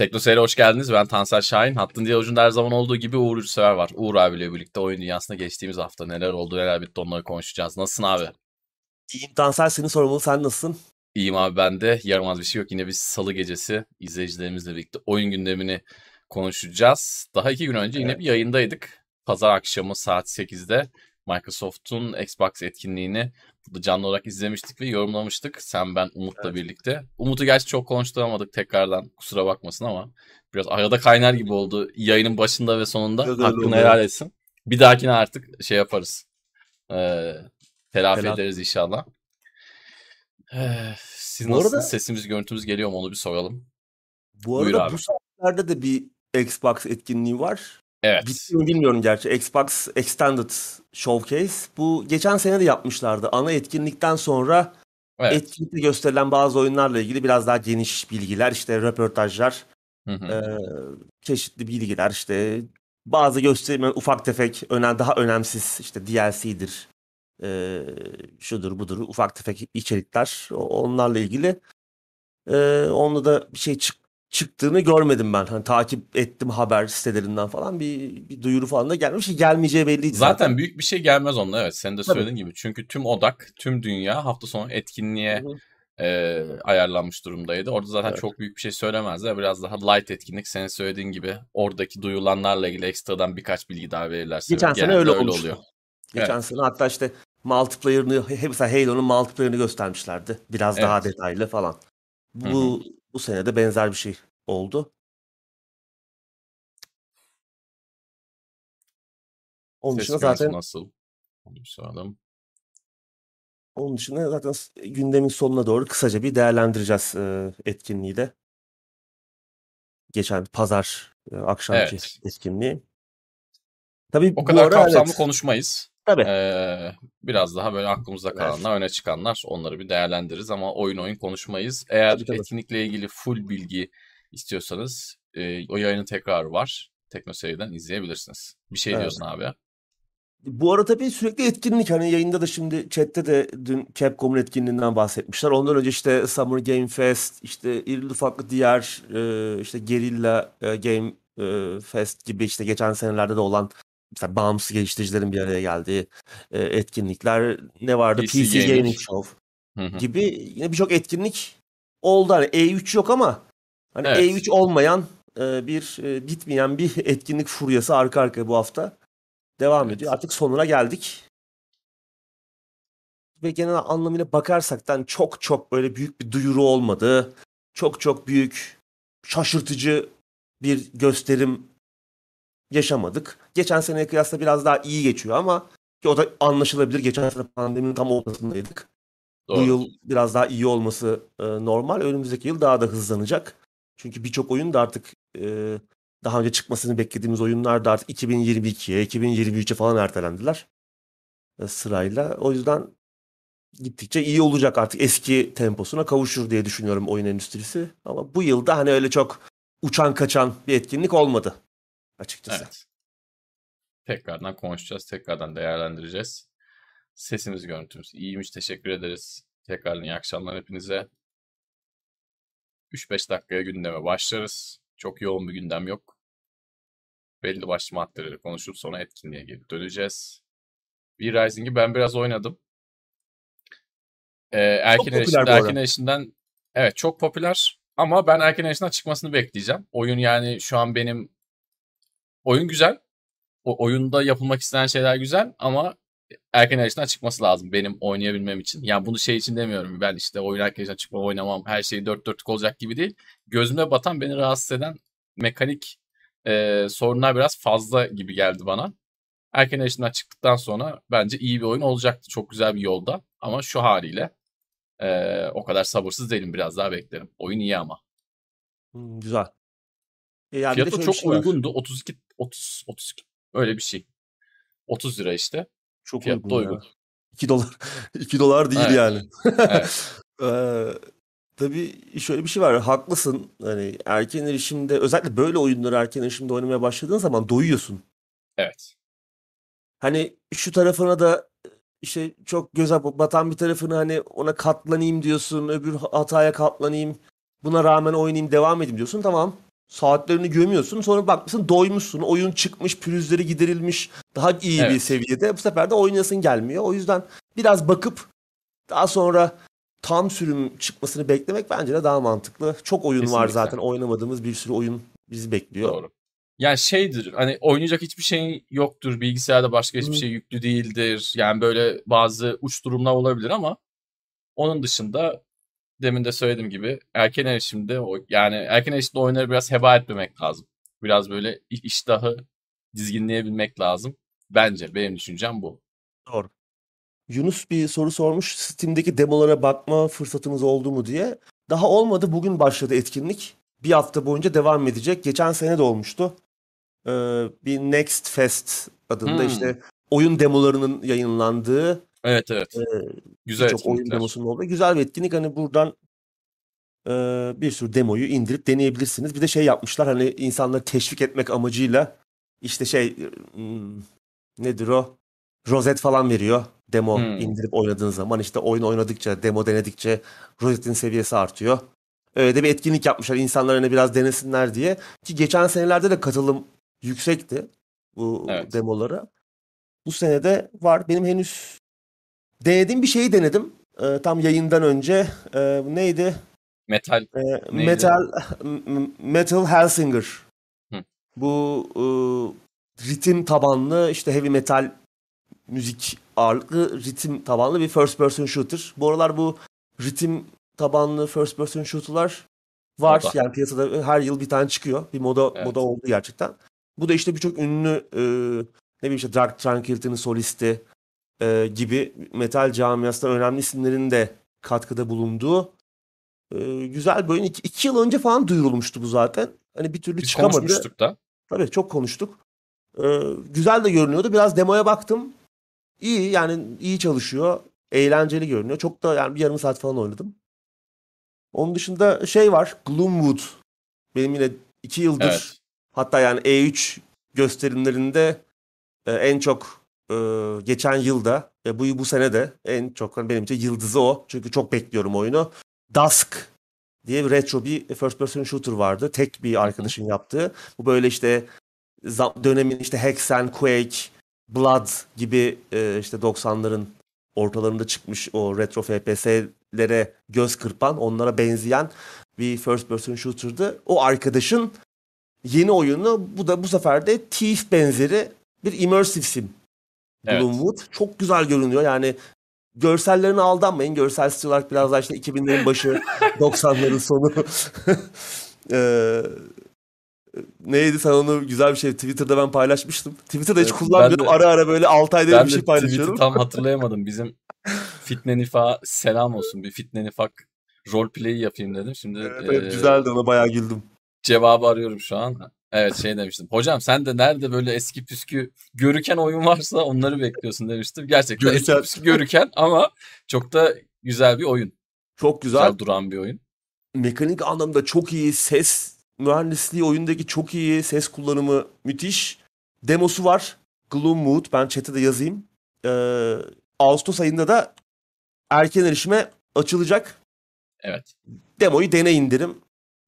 Teknoseyir'e hoş geldiniz. Ben Tansel Şahin. Hattın diğer ucunda her zaman olduğu gibi Uğur Ürsever var. Uğur abiyle birlikte oyun dünyasına geçtiğimiz hafta neler oldu neler bitti onları konuşacağız. Nasılsın abi? İyiyim Tansel seni sormalı sen nasılsın? İyiyim abi ben de. Yaramaz bir şey yok. Yine bir salı gecesi izleyicilerimizle birlikte oyun gündemini konuşacağız. Daha iki gün önce yine bir yayındaydık. Pazar akşamı saat 8'de Microsoft'un Xbox etkinliğini canlı olarak izlemiştik ve yorumlamıştık. Sen, ben, Umut'la evet. birlikte. Umut'u gerçi çok konuşturamadık tekrardan kusura bakmasın ama biraz arada kaynar gibi oldu yayının başında ve sonunda. Biraz Hakkını helal etsin. Bir dahakine artık şey yaparız. Ee, telafi Helal. ederiz inşallah. Ee, siz bu nasılsınız? Arada, Sesimiz, görüntümüz geliyor mu onu bir soralım. Bu arada Buyur bu saatlerde de bir Xbox etkinliği var. Evet. Bitti mi bilmiyorum gerçi. Xbox Extended Showcase. Bu geçen sene de yapmışlardı. Ana etkinlikten sonra evet. etkinlikte gösterilen bazı oyunlarla ilgili biraz daha geniş bilgiler, işte röportajlar, hı hı. E, çeşitli bilgiler, işte bazı gösterim ufak tefek, önem, daha önemsiz işte DLC'dir, e, şudur budur ufak tefek içerikler onlarla ilgili. E, onunla da bir şey çık çıktığını görmedim ben. Hani takip ettim haber sitelerinden falan bir, bir duyuru falan da gelmiş ki gelmeyeceği belliydi zaten. Zaten büyük bir şey gelmez onunla evet sen de söylediğin Tabii. gibi. Çünkü tüm odak, tüm dünya hafta sonu etkinliğe e, ayarlanmış durumdaydı. Orada zaten evet. çok büyük bir şey söylemezler. Biraz daha light etkinlik senin söylediğin gibi oradaki duyulanlarla ilgili ekstradan birkaç bilgi daha verirlerse. Geçen sene öyle, öyle oluyor. Geçen evet. sene hatta işte multiplayer'ını mesela Halo'nun multiplayer'ını göstermişlerdi. Biraz evet. daha detaylı falan. Bu Hı-hı. Bu sene de benzer bir şey oldu. Onun Ses dışında zaten nasıl? Soralım. Onun dışında zaten gündemin sonuna doğru kısaca bir değerlendireceğiz e, etkinliği de. Geçen pazar e, akşamki evet. etkinliği. Tabii o kadar kapsamlı evet. konuşmayız. Tabii. Ee, biraz daha böyle aklımızda kalanlar, evet. öne çıkanlar onları bir değerlendiririz ama oyun oyun konuşmayız. Eğer tabii, tabii. etkinlikle ilgili full bilgi istiyorsanız e, o yayının tekrarı var. Teknoseyir'den izleyebilirsiniz. Bir şey evet. diyorsun abi. Bu arada tabii sürekli etkinlik hani yayında da şimdi chatte de dün Capcom'un etkinliğinden bahsetmişler. Ondan önce işte Summer Game Fest, işte irili ufaklı diğer e, işte Guerrilla e, Game e, Fest gibi işte geçen senelerde de olan mesela bağımsız geliştiricilerin bir araya geldiği e, etkinlikler ne vardı? PC, PC Gaming, Gaming Show gibi yine birçok etkinlik oldu. Hani E3 yok ama hani evet. E3 olmayan e, bir e, bitmeyen bir etkinlik furyası arka arkaya bu hafta devam evet. ediyor. Artık sonuna geldik. Ve genel anlamıyla bakarsak çok çok böyle büyük bir duyuru olmadı. Çok çok büyük şaşırtıcı bir gösterim yaşamadık. Geçen seneye kıyasla biraz daha iyi geçiyor ama ki o da anlaşılabilir. Geçen sene pandeminin tam ortasındaydık. Doğru. Bu yıl biraz daha iyi olması e, normal. Önümüzdeki yıl daha da hızlanacak. Çünkü birçok oyun da artık e, daha önce çıkmasını beklediğimiz oyunlar da artık 2022'ye, 2023'e falan ertelendiler e, sırayla. O yüzden gittikçe iyi olacak artık eski temposuna kavuşur diye düşünüyorum oyun endüstrisi. Ama bu yılda hani öyle çok uçan kaçan bir etkinlik olmadı açıkçası. Evet. Tekrardan konuşacağız, tekrardan değerlendireceğiz. Sesimiz, görüntümüz iyiymiş. Teşekkür ederiz. Tekrardan iyi akşamlar hepinize. 3-5 dakikaya gündeme başlarız. Çok yoğun bir gündem yok. Belli başlı maddeleri konuşup sonra etkinliğe gelip döneceğiz. Bir Rising'i ben biraz oynadım. Ee, erken erişimden, erken erişimden evet çok popüler ama ben erken erişimden çıkmasını bekleyeceğim. Oyun yani şu an benim oyun güzel. O oyunda yapılmak istenen şeyler güzel ama erken erişimden çıkması lazım benim oynayabilmem için. Yani bunu şey için demiyorum. Ben işte oyun erken erişimden çıkma oynamam. Her şey dört dörtlük olacak gibi değil. Gözüme batan beni rahatsız eden mekanik e, sorunlar biraz fazla gibi geldi bana. Erken erişimden çıktıktan sonra bence iyi bir oyun olacaktı. Çok güzel bir yolda. Ama şu haliyle e, o kadar sabırsız değilim. Biraz daha beklerim. Oyun iyi ama. Güzel. E yani Fiyatı çok şey uygundu. Var. 32 30 32 öyle bir şey. 30 lira işte. Çok Fiyat uygun. uygun. 2 dolar 2 dolar değil evet. yani. evet. ee, tabii şöyle bir şey var. Haklısın. Hani erken erişimde özellikle böyle oyunları erken erişimde oynamaya başladığın zaman doyuyorsun. Evet. Hani şu tarafına da işte çok göze batan bir tarafını hani ona katlanayım diyorsun. Öbür hataya katlanayım. Buna rağmen oynayayım devam edeyim diyorsun. Tamam. Saatlerini gömüyorsun. Sonra bakmışsın doymuşsun. Oyun çıkmış, pürüzleri giderilmiş. Daha iyi bir Evet. seviyede. Bu sefer de oynayasın gelmiyor. O yüzden biraz bakıp daha sonra tam sürüm çıkmasını beklemek bence de daha mantıklı. Çok oyun var Kesinlikle. zaten. Oynamadığımız bir sürü oyun bizi bekliyor. Doğru. Yani şeydir hani oynayacak hiçbir şey yoktur. Bilgisayarda başka hiçbir şey yüklü değildir. Yani böyle bazı uç durumlar olabilir ama onun dışında demin de söylediğim gibi erken erişimde o yani erken erişimde oyunları biraz heba etmemek lazım. Biraz böyle iştahı dizginleyebilmek lazım. Bence benim düşüncem bu. Doğru. Yunus bir soru sormuş. Steam'deki demolara bakma fırsatınız oldu mu diye. Daha olmadı. Bugün başladı etkinlik. Bir hafta boyunca devam edecek. Geçen sene de olmuştu. Ee, bir Next Fest adında Hmm. işte oyun demolarının yayınlandığı Evet evet. Ee, Güzel birçok oyun etkinlikler. demosunun olduğu güzel bir etkinlik. Hani buradan e, bir sürü demoyu indirip deneyebilirsiniz. Bir de şey yapmışlar hani insanları teşvik etmek amacıyla işte şey hmm, nedir o? Rozet falan veriyor. Demo Hmm. indirip oynadığın zaman işte oyun oynadıkça, demo denedikçe rozetin seviyesi artıyor. Öyle de bir etkinlik yapmışlar insanlar hani biraz denesinler diye. Ki geçen senelerde de katılım yüksekti bu Evet. demolara. Bu sene de var. Benim henüz denediğim bir şeyi denedim. Ee, tam yayından önce. Ee, neydi? Metal Ee, Neydi? Metal Metal Hellsinger. Hı. Bu e, ritim tabanlı işte heavy metal müzik ağırlıklı ritim tabanlı bir first person shooter. Bu aralar bu ritim tabanlı first person shooter'lar var. Moda. Yani piyasada her yıl bir tane çıkıyor. Bir moda Evet. moda oldu gerçekten. Bu da işte birçok ünlü e, ne bileyim işte Dark Tranquility'nin solisti e, gibi metal camiasında önemli isimlerin de katkıda bulunduğu e, güzel bir oyun. İki, iki yıl önce falan duyurulmuştu bu zaten. Hani bir türlü biz çıkamadı. konuşmuştuk da. Tabii çok konuştuk. Ee, güzel de görünüyordu. Biraz demoya baktım. İyi yani iyi çalışıyor. Eğlenceli görünüyor. Çok da yani bir yarım saat falan oynadım. Onun dışında şey var. Gloomwood. Benim yine iki yıldır Evet. hatta yani E3 gösterimlerinde e, en çok e, geçen yılda e, bu bu sene de en çok benim için yıldızı o. Çünkü çok bekliyorum oyunu. Dusk diye bir retro bir first person shooter vardı. Tek bir arkadaşın yaptığı. Bu böyle işte dönemin işte Hexen, Quake, Blood gibi e, işte 90'ların ortalarında çıkmış o retro FPS'lere göz kırpan, onlara benzeyen bir first person shooter'dı. O arkadaşın yeni oyunu bu da bu sefer de Thief benzeri bir immersive sim. Evet. Gloomwood. Çok güzel görünüyor. Yani görsellerine aldanmayın. Görsel olarak biraz daha işte 2000'lerin başı, 90'ların sonu. Eee neydi sen onu güzel bir şey Twitter'da ben paylaşmıştım. Twitter'da hiç Evet, kullanmıyorum. de- Ara ara böyle 6 ayda bir şey paylaşıyorum. tam hatırlayamadım. Bizim Fitne Nifak'a selam olsun. Bir Fitne Nifak roleplay yapayım dedim. Şimdi Evet, evet, eee, güzeldi ona bayağı güldüm. cevabı arıyorum şu an. Evet şey demiştim. Hocam sen de nerede böyle eski püskü görüken oyun varsa onları bekliyorsun demiştim. Gerçekten eski Görüken. püskü görüken ama çok da güzel bir oyun. Çok Güzel, güzel. duran bir oyun. Mekanik anlamda çok iyi. Ses mühendisliği oyundaki çok iyi. Ses kullanımı müthiş. Demosu var. Gloomwood. Ben chat'e de yazayım. Ee, Ağustos ayında da erken erişime açılacak. Evet. Demoyu dene indirim.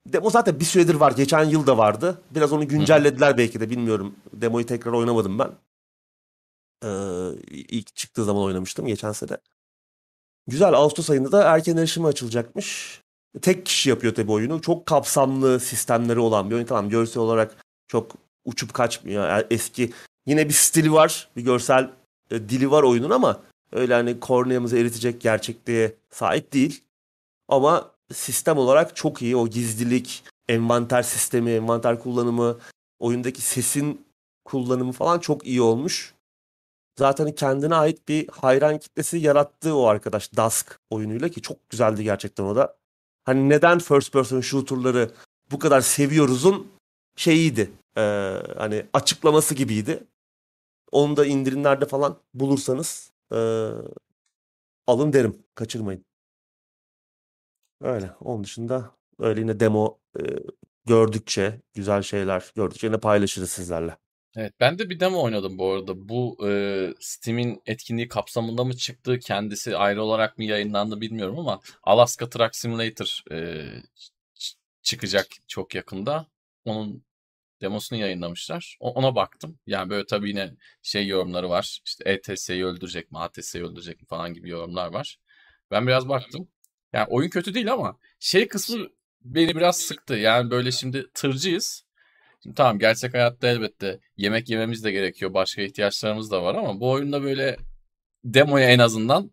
Demo zaten bir süredir var. Geçen yıl da vardı. Biraz onu güncellediler belki de bilmiyorum. Demoyu tekrar oynamadım ben. Ee, ilk çıktığı zaman oynamıştım geçen sene. Güzel. Ağustos ayında da erken erişime açılacakmış. Tek kişi yapıyor tabii oyunu. Çok kapsamlı sistemleri olan bir oyun. Tamam görsel olarak çok uçup kaçmıyor. Yani eski yine bir stili var. Bir görsel e, dili var oyunun ama öyle hani korneamızı eritecek gerçekliğe sahip değil. Ama sistem olarak çok iyi. O gizlilik, envanter sistemi, envanter kullanımı, oyundaki sesin kullanımı falan çok iyi olmuş. Zaten kendine ait bir hayran kitlesi yarattı o arkadaş Dusk oyunuyla ki çok güzeldi gerçekten o da. Hani neden first person shooter'ları bu kadar seviyoruzun şeyiydi. Ee, hani açıklaması gibiydi. Onu da indirimlerde falan bulursanız ee, alın derim. Kaçırmayın. Öyle. Onun dışında öyle yine demo e, gördükçe, güzel şeyler gördükçe yine paylaşırız sizlerle. Evet ben de bir demo oynadım bu arada. Bu e, Steam'in etkinliği kapsamında mı çıktı? Kendisi ayrı olarak mı yayınlandı bilmiyorum ama Alaska Truck Simulator e, çıkacak çok yakında. Onun demosunu yayınlamışlar. O- Ona baktım. Yani böyle tabii yine şey yorumları var. İşte ETS'yi öldürecek mi, ATS'yi öldürecek mi falan gibi yorumlar var. Ben biraz baktım. Yani oyun kötü değil ama şey kısmı beni biraz sıktı. Yani böyle şimdi tırcıyız. Şimdi tamam gerçek hayatta elbette yemek yememiz de gerekiyor. Başka ihtiyaçlarımız da var ama bu oyunda böyle demoya en azından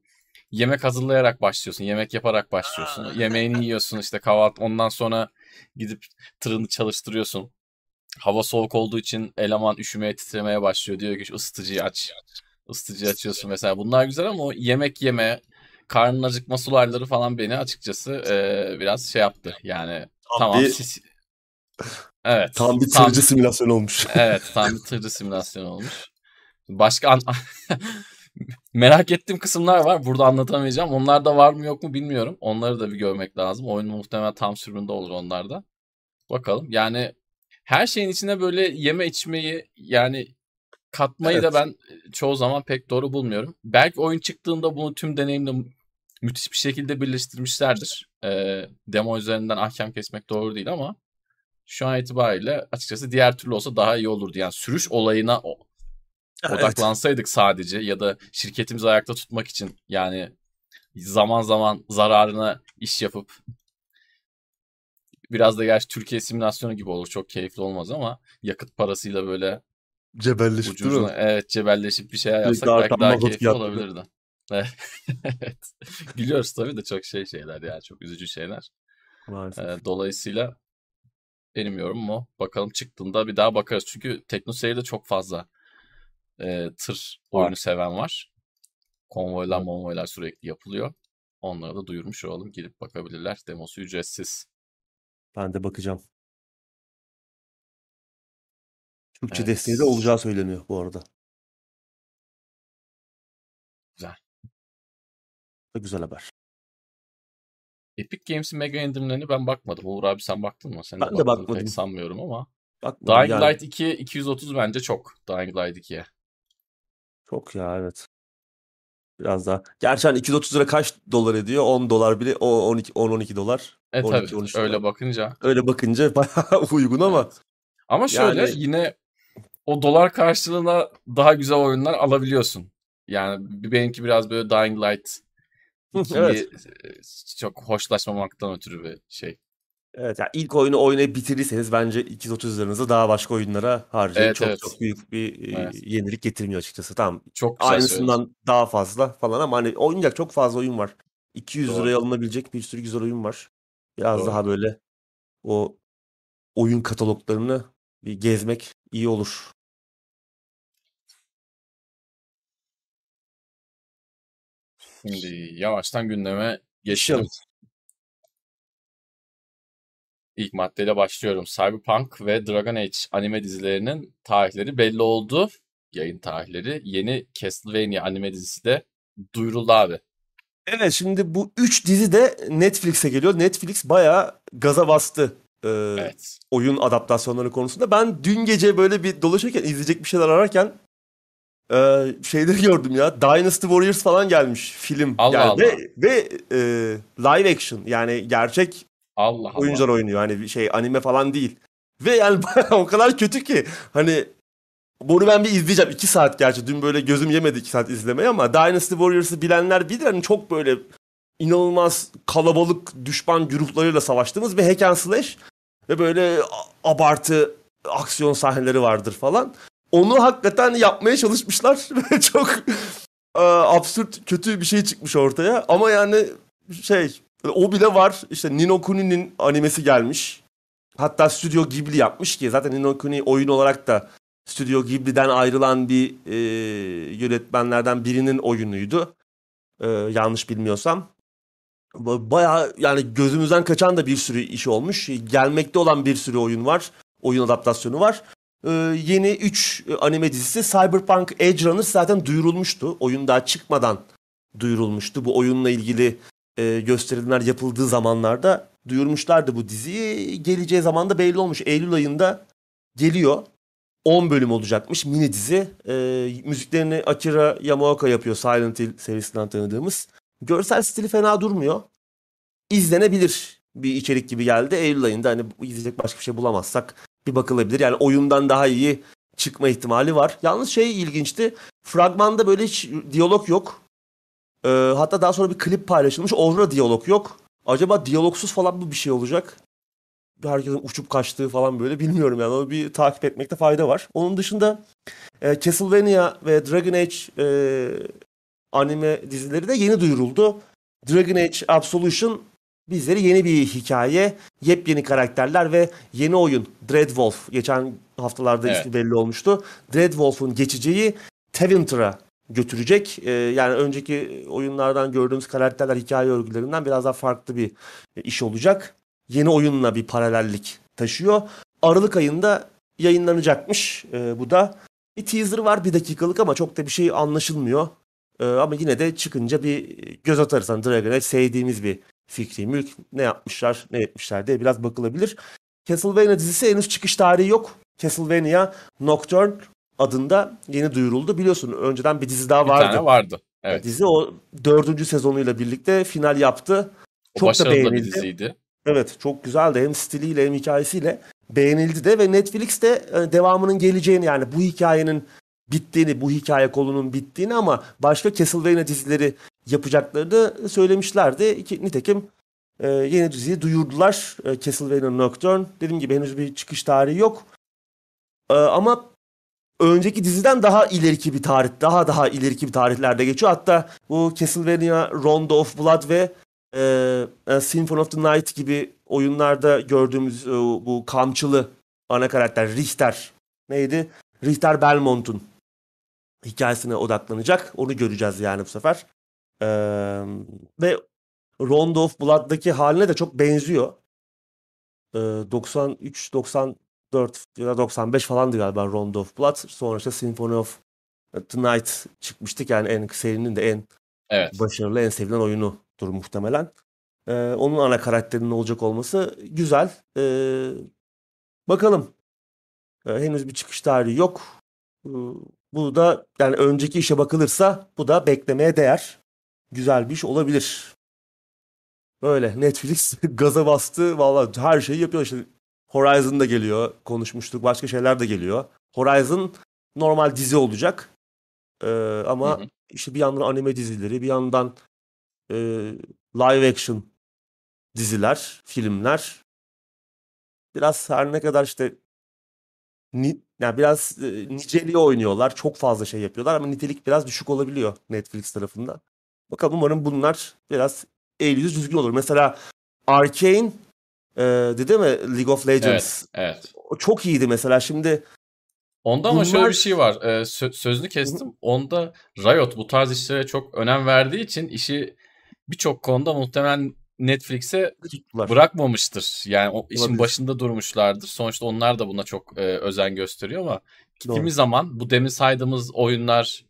yemek hazırlayarak başlıyorsun. Yemek yaparak başlıyorsun. Yemeğini yiyorsun işte kahvaltı. Ondan sonra gidip tırını çalıştırıyorsun. Hava soğuk olduğu için eleman üşümeye titremeye başlıyor. Diyor ki "Şu ısıtıcıyı aç. Isıtıcıyı açıyorsun mesela. Bunlar güzel ama o yemek yeme, karnın acıkma sularları falan beni açıkçası eee, biraz şey yaptı. Yani Tam tamam bir- siz... Evet. Tam bir tırcı simülasyonu olmuş. Evet, tam bir tırcı simülasyonu olmuş. Başka an... merak ettiğim kısımlar var. Burada anlatamayacağım. Onlar da var mı yok mu bilmiyorum. Onları da bir görmek lazım. Oyunun muhtemelen tam sürümünde olur onlar da. Bakalım. Yani her şeyin içine böyle yeme içmeyi yani katmayı da Evet. ben çoğu zaman pek doğru bulmuyorum. Belki oyun çıktığında bunu tüm deneyimle müthiş bir şekilde birleştirmişlerdir. Ee, demo üzerinden ahkam kesmek doğru değil ama şu an itibariyle açıkçası diğer türlü olsa daha iyi olurdu. Yani sürüş olayına o- Evet. odaklansaydık sadece ya da şirketimizi ayakta tutmak için yani zaman zaman zararına iş yapıp biraz da gerçi Türkiye simülasyonu gibi olur. Çok keyifli olmaz ama yakıt parasıyla böyle Cebelleşip ucu değil mi? ucuna evet cebelleşip bir şeyler yapsak belki daha keyifli fiyatları. olabilirdi. Evet. Biliyoruz tabii de çok şey şeyler ya çok üzücü şeyler. Maalesef. Ee, dolayısıyla benim yorumum o. Bakalım çıktığında bir daha bakarız. Çünkü TeknoSeyir'de çok fazla e, tır oyunu seven var. Konvoylar monvoylar sürekli yapılıyor. Onları da duyurmuş olalım. Girip bakabilirler. Demosu ücretsiz. Ben de bakacağım. Türkçe Evet. desteği de olacağı söyleniyor bu arada. Güzel. Da güzel haber. Epic Games'in mega indirimlerine ben bakmadım. Uğur abi sen baktın mı? Sen Ben de baktın bakmadım. Pek sanmıyorum ama. Bakmadım Dying yani. Light 2 230 bence çok. Dying Light 2'ye. Çok ya evet. Biraz daha. Gerçi hani 230 lira kaç dolar ediyor? 10 dolar bile o 12 10 12 dolar. E 12, tabii 13 öyle dolar. bakınca. Öyle bakınca bayağı uygun ama Evet. Ama şöyle Yani- yine o dolar karşılığına daha güzel oyunlar alabiliyorsun. Yani benimki biraz böyle Dying Light 2'yi evet. e, çok hoşlaşmamaktan ötürü bir şey. evet yani ilk oyunu oynayıp bitirirseniz bence 230 liranızı daha başka oyunlara harcayın. Evet, çok evet. çok büyük bir Evet. yenilik getirmiyor açıkçası. Tamam Çok güzel söyledin. aynısından daha fazla falan ama hani oynayacak çok fazla oyun var. 200 Doğru. liraya alınabilecek bir sürü güzel oyun var. Biraz Doğru. daha böyle o oyun kataloglarını bir gezmek iyi olur. Şimdi yavaştan gündeme geçelim. Geçelim. İlk maddeyle başlıyorum. Cyberpunk ve Dragon Age anime dizilerinin tarihleri belli oldu. Yayın tarihleri. Yeni Castlevania anime dizisi de duyuruldu abi. Evet şimdi bu 3 dizi de Netflix'e geliyor. Netflix bayağı gaza bastı e, Evet. oyun adaptasyonları konusunda. Ben dün gece böyle bir dolaşırken izleyecek bir şeyler ararken e, şeyleri gördüm ya. Dynasty Warriors falan gelmiş film. Allah Yani Allah. Ve, ve e, live action yani gerçek Allah Allah. oyuncular oynuyor. Hani şey anime falan değil. Ve yani o kadar kötü ki hani bunu ben bir izleyeceğim. 2 saat gerçi. Dün böyle gözüm yemedi 2 saat izlemeye ama Dynasty Warriors'ı bilenler bilir. Hani çok böyle inanılmaz kalabalık düşman gruplarıyla savaştığımız bir hack and slash ve böyle abartı aksiyon sahneleri vardır falan. Onu hakikaten yapmaya çalışmışlar ve çok e, absürt kötü bir şey çıkmış ortaya. Ama yani şey o bile var. İşte Nino Kuni'nin animesi gelmiş. Hatta Stüdyo Ghibli yapmış ki zaten Nino Kuni oyun olarak da Stüdyo Ghibli'den ayrılan bir e, yönetmenlerden birinin oyunuydu. E, yanlış bilmiyorsam. Ba- Bayağı yani gözümüzden kaçan da bir sürü iş olmuş. Gelmekte olan bir sürü oyun var. Oyun adaptasyonu var. E, yeni 3 anime dizisi Cyberpunk Edge Runner zaten duyurulmuştu. Oyun daha çıkmadan duyurulmuştu. Bu oyunla ilgili e, gösterimler yapıldığı zamanlarda duyurmuşlardı bu diziyi. Geleceği zaman da belli olmuş. Eylül ayında geliyor. 10 bölüm olacakmış mini dizi. E, müziklerini Akira Yamaoka yapıyor Silent Hill serisinden tanıdığımız. Görsel stili fena durmuyor. İzlenebilir bir içerik gibi geldi. Eylül ayında hani izleyecek başka bir şey bulamazsak bakılabilir. Yani oyundan daha iyi çıkma ihtimali var. Yalnız şey ilginçti. Fragmanda böyle hiç diyalog yok. Ee, hatta daha sonra bir klip paylaşılmış. Orada diyalog yok. Acaba diyalogsuz falan mı bir şey olacak? Herkesin uçup kaçtığı falan böyle bilmiyorum yani. Onu bir takip etmekte fayda var. Onun dışında e, Castlevania ve Dragon Age e, anime dizileri de yeni duyuruldu. Dragon Age Absolution bizleri yeni bir hikaye, yepyeni karakterler ve yeni oyun Dreadwolf. Geçen haftalarda Evet. ismi belli olmuştu. Dreadwolf'un geçeceği Tevinter'a götürecek. Ee, yani önceki oyunlardan gördüğümüz karakterler hikaye örgülerinden biraz daha farklı bir e, iş olacak. Yeni oyunla bir paralellik taşıyor. Aralık ayında yayınlanacakmış e, bu da. Bir teaser var bir dakikalık ama çok da bir şey anlaşılmıyor. Ee, ama yine de çıkınca bir göz atarız. Hani Dragon Age sevdiğimiz bir fikri mülk. Ne yapmışlar, ne etmişler diye biraz bakılabilir. Castlevania dizisi henüz çıkış tarihi yok. Castlevania Nocturne adında yeni duyuruldu. Biliyorsun önceden bir dizi daha Bir vardı. tane vardı. Evet. Dizi o dördüncü sezonuyla birlikte final yaptı. O Çok da da bir beğenildi. diziydi. Evet çok güzeldi hem stiliyle hem hikayesiyle beğenildi de ve Netflix de e, devamının geleceğini yani bu hikayenin bittiğini, bu hikaye kolunun bittiğini ama başka Castlevania dizileri yapacaklarını söylemişlerdi. Ki, nitekim e, yeni diziyi duyurdular e, Castlevania Nocturne. Dediğim gibi henüz bir çıkış tarihi yok. E, ama önceki diziden daha ileriki bir tarih, daha daha ileriki bir tarihlerde geçiyor. Hatta bu Castlevania Rondo of Blood ve e, e, Symphony of the Night gibi oyunlarda gördüğümüz e, bu kamçılı ana karakter Richter neydi? Richter Belmont'un hikayesine odaklanacak. Onu göreceğiz yani bu sefer. E, ve Rondo of Blood'daki haline de çok benziyor. E, 93 94 ya da 95 falandı galiba Rondo of Blood. Sonra işte Symphony of the Night çıkmıştık. Yani en serinin de en Evet. başarılı, en sevilen oyunudur muhtemelen. Ee, onun ana karakterinin olacak olması güzel. Ee, bakalım. Ee, henüz bir çıkış tarihi yok. Ee, bu da yani önceki işe bakılırsa bu da beklemeye değer. Güzel bir iş olabilir. Böyle Netflix gaza bastı. Vallahi her şeyi yapıyor işte. Horizon da geliyor. Konuşmuştuk. Başka şeyler de geliyor. Horizon normal dizi olacak. Ee, ama Hı hı. işte bir yandan anime dizileri, bir yandan e, live action diziler, filmler. Biraz her ne kadar işte ni, yani biraz e, niceliği oynuyorlar. Çok fazla şey yapıyorlar ama nitelik biraz düşük olabiliyor Netflix tarafından. Bakalım umarım bunlar biraz el yüzü düzgün olur. Mesela Arcane e, dedi mi League of Legends? Evet. Evet. O çok iyiydi mesela. Şimdi Onda ama şöyle bir şey var. Ee, sö- sözünü kestim. Onda Riot bu tarz işlere çok önem verdiği için işi birçok konuda muhtemelen Netflix'e bırakmamıştır. Yani o işin Olabilir. başında durmuşlardır. Sonuçta onlar da buna çok e, özen gösteriyor ama kimi zaman bu demin saydığımız oyunlar,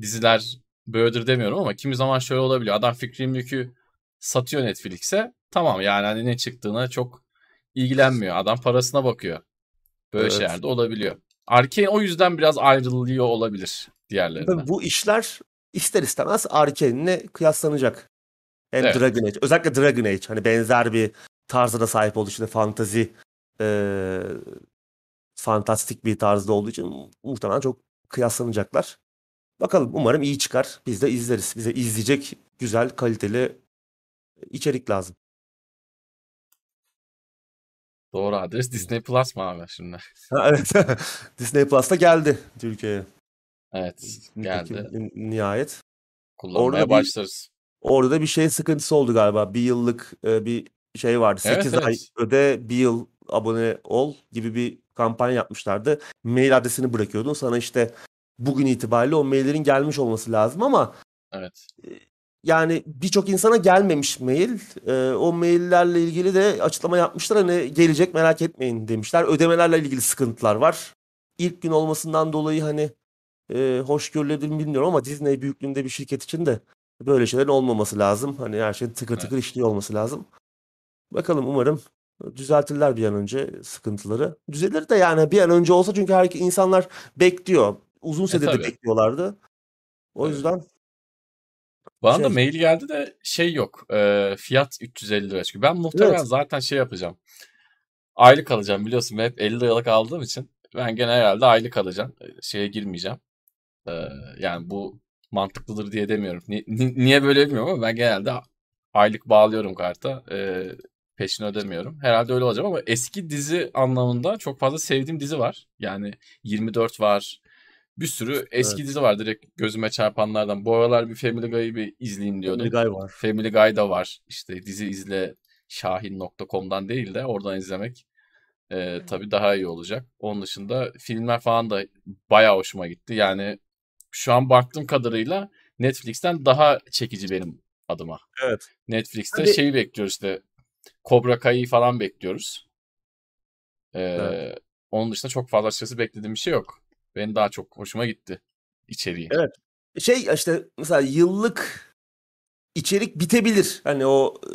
diziler böyledir demiyorum ama kimi zaman şöyle olabiliyor. Adam fikri mülkü satıyor Netflix'e. Tamam yani hani ne çıktığına çok ilgilenmiyor. Adam parasına bakıyor. Böyle Evet. şeyler de olabiliyor. Arkane o yüzden biraz ayrılıyor olabilir diğerlerinden. Bu işler ister istemez Arkane'le kıyaslanacak. Hem Evet. Dragon Age. Özellikle Dragon Age. Hani benzer bir tarzına sahip olduğu için fantazi eee fantastik bir tarzda olduğu için muhtemelen çok kıyaslanacaklar. Bakalım umarım iyi çıkar. Biz de izleriz. Bize izleyecek güzel, kaliteli içerik lazım. Doğru adres Disney Plus mı abi şimdi? Ha, evet. Disney Plus'ta geldi Türkiye'ye. Evet geldi. Nihayet. Kullanmaya Orada bir- başlarız. Orada da bir şey sıkıntısı oldu galiba. Bir yıllık e, bir şey vardı. Evet, 8 ay evet. öde, bir yıl abone ol gibi bir kampanya yapmışlardı. Mail adresini bırakıyordun. Sana işte bugün itibariyle o maillerin gelmiş olması lazım ama Evet. yani birçok insana gelmemiş mail. E, o maillerle ilgili de açıklama yapmışlar. Hani gelecek merak etmeyin demişler. Ödemelerle ilgili sıkıntılar var. İlk gün olmasından dolayı hani e, hoş görülebilir mi bilmiyorum ama Disney büyüklüğünde bir şirket için de böyle şeylerin olmaması lazım. Hani her şey tıkır Evet. tıkır işliyor olması lazım. Bakalım umarım düzeltirler bir an önce sıkıntıları. Düzelir de yani bir an önce olsa çünkü her insanlar bekliyor. Uzun süredir de tabii. bekliyorlardı. O Evet. yüzden Bana da Şey- mail geldi de şey yok. e, fiyat 350 lira. Çünkü ben muhtemelen Evet. zaten şey yapacağım. aylık alacağım biliyorsun. Ben hep 50 liralık aldığım için ben gene herhalde aylık alacağım. Şeye girmeyeceğim. Ee, yani bu mantıklıdır diye demiyorum. Ni- ni- niye böyle bilmiyorum ama ben genelde aylık bağlıyorum karta. Ee, peşini ödemiyorum. Herhalde öyle olacak ama eski dizi anlamında çok fazla sevdiğim dizi var. Yani 24 var. Bir sürü eski Evet. dizi var direkt gözüme çarpanlardan. Bu aralar bir Family Guy'ı bir izleyeyim diyordum. Family Guy var. Family Guy da var. İşte dizi izle şahin.com'dan değil de oradan izlemek e, tabii daha iyi olacak. Onun dışında filmler falan da bayağı hoşuma gitti. Yani şu an baktığım kadarıyla Netflix'ten daha çekici benim adıma. Evet. Netflix'te Hadi- şeyi bekliyoruz işte Cobra Kai'yi falan bekliyoruz. Ee, Evet. Onun dışında çok fazla açıkçası beklediğim bir şey yok. Benim daha çok hoşuma gitti içeriği. Evet. Şey işte mesela yıllık içerik bitebilir. Hani o e,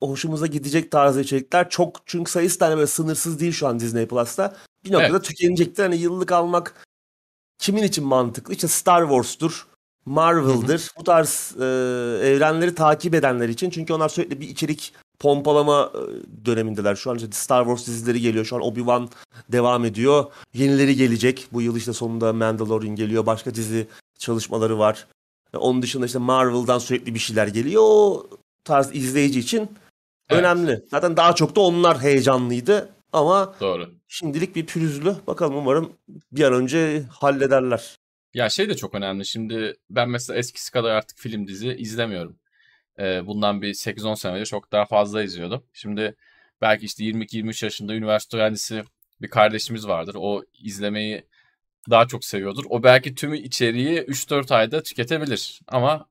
o hoşumuza gidecek tarzda içerikler çok çünkü sayısı tane böyle sınırsız değil şu an Disney Plus'ta. Bir noktada Evet. tükenecektir. Hani yıllık almak kimin için mantıklı? İşte Star Wars'tur, Marvel'dır. Bu tarz e, evrenleri takip edenler için. Çünkü onlar sürekli bir içerik pompalama e, dönemindeler. Şu an işte Star Wars dizileri geliyor. Şu an Obi-Wan devam ediyor. Yenileri gelecek. Bu yıl işte sonunda Mandalorian geliyor. Başka dizi çalışmaları var. E, Onun dışında işte Marvel'dan sürekli bir şeyler geliyor. O tarz izleyici için Evet. önemli. Zaten daha çok da onlar heyecanlıydı. Ama Doğru. şimdilik bir pürüzlü. Bakalım umarım bir an önce hallederler. Ya şey de çok önemli. Şimdi ben mesela eskisi kadar artık film dizi izlemiyorum. Ee, bundan bir 8-10 sene önce çok daha fazla izliyordum. Şimdi belki işte 22-23 yaşında üniversite öğrencisi bir kardeşimiz vardır. O izlemeyi daha çok seviyordur. O belki tümü içeriği 3-4 ayda tüketebilir. Ama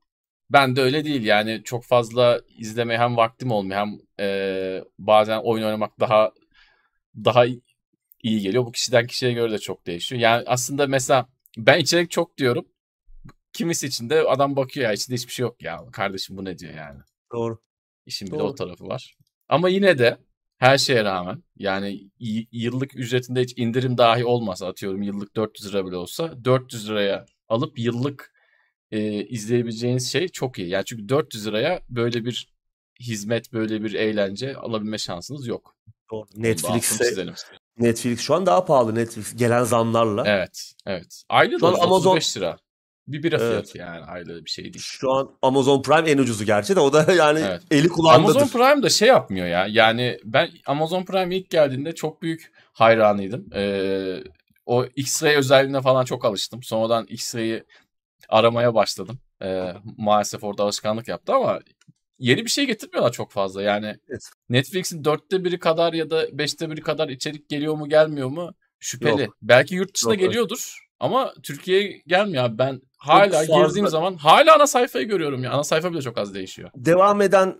ben de öyle değil. Yani çok fazla izlemeye hem vaktim olmuyor hem e, bazen oyun oynamak daha daha iyi geliyor. Bu kişiden kişiye göre de çok değişiyor. Yani aslında mesela ben içerik çok diyorum. Kimisi için de adam bakıyor ya içinde hiçbir şey yok ya. Kardeşim bu ne diyor yani. Doğru. İşin bir de Doğru. o tarafı var. Ama yine de her şeye rağmen yani yıllık ücretinde hiç indirim dahi olmasa atıyorum yıllık 400 lira bile olsa 400 liraya alıp yıllık e, izleyebileceğiniz şey çok iyi. Yani çünkü 400 liraya böyle bir hizmet, böyle bir eğlence alabilme şansınız yok. Doğru. Netflix'e. Netflix şu an daha pahalı Netflix gelen zamlarla. Evet, evet. Aylık Şu an da Amazon- 35 lira. Bir bira Evet. fiyatı yani aylık bir şey değil. Şu an Amazon Prime en ucuzu gerçi de o da yani Evet. eli kulağındadır. Amazon Prime da şey yapmıyor ya. Yani ben Amazon Prime ilk geldiğinde çok büyük hayranıydım. Ee, o X-Ray özelliğine falan çok alıştım. Sonradan X-Ray'i aramaya başladım. Ee, maalesef orada alışkanlık yaptı ama yeni bir şey getirmiyorlar çok fazla. Yani Evet. Netflix'in dörtte biri kadar ya da beşte biri kadar içerik geliyor mu gelmiyor mu şüpheli. Yok. Belki yurt dışına Yok, geliyordur ama Türkiye'ye gelmiyor abi. Ben hala fazla- girdiğim zaman hala ana sayfayı görüyorum ya. Ana sayfa bile çok az değişiyor. Devam eden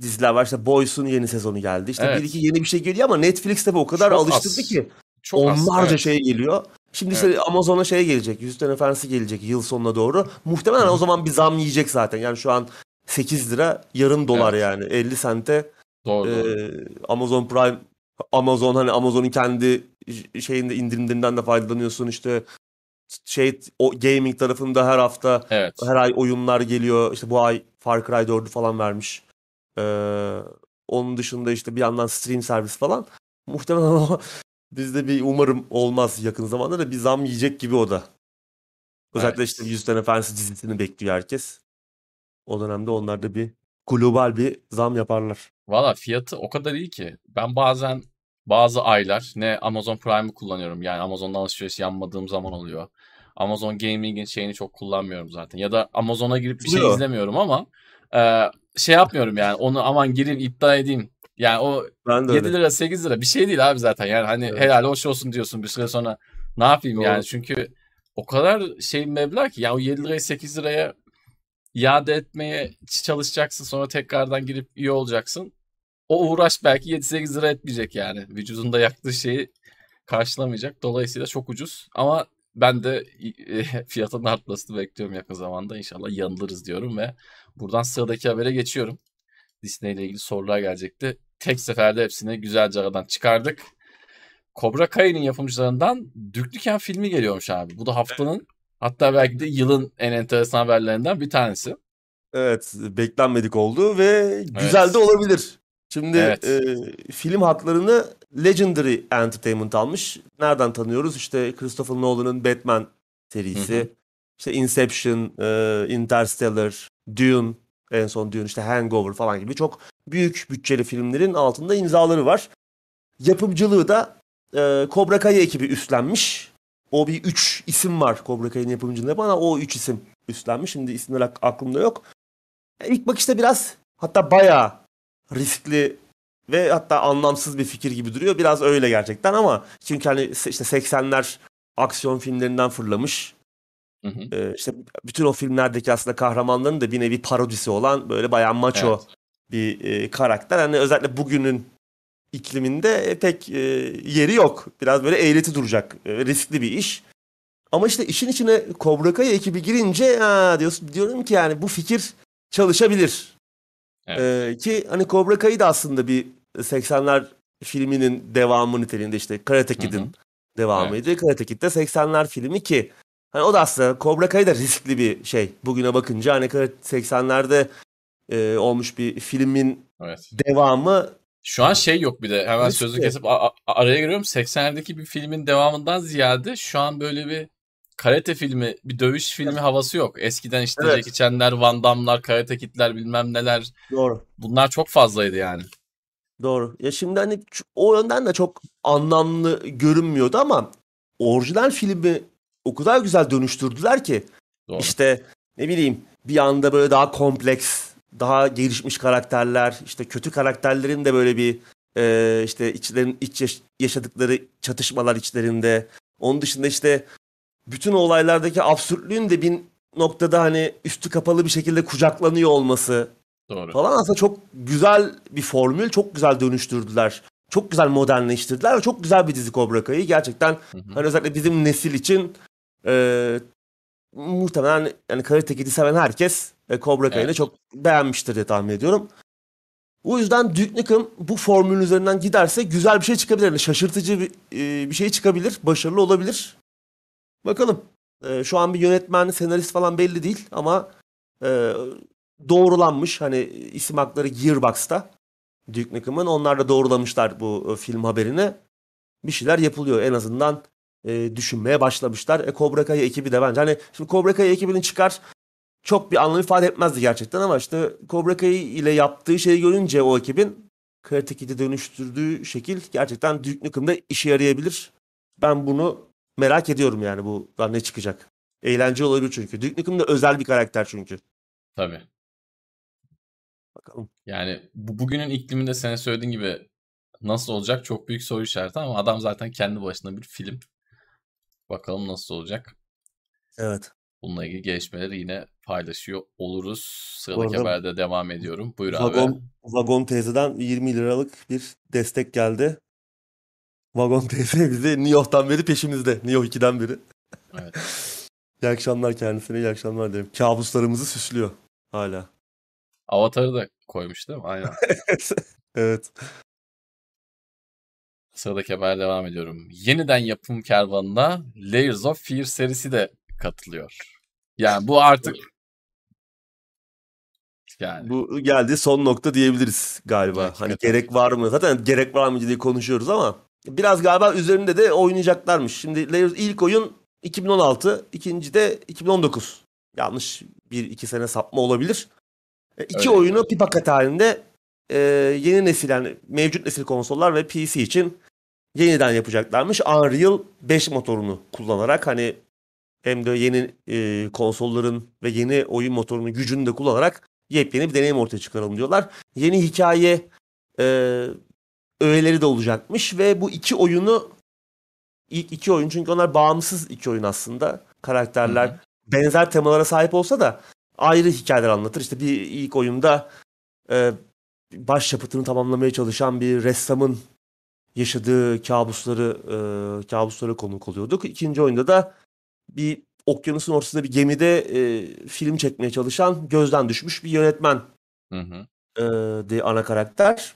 diziler var. İşte Boys'un yeni sezonu geldi. İşte Evet. bir iki yeni bir şey geliyor ama Netflix tabii o kadar Çok alıştırdı az. ki Çok az, onlarca evet. şey geliyor. Şimdi işte Amazon'a şey gelecek. Yüzüklerin Efendisi gelecek yıl sonuna doğru. Muhtemelen o zaman bir zam yiyecek zaten. Yani şu an 8 lira yarım dolar Evet. yani 50 sente Doğru, doğru. Ee, Amazon Prime Amazon hani Amazon'un kendi şeyinde indirimlerinden de faydalanıyorsun işte şey o gaming tarafında her hafta Evet. her ay oyunlar geliyor. İşte bu ay Far Cry 4'ü falan vermiş. Ee, onun dışında işte bir yandan stream servis falan. Muhtemelen o bizde bir umarım olmaz yakın zamanda da bir zam yiyecek gibi o da. Özellikle Evet. işte Yüzüklerin Efendisi dizisini bekliyor herkes. O dönemde onlar da bir global bir zam yaparlar. Valla fiyatı o kadar iyi ki. Ben bazen bazı aylar ne Amazon Prime'ı kullanıyorum. Yani Amazon'dan alışveriş yapmadığım zaman oluyor. Amazon Gaming'in şeyini çok kullanmıyorum zaten. Ya da Amazon'a girip bir şey izlemiyorum ama e, şey yapmıyorum yani. Onu aman gireyim iddia edeyim. Yani o Ben de 7 öyle. lira 8 lira bir şey değil abi zaten. Yani hani Evet. helal hoş olsun diyorsun bir süre sonra ne yapayım Doğru. yani. Çünkü o kadar şey meblağ ki yani o 7 lirayı 8 liraya iade etmeye çalışacaksın sonra tekrardan girip üye olacaksın. O uğraş belki 7-8 lira etmeyecek yani. Vücudunda yaktığı şeyi karşılamayacak. Dolayısıyla çok ucuz. Ama ben de e, fiyatın artmasını bekliyorum yakın zamanda. İnşallah yanılırız diyorum ve buradan sıradaki habere geçiyorum. Disney ile ilgili sorular gelecekti. Tek seferde hepsini güzelce aradan çıkardık. Cobra Kai'nin yapımcılarından Dürtüken filmi geliyormuş abi. Bu da haftanın hatta belki de yılın en enteresan haberlerinden bir tanesi. Evet, beklenmedik oldu ve güzel de olabilir. Şimdi Evet. e, film haklarını Legendary Entertainment almış. Nereden tanıyoruz? İşte Christopher Nolan'ın Batman serisi. Hı hı. İşte Inception, e, Interstellar, Dune, en son Dune işte Hangover falan gibi çok büyük bütçeli filmlerin altında imzaları var. Yapımcılığı da e, Cobra Kai ekibi üstlenmiş. O bir üç isim var Cobra Kai'nin yapımcılığında bana o üç isim üstlenmiş. Şimdi isimler ak- aklımda yok. E, ilk bakışta biraz hatta bayağı riskli ve hatta anlamsız bir fikir gibi duruyor. Biraz öyle gerçekten ama çünkü hani işte 80'ler aksiyon filmlerinden fırlamış. Hı hı. Ee, işte bütün o filmlerdeki aslında kahramanların da bir nevi parodisi olan böyle bayağı macho Evet. bir e, karakter. Hani özellikle bugünün ikliminde pek e, yeri yok. Biraz böyle eğreti duracak. e, riskli bir iş. Ama işte işin içine Cobra Kai ekibi girince ha, diyorsun, diyorum ki yani bu fikir çalışabilir. Evet. Ee, ki hani Cobra Kai da aslında bir 80'ler filminin devamı niteliğinde işte Karate. Kid'in devamıydı. Karate Kid de 80'ler filmi ki hani o da aslında Cobra Kai da riskli bir şey. Bugüne bakınca hani Karate- 80'lerde e, olmuş bir filmin Evet. devamı Şu an şey yok bir de hemen Riskli. sözü kesip araya giriyorum. 80'lerdeki bir filmin devamından ziyade şu an böyle bir karate filmi, bir dövüş filmi havası yok. Eskiden işte Evet. Jackie Chan'ler, Van Damme'lar, Karate Kid'ler bilmem neler. doğru. Bunlar çok fazlaydı yani. Doğru. Ya şimdi hani o yönden de çok anlamlı görünmüyordu ama orijinal filmi o kadar güzel dönüştürdüler ki Doğru. işte ne bileyim bir anda böyle daha kompleks, daha gelişmiş karakterler, işte kötü karakterlerin de böyle bir e, işte içlerin iç yaş- yaşadıkları çatışmalar içlerinde. Onun dışında işte bütün olaylardaki absürtlüğün de bir noktada hani üstü kapalı bir şekilde kucaklanıyor olması Doğru. falan aslında çok güzel bir formül. Çok güzel dönüştürdüler. Çok güzel modernleştirdiler ve çok güzel bir dizi Cobra Kai. Gerçekten Hı hı. hani özellikle bizim nesil için e, muhtemelen yani Karate Kid'i seven herkes e, Cobra Kai'ni Evet. çok beğenmiştir diye tahmin ediyorum. O yüzden Duke Nukem bu formülün üzerinden giderse güzel bir şey çıkabilir. Yani şaşırtıcı bir, e, bir şey çıkabilir. Başarılı olabilir. Bakalım. E, şu an bir yönetmen, senarist falan belli değil ama e, doğrulanmış. Hani isim hakları Gearbox'ta. Duke Nukem'ın. Onlar da doğrulamışlar bu e, film haberini. Bir şeyler yapılıyor. En azından e, düşünmeye başlamışlar. E, Cobra Kai ekibi de bence hani şimdi Cobra Kai ekibinin çıkar çok bir anlam ifade etmezdi gerçekten ama işte Cobra Kai ile yaptığı şeyi görünce o ekibin Karate Kid'i dönüştürdüğü şekil gerçekten Duke Nukem'da işe yarayabilir. Ben bunu merak ediyorum yani bu ne çıkacak. Eğlenceli olabilir çünkü. Duke Nukem de özel bir karakter çünkü. Tabii. Bakalım. Yani bu, bugünün ikliminde senin söylediğin gibi nasıl olacak çok büyük soru işareti ama adam zaten kendi başına bir film. Bakalım nasıl olacak. Evet. Bununla ilgili gelişmeleri yine paylaşıyor oluruz. Sıradaki arada haberde devam ediyorum. Buyur abi. Vagon, Vagon teyzeden 20 liralık bir destek geldi. Vagon teyze bizi New York'tan beri peşimizde. York 2'den beri. Evet. İyi akşamlar kendisine, iyi akşamlar diyelim. Kabuslarımızı süslüyor hala. Avatar'ı da koymuş değil mi? Aynen. evet. Sıradaki habere devam ediyorum. Yeniden yapım kervanına Layers of Fear serisi de katılıyor. Yani bu artık yani Bu geldi son nokta diyebiliriz galiba. Hakikaten. Hani gerek var mı? Zaten gerek var mı diye konuşuyoruz ama biraz galiba üzerinde de oynayacaklarmış. Şimdi Layers ilk oyun 2016, ikinci de 2019. Yanlış bir iki sene sapma olabilir. E, İki Öyle. oyunu bir paket halinde e, yeni nesil yani mevcut nesil konsollar ve PC için yeniden yapacaklarmış. Unreal 5 motorunu kullanarak hani hem de yeni e, konsolların ve yeni oyun motorunun gücünü de kullanarak yepyeni bir deneyim ortaya çıkaralım diyorlar. Yeni hikaye e, öğeleri de olacakmış ve bu iki oyunu ilk iki oyun çünkü onlar bağımsız iki oyun aslında. Karakterler Hı hı. benzer temalara sahip olsa da ayrı hikayeler anlatır. İşte bir ilk oyunda e, başyapıtını tamamlamaya çalışan bir ressamın yaşadığı kabusları e, kabuslara konuk oluyorduk. İkinci oyunda da bir okyanusun ortasında bir gemide e, film çekmeye çalışan gözden düşmüş bir yönetmen Hı hı. e, de ana karakter.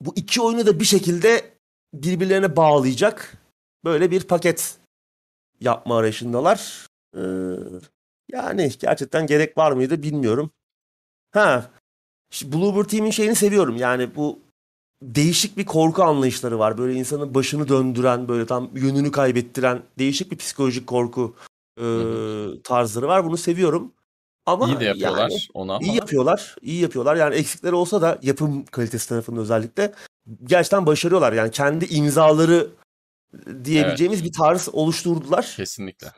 Bu iki oyunu da bir şekilde birbirlerine bağlayacak böyle bir paket yapma arayışındalar. E, yani gerçekten gerek var mıydı bilmiyorum. Ha, Bluebird Team'in şeyini seviyorum. Yani bu değişik bir korku anlayışları var. Böyle insanın başını döndüren, böyle tam yönünü kaybettiren değişik bir psikolojik korku e, tarzları var. Bunu seviyorum. Ama İyi de yapıyorlar yani, onu ama. iyi yapıyorlar. iyi yapıyorlar. Yani eksikleri olsa da yapım kalitesi tarafında özellikle gerçekten başarıyorlar. Yani kendi imzaları diyebileceğimiz bir tarz oluşturdular. Kesinlikle.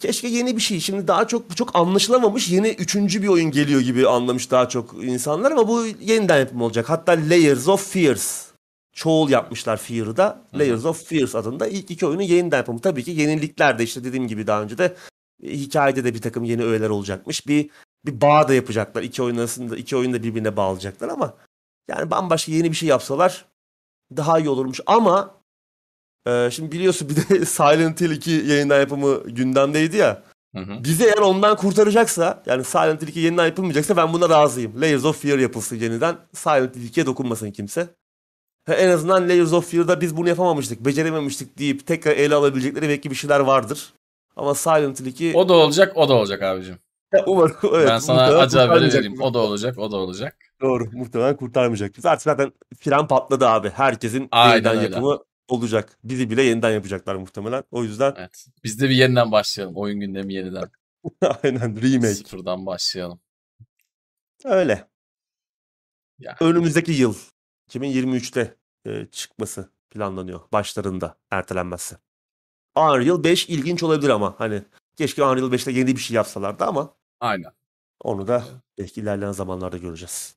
Keşke yeni bir şey. Şimdi daha çok çok anlaşılamamış yeni üçüncü bir oyun geliyor gibi anlamış daha çok insanlar ama bu yeniden yapım olacak. Hatta Layers of Fears. Çoğul yapmışlar Fear'da. Layers of Fears adında ilk iki oyunun yeniden yapımı. Tabii ki yenilikler de işte dediğim gibi daha önce de hikayede de bir takım yeni öğeler olacakmış. Bir bir bağ da yapacaklar. İki oyun arasında iki oyun da birbirine bağlayacaklar ama yani bambaşka yeni bir şey yapsalar daha iyi olurmuş ama ee, şimdi biliyorsun bir de Silent Hill 2 yayından yapımı gündemdeydi ya. Hı hı. Bizi eğer ondan kurtaracaksa yani Silent Hill 2 yeniden yapılmayacaksa ben buna razıyım. Layers of Fear yapılsın yeniden. Silent Hill 2'ye dokunmasın kimse. Ha, en azından Layers of Fear'da biz bunu yapamamıştık, becerememiştik deyip tekrar ele alabilecekleri belki bir şeyler vardır. Ama Silent Hill 2 O da olacak, o da olacak abicim. umarım evet, ben sana acı haberi vereyim. O da olacak, o da olacak. Doğru. Muhtemelen kurtarmayacak. Artık zaten fren patladı abi. Herkesin Aynen yeniden öyle. yapımı olacak. Bizi bile yeniden yapacaklar muhtemelen. O yüzden Evet. Biz de bir yeniden başlayalım. Oyun gündemi yeniden. aynen remake. Sıfırdan başlayalım. Öyle. Ya. Önümüzdeki yıl 2023'te e, çıkması planlanıyor. Başlarında ertelenmezse. Unreal 5 ilginç olabilir ama hani keşke Unreal 5'te yeni bir şey yapsalardı ama Aynen. onu da belki ilerleyen zamanlarda göreceğiz.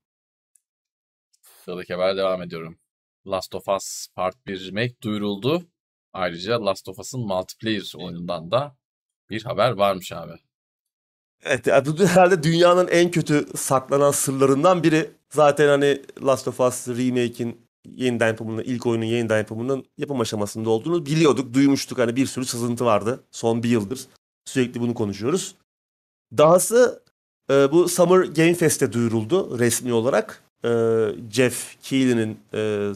Sıradaki haber devam ediyorum. Last of Us Part 1 Remake duyuruldu. Ayrıca Last of Us'ın multiplayer oyunundan da bir haber varmış abi. Evet bu herhalde dünyanın en kötü saklanan sırlarından biri. Zaten hani Last of Us Remake'in yeniden yapımının, ilk oyunun yeniden yapımının yapım aşamasında olduğunu biliyorduk, duymuştuk. Hani bir sürü sızıntı vardı son bir yıldır. Sürekli bunu konuşuyoruz. Dahası e, bu Summer Game Fest'te duyuruldu resmi olarak. E, Jeff Keighley'nin e,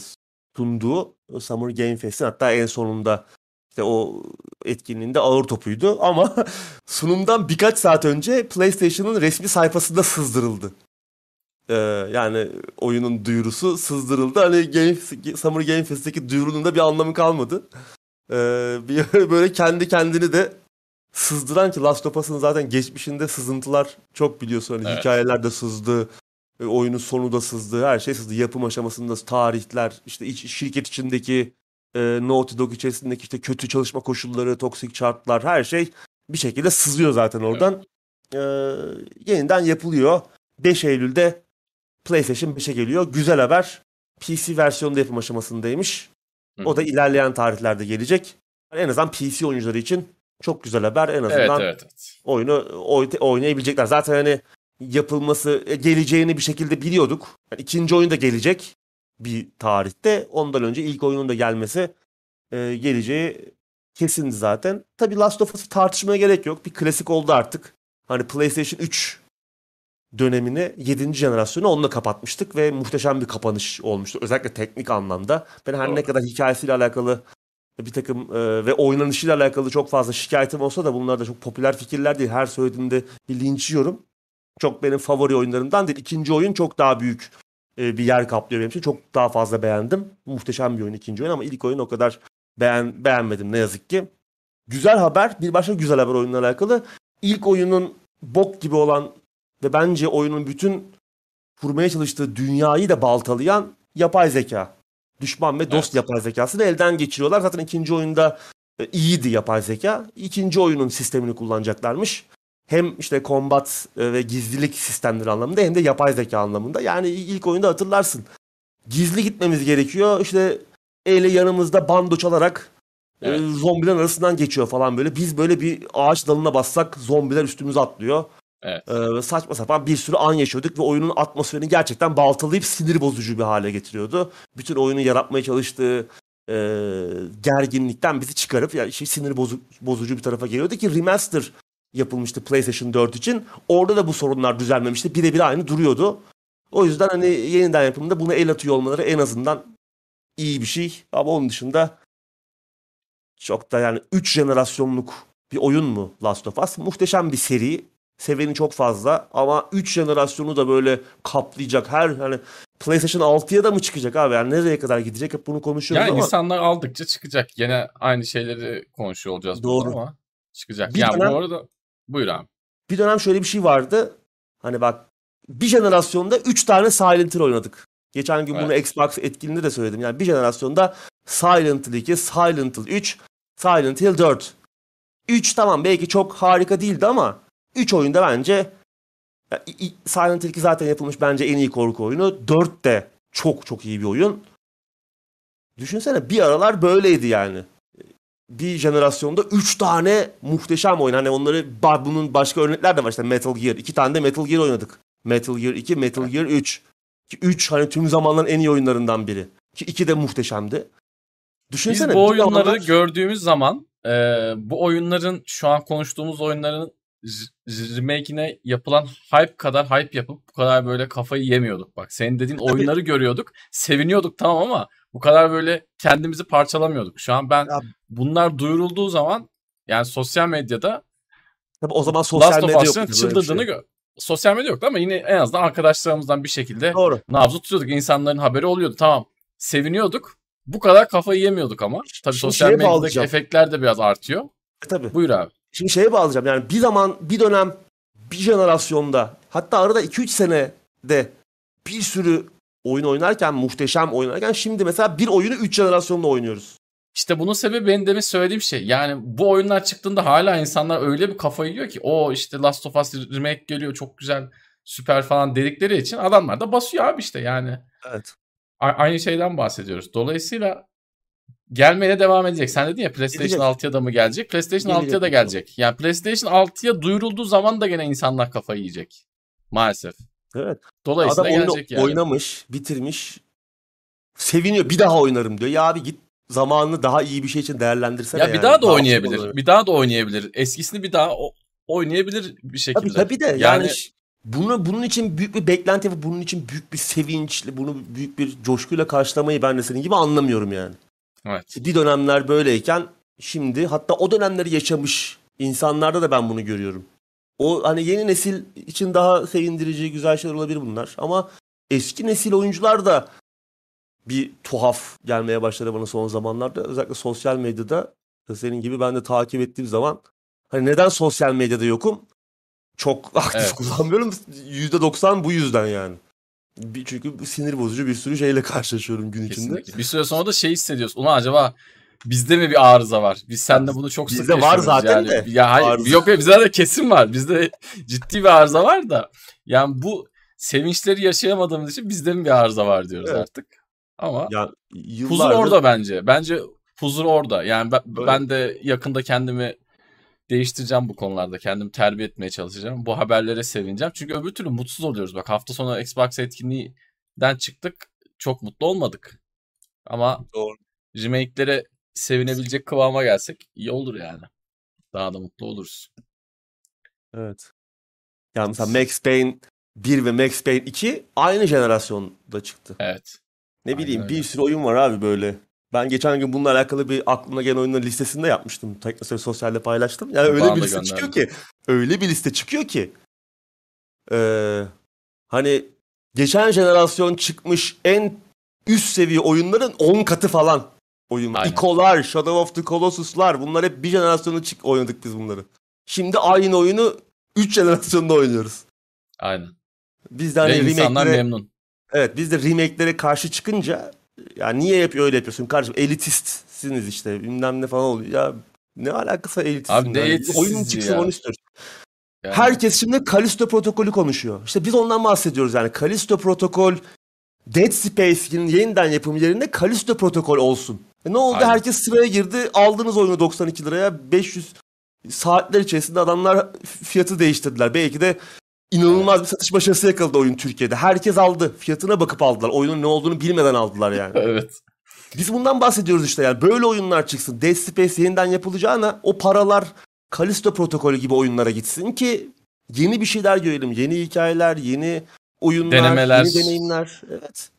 sunduğu Summer Game Fest'in hatta en sonunda işte o etkinliğinde ağır topuydu ama sunumdan birkaç saat önce PlayStation'ın resmi sayfasında sızdırıldı. Ee, yani oyunun duyurusu sızdırıldı. Hani Game, Summer Game Fest'teki duyurunun da bir anlamı kalmadı. Ee, bir, böyle kendi kendini de sızdıran ki Last of Us'ın zaten geçmişinde sızıntılar çok biliyorsun. Hani Evet. hikayeler de sızdı. e, Oyunun sonu da sızdı. Her şey sızdı. Yapım aşamasında tarihler, işte iç, şirket içindeki e, Naughty Dog içerisindeki işte kötü çalışma koşulları, toksik şartlar her şey bir şekilde sızıyor zaten oradan. E, yeniden yapılıyor. 5 Eylül'de PlayStation 5'e geliyor. Güzel haber. PC versiyonda yapım aşamasındaymış. O da ilerleyen tarihlerde gelecek. En azından PC oyuncuları için çok güzel haber. En Evet, azından evet, evet. oyunu oy- oynayabilecekler. Zaten hani yapılması e, geleceğini bir şekilde biliyorduk. Yani ikinci oyun da gelecek bir tarihte. Ondan önce ilk oyunun da gelmesi e, geleceği kesindi zaten. Tabii Last of Us'ı tartışmaya gerek yok. Bir klasik oldu artık. Hani PlayStation 3 dönemini 7. jenerasyonu onunla kapatmıştık ve muhteşem bir kapanış olmuştu. Özellikle teknik anlamda. Ben her ne Doğru. kadar hikayesiyle alakalı bir takım e, ve oynanışıyla alakalı çok fazla şikayetim olsa da bunlar da çok popüler fikirler değil. Her söylediğimde bir linç yiyorum. Çok benim favori oyunlarımdan değil. İkinci oyun çok daha büyük e, bir yer kaplıyor benim için. Çok daha fazla beğendim. Muhteşem bir oyun ikinci oyun ama ilk oyun o kadar beğen, beğenmedim ne yazık ki. Güzel haber. Bir başka güzel haber oyunla alakalı. İlk oyunun bok gibi olan ve bence oyunun bütün kurmaya çalıştığı dünyayı da baltalayan yapay zeka. Düşman ve dost Evet. yapay zekasını elden geçiriyorlar. Zaten ikinci oyunda e, iyiydi yapay zeka. İkinci oyunun sistemini kullanacaklarmış. Hem işte combat e, ve gizlilik sistemleri anlamında hem de yapay zeka anlamında. Yani ilk oyunda hatırlarsın. Gizli gitmemiz gerekiyor. İşte eli yanımızda bando çalarak e, Evet. zombiler arasından geçiyor falan böyle. Biz böyle bir ağaç dalına bassak zombiler üstümüze atlıyor. Evet. Ee, saçma sapan bir sürü an yaşıyorduk ve oyunun atmosferini gerçekten baltalayıp sinir bozucu bir hale getiriyordu. Bütün oyunu yaratmaya çalıştığı e, gerginlikten bizi çıkarıp yani şey sinir bozu- bozucu bir tarafa geliyordu ki remaster yapılmıştı PlayStation 4 için. Orada da bu sorunlar düzelmemişti. Birebir aynı duruyordu. O yüzden hani yeniden yapımda buna el atıyor olmaları en azından iyi bir şey. Ama onun dışında çok da yani 3 jenerasyonluk bir oyun mu Last of Us? Muhteşem bir seri. Seveni çok fazla ama 3 jenerasyonu da böyle kaplayacak. Her hani PlayStation 6'ya da mı çıkacak abi? Yani nereye kadar gidecek? Hep bunu konuşuyoruz Yani ama insanlar aldıkça çıkacak. Gene aynı şeyleri konuşuyor olacağız Doğru. ama çıkacak. Bir yani dönem- bu arada buyur abi. bir dönem şöyle bir şey vardı. Hani bak bir jenerasyonda 3 tane Silent Hill oynadık. Geçen gün bunu Evet. Xbox etkinliğinde de söyledim. Yani bir jenerasyonda Silent Hill 2, Silent Hill 3, Silent Hill 4. 3 tamam belki çok harika değildi ama 3 oyunda bence ya, i- i- Silent Hill 2 zaten yapılmış bence en iyi korku oyunu. 4 de çok çok iyi bir oyun. Düşünsene bir aralar böyleydi yani. Bir jenerasyonda 3 tane muhteşem oyun. Hani onları bunun başka örnekler de var işte Metal Gear. 2 tane de Metal Gear oynadık. Metal Gear 2, Metal Gear 3. Ki 3 hani tüm zamanların en iyi oyunlarından biri. Ki 2 de muhteşemdi. Biz Düşünsene bu bir oyunları zamanlar- gördüğümüz zaman e, bu oyunların şu an konuştuğumuz oyunların remake'ine yapılan hype kadar hype yapıp bu kadar böyle kafayı yemiyorduk. Bak senin dediğin oyunları görüyorduk. Seviniyorduk tamam ama bu kadar böyle kendimizi parçalamıyorduk. Şu an ben Ya- bunlar duyurulduğu zaman yani sosyal medyada Tabii o zaman sosyal Last medya yoktu çıldırdığını şey. gör. Sosyal medya yoktu ama yine en azından arkadaşlarımızdan bir şekilde Doğru. nabzı tutuyorduk. İnsanların haberi oluyordu. Tamam. Seviniyorduk. Bu kadar kafayı yemiyorduk ama. Tabii Şimdi sosyal medyadaki efektler de biraz artıyor. E, tabii. Buyur abi. Şimdi şeye bağlayacağım. Yani bir zaman, bir dönem, bir jenerasyonda hatta arada 2-3 senede bir sürü oyun oynarken, muhteşem oynarken şimdi mesela bir oyunu 3 jenerasyonda oynuyoruz. İşte bunun sebebi benim demin söylediğim şey. Yani bu oyunlar çıktığında hala insanlar öyle bir kafayı yiyor ki o işte Last of Us remake geliyor çok güzel süper falan dedikleri için adamlar da basıyor abi işte yani. Evet. A- aynı şeyden bahsediyoruz. Dolayısıyla gelmeye devam edecek. Sen dedin ya PlayStation Gelecek. 6'ya da mı gelecek? PlayStation Gelecek 6'ya da gelecek. Yani PlayStation 6'ya duyurulduğu zaman da gene insanlar kafayı yiyecek. Maalesef. Evet. Dolayısıyla Adam oyunu gelecek yani. oynamış, bitirmiş. Seviniyor. Bir daha oynarım diyor. Ya abi git zamanını daha iyi bir şey için değerlendirsene ya yani. bir daha da oynayabilir. sonra- Bir daha da oynayabilir. Eskisini bir daha o- oynayabilir bir şekilde. Tabii tabii de yani, Yani- bunu bunun için büyük bir beklenti ve bunun için büyük bir sevinçle, bunu büyük bir coşkuyla karşılamayı ben de senin gibi anlamıyorum yani. Evet. Bir dönemler böyleyken şimdi hatta o dönemleri yaşamış insanlarda da ben bunu görüyorum. O hani yeni nesil için daha sevindirici, güzel şeyler olabilir bunlar. Ama eski nesil oyuncular da bir tuhaf gelmeye başladı bana son zamanlarda. Özellikle sosyal medyada senin gibi ben de takip ettiğim zaman hani neden sosyal medyada yokum? Çok aktif Evet. kullanmıyorum. %90 bu yüzden yani. Bir, çünkü sinir bozucu bir sürü şeyle karşılaşıyorum gün içinde. Kesinlikle. Bir süre sonra da şey hissediyorsun. Ulan acaba bizde mi bir arıza var? Biz seninle bunu çok sık Bizde var zaten yani. de. Ya hayır, Arıza. yok yok bizde de kesin var. Bizde ciddi bir arıza var da. Yani bu sevinçleri yaşayamadığımız için bizde mi bir arıza var diyoruz Evet. artık. Ama Ya huzur yıllardır orada bence. Bence huzur orada. Yani ben, Öyle. ben de yakında kendimi değiştireceğim bu konularda. Kendimi terbiye etmeye çalışacağım. Bu haberlere sevineceğim. Çünkü öbür türlü mutsuz oluyoruz. Bak hafta sonu Xbox etkinliğinden çıktık. Çok mutlu olmadık. Ama Doğru. remake'lere sevinebilecek kıvama gelsek iyi olur yani. Daha da mutlu oluruz. Evet. Yani mesela Max Payne 1 ve Max Payne 2 aynı jenerasyonda çıktı. Evet. Ne Aynen bileyim öyle. bir sürü oyun var abi böyle. Ben geçen gün bununla alakalı bir aklıma gelen oyunların listesinde yapmıştım. Teknoseyir Sosyal'de paylaştım. Yani öyle Bana bir liste çıkıyor ki. Öyle bir liste çıkıyor ki. Ee, hani geçen jenerasyon çıkmış en üst seviye oyunların 10 katı falan oyun. Ico'lar, Shadow of the Colossus'lar bunlar hep bir jenerasyonu çık oynadık biz bunları. Şimdi aynı oyunu 3 jenerasyonda oynuyoruz. Aynen. Biz de Ve hani insanlar remake'lere, memnun. evet biz de remake'lere karşı çıkınca ya niye hep öyle yapıyorsun kardeşim elitistsiniz işte bilmem ne falan oluyor. Ya ne alakası elitizmle? Abi ne Hani elitistizliği Oyun çıksın ya? onu istiyoruz. Yani Herkes şimdi Kalisto protokolü konuşuyor. İşte biz ondan bahsediyoruz yani. Kalisto protokol Dead Space'in yeniden yapım yerine Kalisto protokol olsun. E ne oldu? Aynen. Herkes sıraya girdi. Aldınız oyunu 92 liraya. 500 saatler içerisinde adamlar fiyatı değiştirdiler. Belki de inanılmaz bir satış başarısı yakaladı oyun Türkiye'de. Herkes aldı. Fiyatına bakıp aldılar. Oyunun ne olduğunu bilmeden aldılar yani. evet. Biz bundan bahsediyoruz işte yani. Böyle oyunlar çıksın. Dead Space yeniden yapılacağına o paralar Kalisto protokolü gibi oyunlara gitsin ki yeni bir şeyler görelim. Yeni hikayeler, yeni oyunlar, Denemeler. yeni deneyimler. Evet.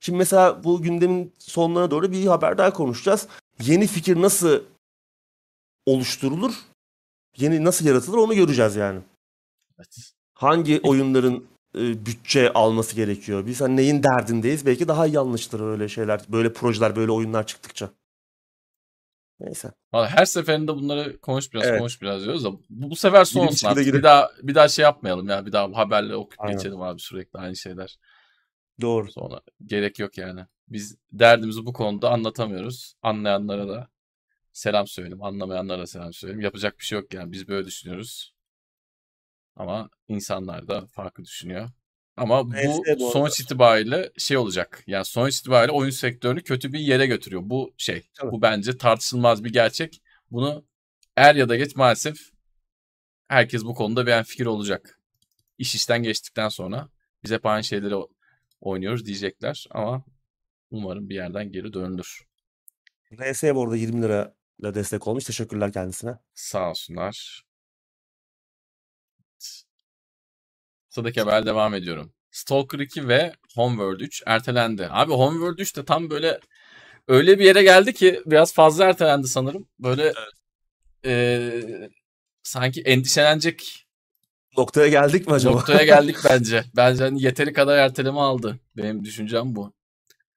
Şimdi mesela bu gündemin sonlarına doğru bir haber daha konuşacağız. Yeni fikir nasıl oluşturulur? Yeni nasıl yaratılır onu göreceğiz yani. Evet. Hangi oyunların e, bütçe alması gerekiyor? Biz hani neyin derdindeyiz? Belki daha yanlıştır öyle şeyler, böyle projeler, böyle oyunlar çıktıkça. Neyse. Vallahi her seferinde bunları konuş biraz Evet. konuş biraz diyoruz da bu, bu sefer son olsun artık. gidip- Bir daha bir daha şey yapmayalım ya. Bir daha haberleri okuyup Aynen. geçelim abi sürekli aynı şeyler. Doğru. Sonra gerek yok yani. Biz derdimizi bu konuda anlatamıyoruz. Anlayanlara da selam söyleyeyim. Anlamayanlara da selam söyleyeyim. Yapacak bir şey yok yani. Biz böyle düşünüyoruz. Ama insanlar da farklı düşünüyor. Ama bu Neyse, bu sonuç itibariyle şey olacak. Yani sonuç itibariyle oyun sektörünü kötü bir yere götürüyor. Bu şey. Tabii. Bu bence tartışılmaz bir gerçek. Bunu er ya da geç maalesef herkes bu konuda bir fikir olacak. İş işten geçtikten sonra biz hep aynı şeyleri oynuyoruz diyecekler ama umarım bir yerden geri dönülür. RS bu arada 20 lirayla destek olmuş. Teşekkürler kendisine. Sağ olsunlar. Sıradaki haber devam ediyorum. Stalker 2 ve Homeworld 3 ertelendi. Abi Homeworld 3 de tam böyle öyle bir yere geldi ki biraz fazla ertelendi sanırım. Böyle eee, sanki endişelenecek Noktaya geldik mi acaba? noktaya geldik bence. Bence hani yeteri kadar erteleme aldı. Benim düşüncem bu.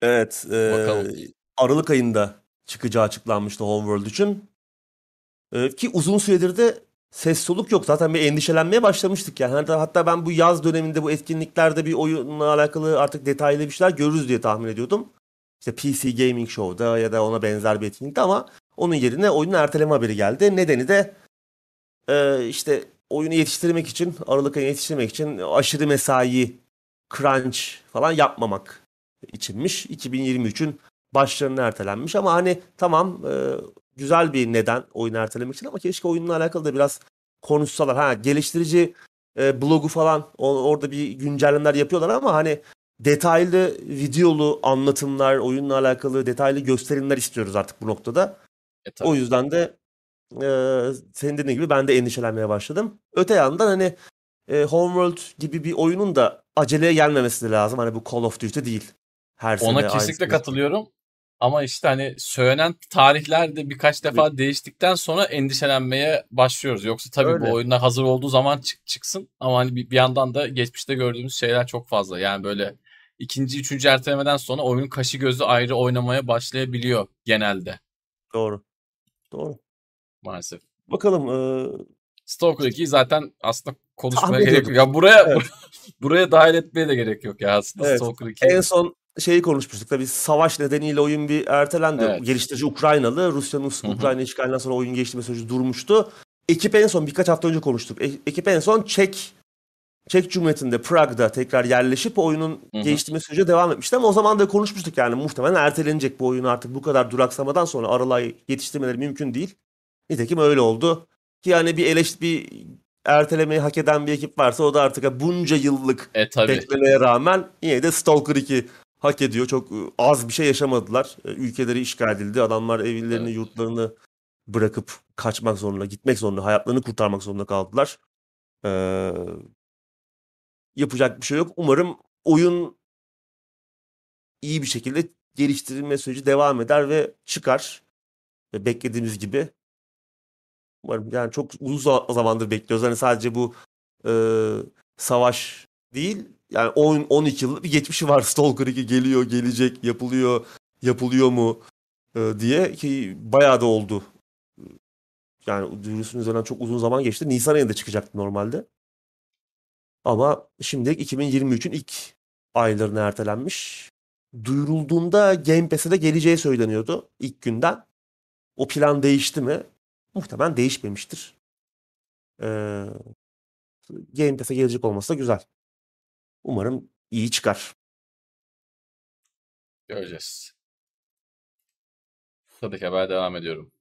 Evet. e, Bakalım. Aralık ayında çıkacağı açıklanmıştı Homeworld için. E, ki uzun süredir de ses soluk yok. Zaten bir endişelenmeye başlamıştık yani. Hatta, hatta ben bu yaz döneminde bu etkinliklerde bir oyunla alakalı artık detaylı bir şeyler görürüz diye tahmin ediyordum. İşte PC Gaming Show'da ya da ona benzer bir etkinlikte ama onun yerine oyunun erteleme haberi geldi. Nedeni de e, işte oyunu yetiştirmek için, Aralık ayını yetiştirmek için aşırı mesai, crunch falan yapmamak içinmiş. 2023'ün başlarına ertelenmiş ama hani tamam e, güzel bir neden oyunu ertelemek için ama keşke oyunla alakalı da biraz konuşsalar. Ha geliştirici e, blogu falan o- orada bir güncellemeler yapıyorlar ama hani detaylı videolu anlatımlar, oyunla alakalı detaylı gösterimler istiyoruz artık bu noktada. E, tabii. O yüzden de e, senin dediğin gibi ben de endişelenmeye başladım. Öte yandan hani e, Homeworld gibi bir oyunun da aceleye gelmemesi lazım. Hani bu Call of Duty değil. Her sene Ona kesinlikle katılıyorum. Ama işte hani söylenen tarihler de birkaç defa değiştikten sonra endişelenmeye başlıyoruz. Yoksa tabii Öyle. bu oyunlar hazır olduğu zaman çık- çıksın. Ama hani bir, bir yandan da geçmişte gördüğümüz şeyler çok fazla. Yani böyle ikinci, üçüncü ertelemeden sonra oyunun kaşı gözü ayrı oynamaya başlayabiliyor genelde Doğru. Doğru. maalesef. Bakalım. E, Stalker 2'yi zaten aslında konuşmaya Tahmin gerek yok. Ya buraya Evet. buraya dahil etmeye de gerek yok ya aslında Evet. Stalker 2. en son şeyi konuşmuştuk. Tabii savaş nedeniyle oyun bir ertelendi. Evet. Geliştirici Ukraynalı. Rusya'nın. Ukrayna işgalinden sonra oyun geçti mesajı durmuştu. Ekip en son birkaç hafta önce konuştuk. E- ekip en son Çek Çek Cumhuriyeti'nde Prag'da tekrar yerleşip oyunun Hı hı. geliştirme süreci devam etmişti ama o zaman da konuşmuştuk yani muhtemelen ertelenecek bu oyun artık bu kadar duraksamadan sonra aralığa yetiştirmeleri mümkün değil. Nitekim öyle oldu. Ki yani bir eleştiri bir ertelemeyi hak eden bir ekip varsa o da artık bunca yıllık E tabii. beklemeye rağmen yine de Stalker 2 hak ediyor. Çok e, az bir şey yaşamadılar. E, Ülkeleri işgal edildi. Adamlar evlerini, Evet. yurtlarını bırakıp kaçmak zorunda, gitmek zorunda, hayatlarını kurtarmak zorunda kaldılar. Ee, yapacak bir şey yok. Umarım oyun iyi bir şekilde geliştirilme süreci devam eder ve çıkar. Ve beklediğimiz gibi. Umarım yani çok uzun za- zamandır bekliyoruz. Hani sadece bu e, savaş değil. Yani 10 12 yıllık bir geçmişi var. Stalker 2 geliyor, gelecek, yapılıyor, yapılıyor mu e, diye ki bayağı da oldu. Yani duyurusunun üzerinden çok uzun zaman geçti. Nisan ayında çıkacaktı normalde. Ama şimdilik 2023'ün ilk aylarına ertelenmiş. Duyurulduğunda Game Pass'e de geleceği söyleniyordu ilk günden. O plan değişti mi? Muhtemelen değişmemiştir. Ee, Game Pass'e gelecek olması da güzel. Umarım iyi çıkar. Göreceğiz. Sıradaki haber devam ediyorum.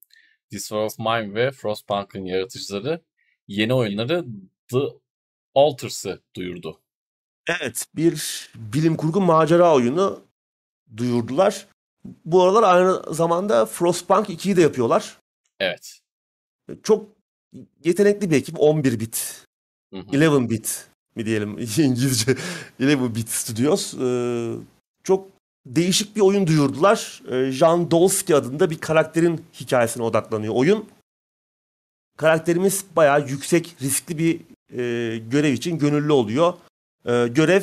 This War of Mine ve Frostpunk'ın yaratıcıları yeni oyunları The Alters'ı duyurdu. Evet, bir bilim kurgu macera oyunu duyurdular. Bu aralar aynı zamanda Frostpunk 2'yi de yapıyorlar. Evet. Çok yetenekli bir ekip. 11 bit, Hı hı. 11 bit mi diyelim İngilizce. 11 bit Studios. Ee, çok değişik bir oyun duyurdular. Ee, Jan Dolski adında bir karakterin hikayesine odaklanıyor oyun. Karakterimiz bayağı yüksek riskli bir e, görev için gönüllü oluyor. E, görev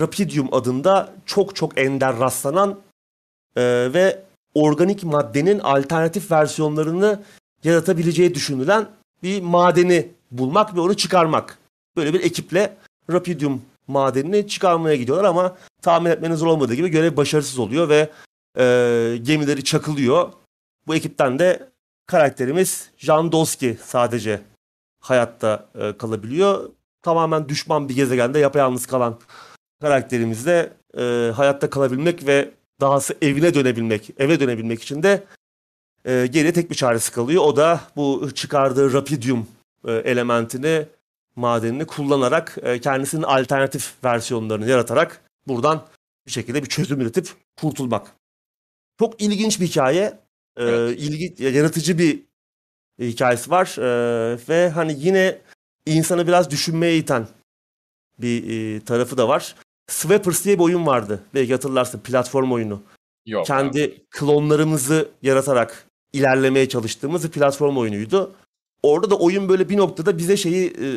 Rapidium adında çok çok ender rastlanan e, ve organik maddenin alternatif versiyonlarını yaratabileceği düşünülen bir madeni bulmak ve onu çıkarmak. Böyle bir ekiple Rapidium madenini çıkarmaya gidiyorlar ama tahmin etmeniz olmadığı gibi görev başarısız oluyor ve e, gemileri çakılıyor. Bu ekipten de karakterimiz Jan Doski sadece hayatta e, kalabiliyor. Tamamen düşman bir gezegende yapayalnız kalan karakterimiz de e, hayatta kalabilmek ve dahası evine dönebilmek, eve dönebilmek için de e, geriye tek bir çaresi kalıyor. O da bu çıkardığı Rapidium e, elementini, madenini kullanarak e, kendisinin alternatif versiyonlarını yaratarak buradan bir şekilde bir çözüm üretip kurtulmak. Çok ilginç bir hikaye. E, evet. ilgi, yaratıcı bir hikayesi var. E, ve hani yine insanı biraz düşünmeye iten bir e, tarafı da var. Swappers diye bir oyun vardı. Belki hatırlarsın platform oyunu. Yok. Kendi abi. klonlarımızı yaratarak ilerlemeye çalıştığımız bir platform oyunuydu. Orada da oyun böyle bir noktada bize şeyi e,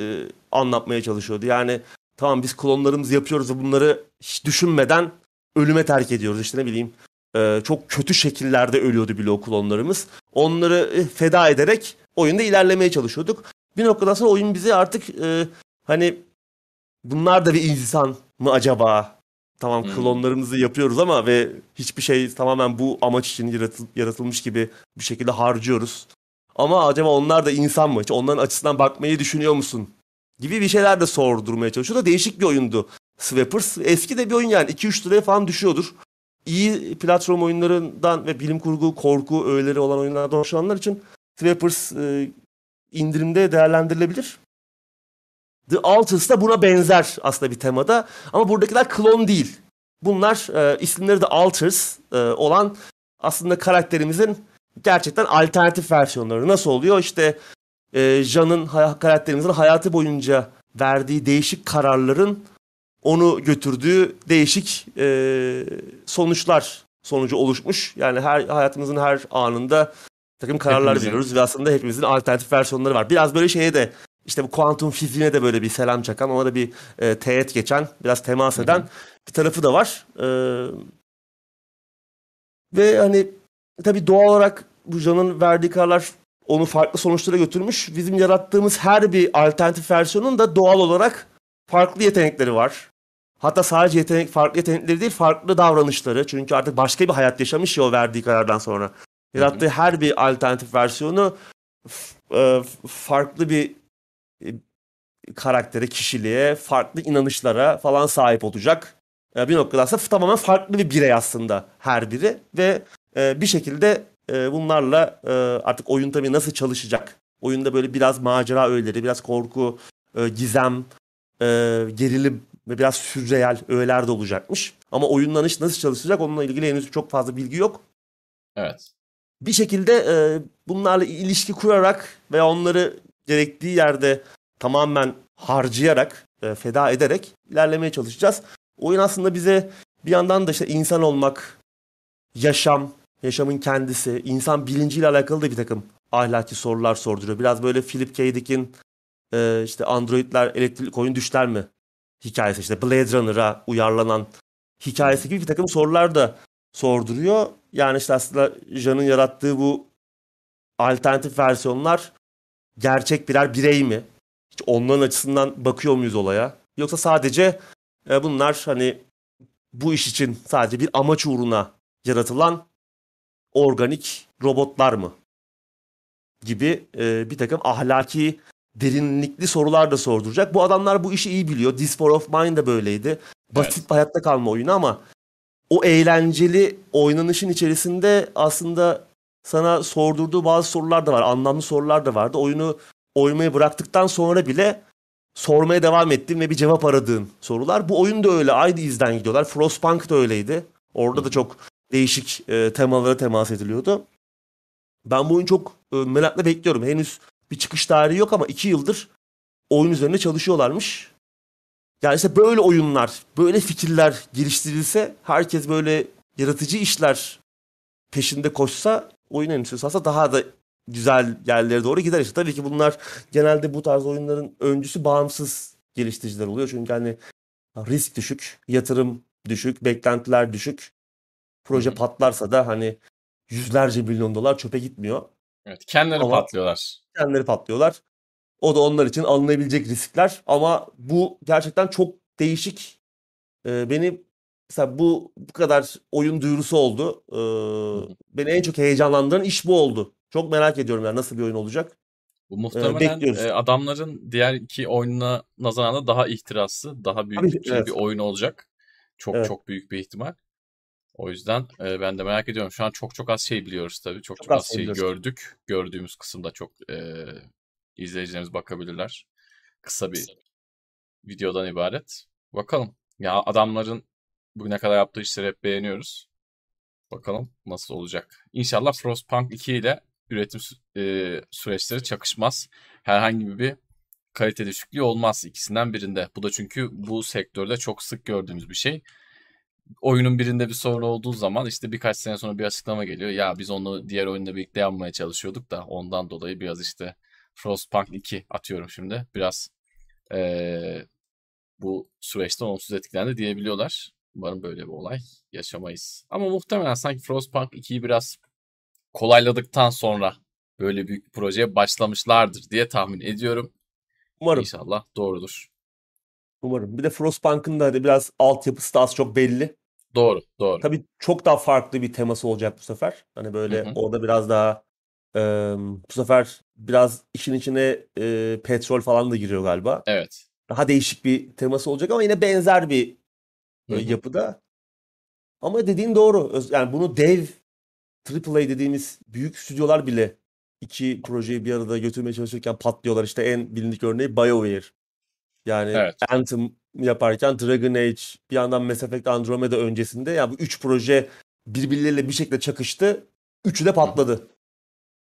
anlatmaya çalışıyordu. Yani tamam biz klonlarımızı yapıyoruz ve bunları hiç düşünmeden ölüme terk ediyoruz. İşte ne bileyim e, çok kötü şekillerde ölüyordu bile o klonlarımız. Onları e, feda ederek oyunda ilerlemeye çalışıyorduk. Bir noktadan sonra oyun bize artık e, hani bunlar da bir insan mı acaba? Tamam hmm. klonlarımızı yapıyoruz ama ve hiçbir şey tamamen bu amaç için yaratıl, yaratılmış gibi bir şekilde harcıyoruz. Ama acaba onlar da insan mı? Onların açısından bakmayı düşünüyor musun? Gibi bir şeyler de sordurmaya çalışıyor da değişik bir oyundu. Swappers eski de bir oyun yani 2-3 liraya falan düşüyordur. İyi platform oyunlarından ve bilim kurgu, korku öğeleri olan oyunlardan hoşlananlar için Swappers e, indirimde değerlendirilebilir. The Alters da buna benzer aslında bir temada. Ama buradakiler klon değil. Bunlar e, isimleri de Alters e, olan aslında karakterimizin gerçekten alternatif versiyonları. Nasıl oluyor? İşte e, Jan'ın karakterimizin hayatı boyunca verdiği değişik kararların onu götürdüğü değişik e, sonuçlar sonucu oluşmuş. Yani her hayatımızın her anında takım kararlar Hepimizin. veriyoruz ve aslında hepimizin alternatif versiyonları var. Biraz böyle şeye de işte bu kuantum fiziğine de böyle bir selam çakan, ona da bir e, teğet geçen, biraz temas eden Hı-hı. bir tarafı da var. E, ve hani tabii doğal olarak bu Jan'ın verdiği kararlar onu farklı sonuçlara götürmüş. Bizim yarattığımız her bir alternatif versiyonun da doğal olarak farklı yetenekleri var. Hatta sadece yetenek, farklı yetenekleri değil, farklı davranışları. Çünkü artık başka bir hayat yaşamış ya o verdiği karardan sonra. Yarattığı her bir alternatif versiyonu e, farklı bir e, karaktere, kişiliğe, farklı inanışlara falan sahip olacak. E, bir noktada aslında tamamen farklı bir birey aslında her biri ve bir şekilde bunlarla artık oyun tabii nasıl çalışacak? Oyunda böyle biraz macera öğeleri, biraz korku, gizem, gerilim ve biraz sürreel öğeler de olacakmış. Ama oyunlanış nasıl çalışacak onunla ilgili henüz çok fazla bilgi yok. Evet. Bir şekilde e, bunlarla ilişki kurarak ve onları gerektiği yerde tamamen harcayarak, e, feda ederek ilerlemeye çalışacağız. Oyun aslında bize bir yandan da işte insan olmak, yaşam, yaşamın kendisi, insan bilinciyle alakalı da bir takım ahlaki sorular sorduruyor. Biraz böyle Philip K. Dick'in e, işte androidler elektrik oyun düşler mi hikayesi işte Blade Runner'a uyarlanan hikayesi gibi bir takım sorular da sorduruyor. Yani işte aslında Jan'ın yarattığı bu alternatif versiyonlar gerçek birer birey mi? Hiç onların açısından bakıyor muyuz olaya? Yoksa sadece e, bunlar hani bu iş için sadece bir amaç uğruna yaratılan organik robotlar mı? Gibi e, bir takım ahlaki derinlikli sorular da sorduracak. Bu adamlar bu işi iyi biliyor. This War of Mine de böyleydi. Basit evet. bir hayatta kalma oyunu ama o eğlenceli oynanışın içerisinde aslında sana sordurduğu bazı sorular da var. Anlamlı sorular da vardı. Oyunu oynamayı bıraktıktan sonra bile sormaya devam ettiğin ve bir cevap aradığın sorular. Bu oyun da öyle. Aynı izden gidiyorlar. Frostpunk da öyleydi. Orada da çok değişik e, temalara temas ediliyordu. Ben bu oyunu çok e, merakla bekliyorum. Henüz bir çıkış tarihi yok ama iki yıldır oyun üzerinde çalışıyorlarmış. Yani işte böyle oyunlar, böyle fikirler geliştirilse, herkes böyle yaratıcı işler peşinde koşsa oyun endüstrisi daha da güzel yerlere doğru gider işte. Tabii ki bunlar genelde bu tarz oyunların öncüsü bağımsız geliştiriciler oluyor. Çünkü hani risk düşük, yatırım düşük, beklentiler düşük. Proje Hı hı. patlarsa da hani yüzlerce milyon dolar çöpe gitmiyor. Evet, kendileri Ama- patlıyorlar. Kendileri patlıyorlar. O da onlar için alınabilecek riskler. Ama bu gerçekten çok değişik. Ee, beni mesela bu bu kadar oyun duyurusu oldu. Ee, beni en çok heyecanlandıran iş bu oldu. Çok merak ediyorum yani nasıl bir oyun olacak. Bu muhtemelen bekliyoruz. e, adamların diğer iki oyununa nazaran da daha ihtiraslı, daha büyük Tabii, bütçeli evet. bir oyun olacak. Çok Evet. çok büyük bir ihtimal. O yüzden e, ben de merak ediyorum. Şu an çok çok az şey biliyoruz tabii. Çok çok, Çok az az şey şey biliyoruz. gördük. Gördüğümüz kısımda çok e, izleyicilerimiz bakabilirler. Kısa bir videodan ibaret. Bakalım. Ya adamların bugüne kadar yaptığı işleri hep beğeniyoruz. Bakalım nasıl olacak. İnşallah Frostpunk 2 ile üretim sü- e, süreçleri çakışmaz. Herhangi bir kalite düşüklüğü olmaz ikisinden birinde. Bu da çünkü bu sektörde çok sık gördüğümüz bir şey. Oyunun birinde bir sorun olduğu zaman işte birkaç sene sonra bir açıklama geliyor. Ya biz onu diğer oyunda birlikte yapmaya çalışıyorduk da ondan dolayı biraz işte Frostpunk 2 atıyorum şimdi. Biraz eee, bu süreçten olumsuz etkilendi diyebiliyorlar. Umarım böyle bir olay yaşamayız. Ama muhtemelen sanki Frostpunk 2'yi biraz kolayladıktan sonra böyle büyük bir projeye başlamışlardır diye tahmin ediyorum. Umarım. İnşallah doğrudur. Umarım. Bir de Frostpunk'ın da hadi biraz altyapısı da az çok belli. Doğru, doğru. Tabii çok daha farklı bir teması olacak bu sefer. Hani böyle Hı hı. orada biraz daha e, bu sefer biraz işin içine e, petrol falan da giriyor galiba. Evet. Daha değişik bir teması olacak ama yine benzer bir e, Hı hı. yapıda. Ama dediğin doğru. Yani bunu dev AAA dediğimiz büyük stüdyolar bile iki projeyi bir arada götürmeye çalışırken patlıyorlar. İşte en bilindik örneği BioWare. Yani Evet. Anthem yaparken Dragon Age bir yandan Mass Effect Andromeda öncesinde yani bu üç proje birbirleriyle bir şekilde çakıştı. Üçü de patladı.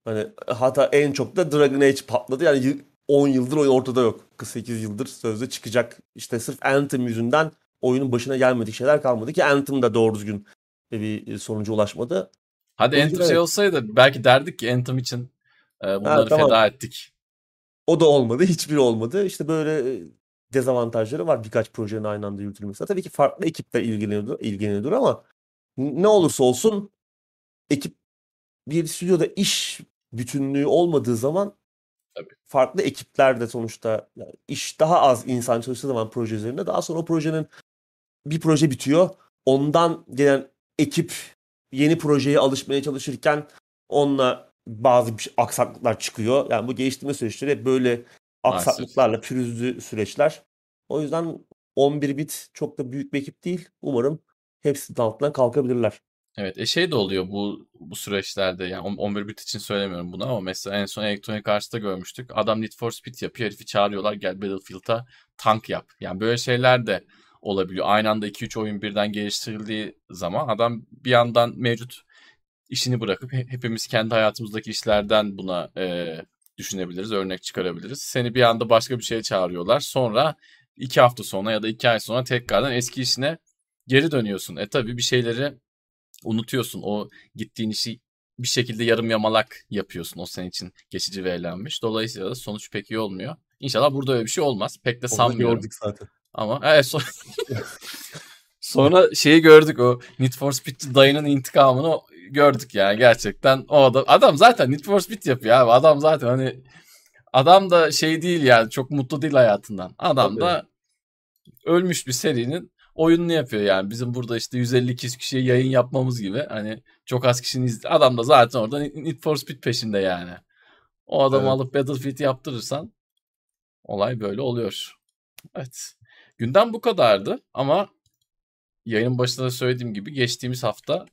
Hani hatta en çok da Dragon Age patladı. Yani yı- 10 yıldır oyun ortada yok. 8 yıldır sözde çıkacak. İşte sırf Anthem yüzünden oyunun başına gelmedik şeyler kalmadı ki Anthem da doğru düzgün bir sonuca ulaşmadı. Hadi Anthem şey olsaydı belki derdik ki Anthem için e, bunları tamam. feda ettik. O da olmadı. Hiçbiri olmadı. İşte böyle e, dezavantajları var birkaç projenin aynı anda yürütülmesi. Tabii ki farklı ekipler ilgileniyordur, ilgileniyordur ama ne olursa olsun ekip bir stüdyoda iş bütünlüğü olmadığı zaman Tabii. farklı ekipler de sonuçta yani iş daha az insan çalıştığı zaman proje üzerinde daha sonra o projenin bir proje bitiyor. Ondan gelen ekip yeni projeye alışmaya çalışırken onunla bazı bir şey- aksaklıklar çıkıyor. Yani bu geliştirme süreçleri hep böyle aksaklıklarla pürüzlü süreçler. O yüzden 11 bit çok da büyük bir ekip değil. Umarım hepsinin altından kalkabilirler. Evet, e şey de oluyor bu bu süreçlerde yani on- 11 bit için söylemiyorum bunu ama mesela en son Electronic Arts'ta görmüştük. Adam Need for Speed yapıyor, herifi çağırıyorlar gel Battlefield'a tank yap. Yani böyle şeyler de olabiliyor. Aynı anda 2-3 oyun birden geliştirildiği zaman adam bir yandan mevcut işini bırakıp he- hepimiz kendi hayatımızdaki işlerden buna e, düşünebiliriz, örnek çıkarabiliriz. Seni bir anda başka bir şeye çağırıyorlar. Sonra iki hafta sonra ya da iki ay sonra tekrardan eski işine geri dönüyorsun. E tabii bir şeyleri unutuyorsun. O gittiğin işi bir şekilde yarım yamalak yapıyorsun. O senin için geçici ve eğlenmiş. Dolayısıyla da sonuç pek iyi olmuyor. İnşallah burada öyle bir şey olmaz. Pek de Onu sanmıyorum. gördük zaten. Ama evet son... sonra şeyi gördük o Need for Speed'ci dayının intikamını gördük yani gerçekten. O adam, adam zaten Need for Speed yapıyor abi. Adam zaten hani adam da şey değil yani çok mutlu değil hayatından. Adam Tabii. da ölmüş bir serinin oyununu yapıyor yani. Bizim burada işte 150-200 kişiye yayın yapmamız gibi hani çok az kişinin izle... Adam da zaten orada Need for Speed peşinde yani. O adamı Evet. alıp Battlefield yaptırırsan olay böyle oluyor. Evet. Gündem bu kadardı ama yayının başında da söylediğim gibi geçtiğimiz hafta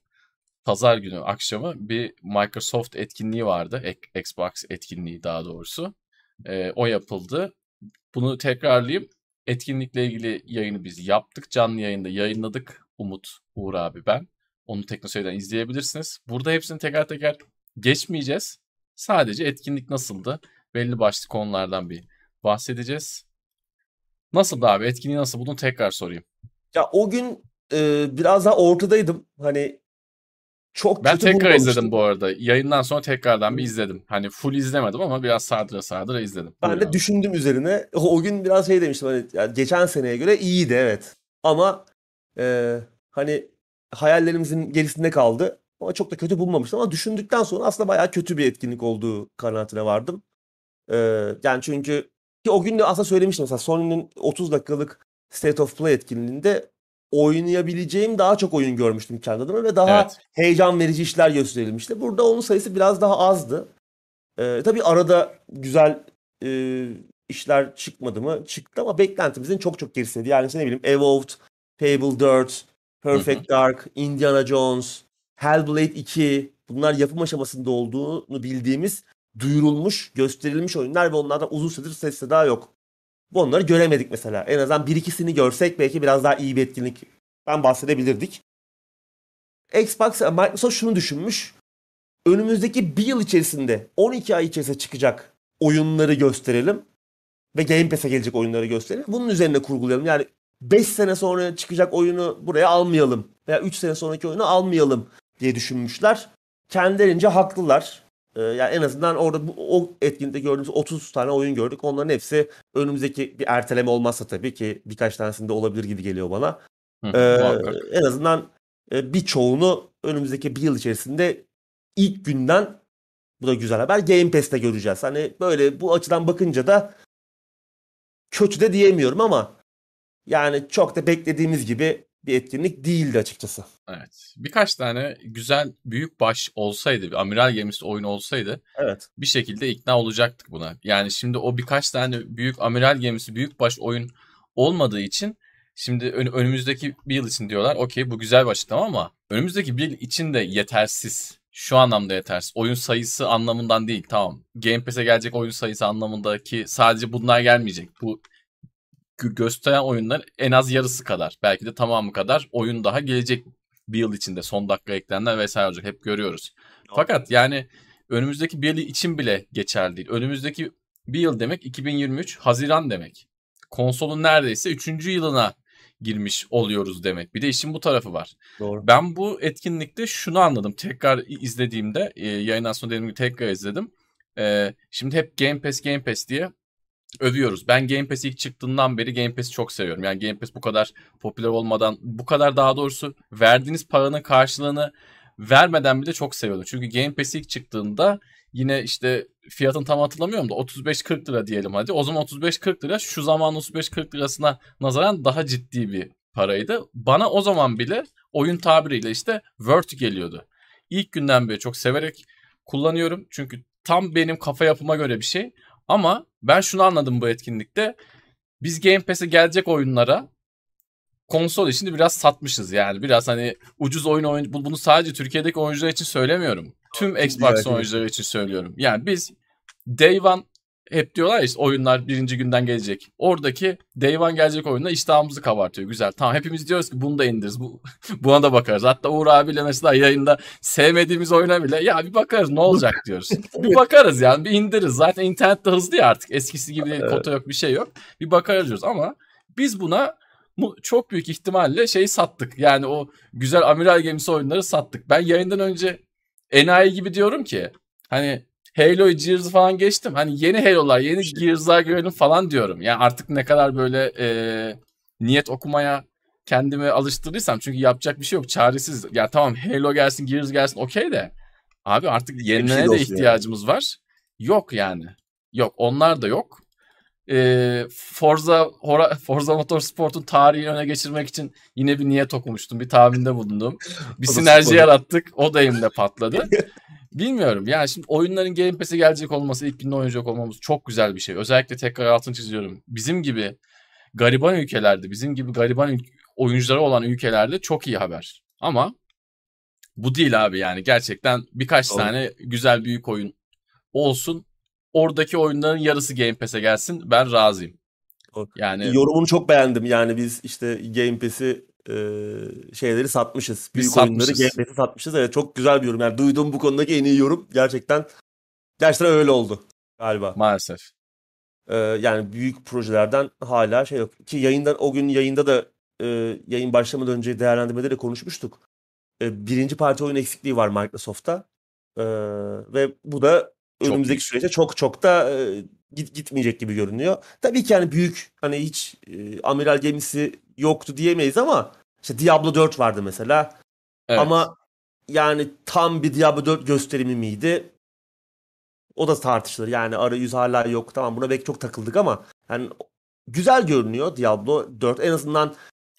pazar günü akşamı bir Microsoft etkinliği vardı. Xbox etkinliği daha doğrusu. Ee, o yapıldı. Bunu tekrarlayayım. Etkinlikle ilgili yayını biz yaptık. Canlı yayında yayınladık. Umut, Uğur abi ben. Onu Teknoseyir'den izleyebilirsiniz. Burada hepsini teker teker geçmeyeceğiz. Sadece etkinlik nasıldı? Belli başlı konulardan bir bahsedeceğiz. Nasıldı abi? Etkinliği nasıl? Bunu tekrar sorayım. Ya o gün e, biraz daha ortadaydım. Hani çok Ben kötü tekrar izledim bu arada. Yayından sonra tekrardan bir izledim. Hani full izlemedim ama biraz sardıra sardıra izledim. Ben de abi. düşündüm üzerine. O, o gün biraz şey demiştim hani yani geçen seneye göre iyiydi evet. Ama e, hani hayallerimizin gerisinde kaldı. Ama çok da kötü bulmamıştım ama düşündükten sonra aslında bayağı kötü bir etkinlik olduğu kanaatine vardım. E, yani çünkü ki o gün de aslında söylemiştim mesela Sony'nin 30 dakikalık State of Play etkinliğinde oynayabileceğim daha çok oyun görmüştüm kendi adıma ve daha Evet. heyecan verici işler gösterilmişti. Burada onun sayısı biraz daha azdı. Ee, tabii arada güzel e, işler çıkmadı mı? Çıktı ama beklentimizin çok çok gerisiydi. Yani işte ne bileyim Evolved, Fable 4, Perfect Dark, Indiana Jones, Hellblade 2 bunlar yapım aşamasında olduğunu bildiğimiz duyurulmuş, gösterilmiş oyunlar ve onlardan uzun süredir ses seda yok. Bu onları göremedik mesela. En azından bir ikisini görsek belki biraz daha iyi bir etkinlikten bahsedebilirdik. Xbox, Microsoft şunu düşünmüş. Önümüzdeki bir yıl içerisinde 12 ay içerisinde çıkacak oyunları gösterelim. Ve Game Pass'e gelecek oyunları gösterelim. Bunun üzerine kurgulayalım. Yani 5 sene sonra çıkacak oyunu buraya almayalım. Veya 3 sene sonraki oyunu almayalım diye düşünmüşler. Kendilerince haklılar. Ee, yani en azından orada bu, o etkinlikte gördüğümüz 30 tane oyun gördük. Onların hepsi önümüzdeki bir erteleme olmazsa tabii ki birkaç tanesinde olabilir gibi geliyor bana. Hı muhakkak. en azından e, birçoğunu önümüzdeki bir yıl içerisinde ilk günden bu da güzel haber Game Pass'te göreceğiz. Hani böyle bu açıdan bakınca da kötü de diyemiyorum ama yani çok da beklediğimiz gibi bir etkinlik değildi açıkçası. Evet. Birkaç tane güzel büyük baş olsaydı, bir amiral gemisi oyunu olsaydı Evet. bir şekilde ikna olacaktık buna. Yani şimdi o birkaç tane büyük amiral gemisi, büyük baş oyun olmadığı için şimdi ön- önümüzdeki bir yıl için diyorlar. Okey bu güzel bir açıklama ama önümüzdeki bir yıl için de yetersiz. Şu anlamda yetersiz. Oyun sayısı anlamından değil. Tamam. Game Pass'e gelecek oyun sayısı anlamındaki sadece bunlar gelmeyecek. Bu gösteren oyunlar en az yarısı kadar. Belki de tamamı kadar oyun daha gelecek bir yıl içinde. Son dakika eklenenler vesaire olacak. Hep görüyoruz. Fakat yani önümüzdeki bir yıl için bile geçerli değil. Önümüzdeki bir yıl demek 2023 Haziran demek. Konsolun neredeyse 3. yılına girmiş oluyoruz demek. Bir de işin bu tarafı var. Doğru. Ben bu etkinlikte şunu anladım. Tekrar izlediğimde e, yayından sonra dediğim gibi tekrar izledim. E, şimdi hep Game Pass Game Pass diye övüyoruz. Ben Game Pass ilk çıktığından beri Game Pass'i çok seviyorum. Yani Game Pass bu kadar popüler olmadan, bu kadar daha doğrusu verdiğiniz paranın karşılığını vermeden bile çok seviyordum. Çünkü Game Pass ilk çıktığında yine işte fiyatını tam hatırlamıyorum da 35-40 lira diyelim hadi. O zaman 35-40 lira şu zaman 35-40 lirasına nazaran daha ciddi bir paraydı. Bana o zaman bile oyun tabiriyle işte worth geliyordu. İlk günden beri çok severek kullanıyorum. Çünkü tam benim kafa yapıma göre bir şey. Ama ben şunu anladım bu etkinlikte. Biz Game Pass'e gelecek oyunlara konsol işini biraz satmışız yani. Biraz hani ucuz oyun oyun bu- bunu sadece Türkiye'deki oyuncular için söylemiyorum. Tüm Xbox oyuncuları için söylüyorum. Yani biz Day One hep diyorlar ya işte oyunlar birinci günden gelecek. Oradaki Day One gelecek oyunla iştahımızı kabartıyor. Güzel. Tamam hepimiz diyoruz ki bunu da indiririz. Bu, buna da bakarız. Hatta Uğur abiyle mesela yayında sevmediğimiz oyuna bile ya bir bakarız ne olacak diyoruz. bir bakarız yani bir indiririz. Zaten internette hızlı ya artık. Eskisi gibi değil, kota yok bir şey yok. Bir bakarız diyoruz ama biz buna çok büyük ihtimalle şeyi sattık. Yani o güzel amiral gemisi oyunları sattık. Ben yayından önce enayi gibi diyorum ki hani Halo'yu Gears'ı falan geçtim. Hani yeni Halo'lar, yeni Gears'lar görelim falan diyorum. Yani artık ne kadar böyle e, niyet okumaya kendimi alıştırdıysam çünkü yapacak bir şey yok. Çaresiz. Ya tamam Halo gelsin, Gears gelsin okey de abi artık yenilene de de olsun yani. ihtiyacımız var. Yok yani. Yok onlar da yok. E, Forza Hora- Forza Motorsport'un tarihini öne geçirmek için yine bir niyet okumuştum. Bir tahminde bulundum. Bir sinerji spor. yarattık. O da elimde patladı. Bilmiyorum. Yani şimdi oyunların Game Pass'e gelecek olması, ilk günden oynayacak olmamız çok güzel bir şey. Özellikle tekrar altını çiziyorum. Bizim gibi gariban ülkelerde, bizim gibi gariban oyuncuları olan ülkelerde çok iyi haber. Ama bu değil abi yani. Gerçekten birkaç Doğru. tane güzel büyük oyun olsun. Oradaki oyunların yarısı Game Pass'e gelsin. Ben razıyım. Doğru. Yani Yorumunu çok beğendim. Yani biz işte Game Pass'i e, şeyleri satmışız. Biz Büyük oyunları satmışız. Game Pass'i satmışız. Evet çok güzel bir yorum. Yani duyduğum bu konudaki en iyi yorum gerçekten gerçekten öyle oldu galiba. maalesef. Ee, yani büyük projelerden hala şey yok. Ki yayından o gün yayında da e, yayın başlamadan önce değerlendirmede de konuşmuştuk. e, birinci parti oyun eksikliği var Microsoft'ta. E, ve bu da Çok önümüzdeki büyük. süreçte çok çok da e, git, gitmeyecek gibi görünüyor. Tabii ki yani büyük hani hiç e, amiral gemisi yoktu diyemeyiz ama işte Diablo 4 vardı mesela. Evet. Ama yani tam bir Diablo 4 gösterimi miydi? O da tartışılır. Yani arayüz hala yok. Tamam buna belki çok takıldık ama yani güzel görünüyor Diablo 4. En azından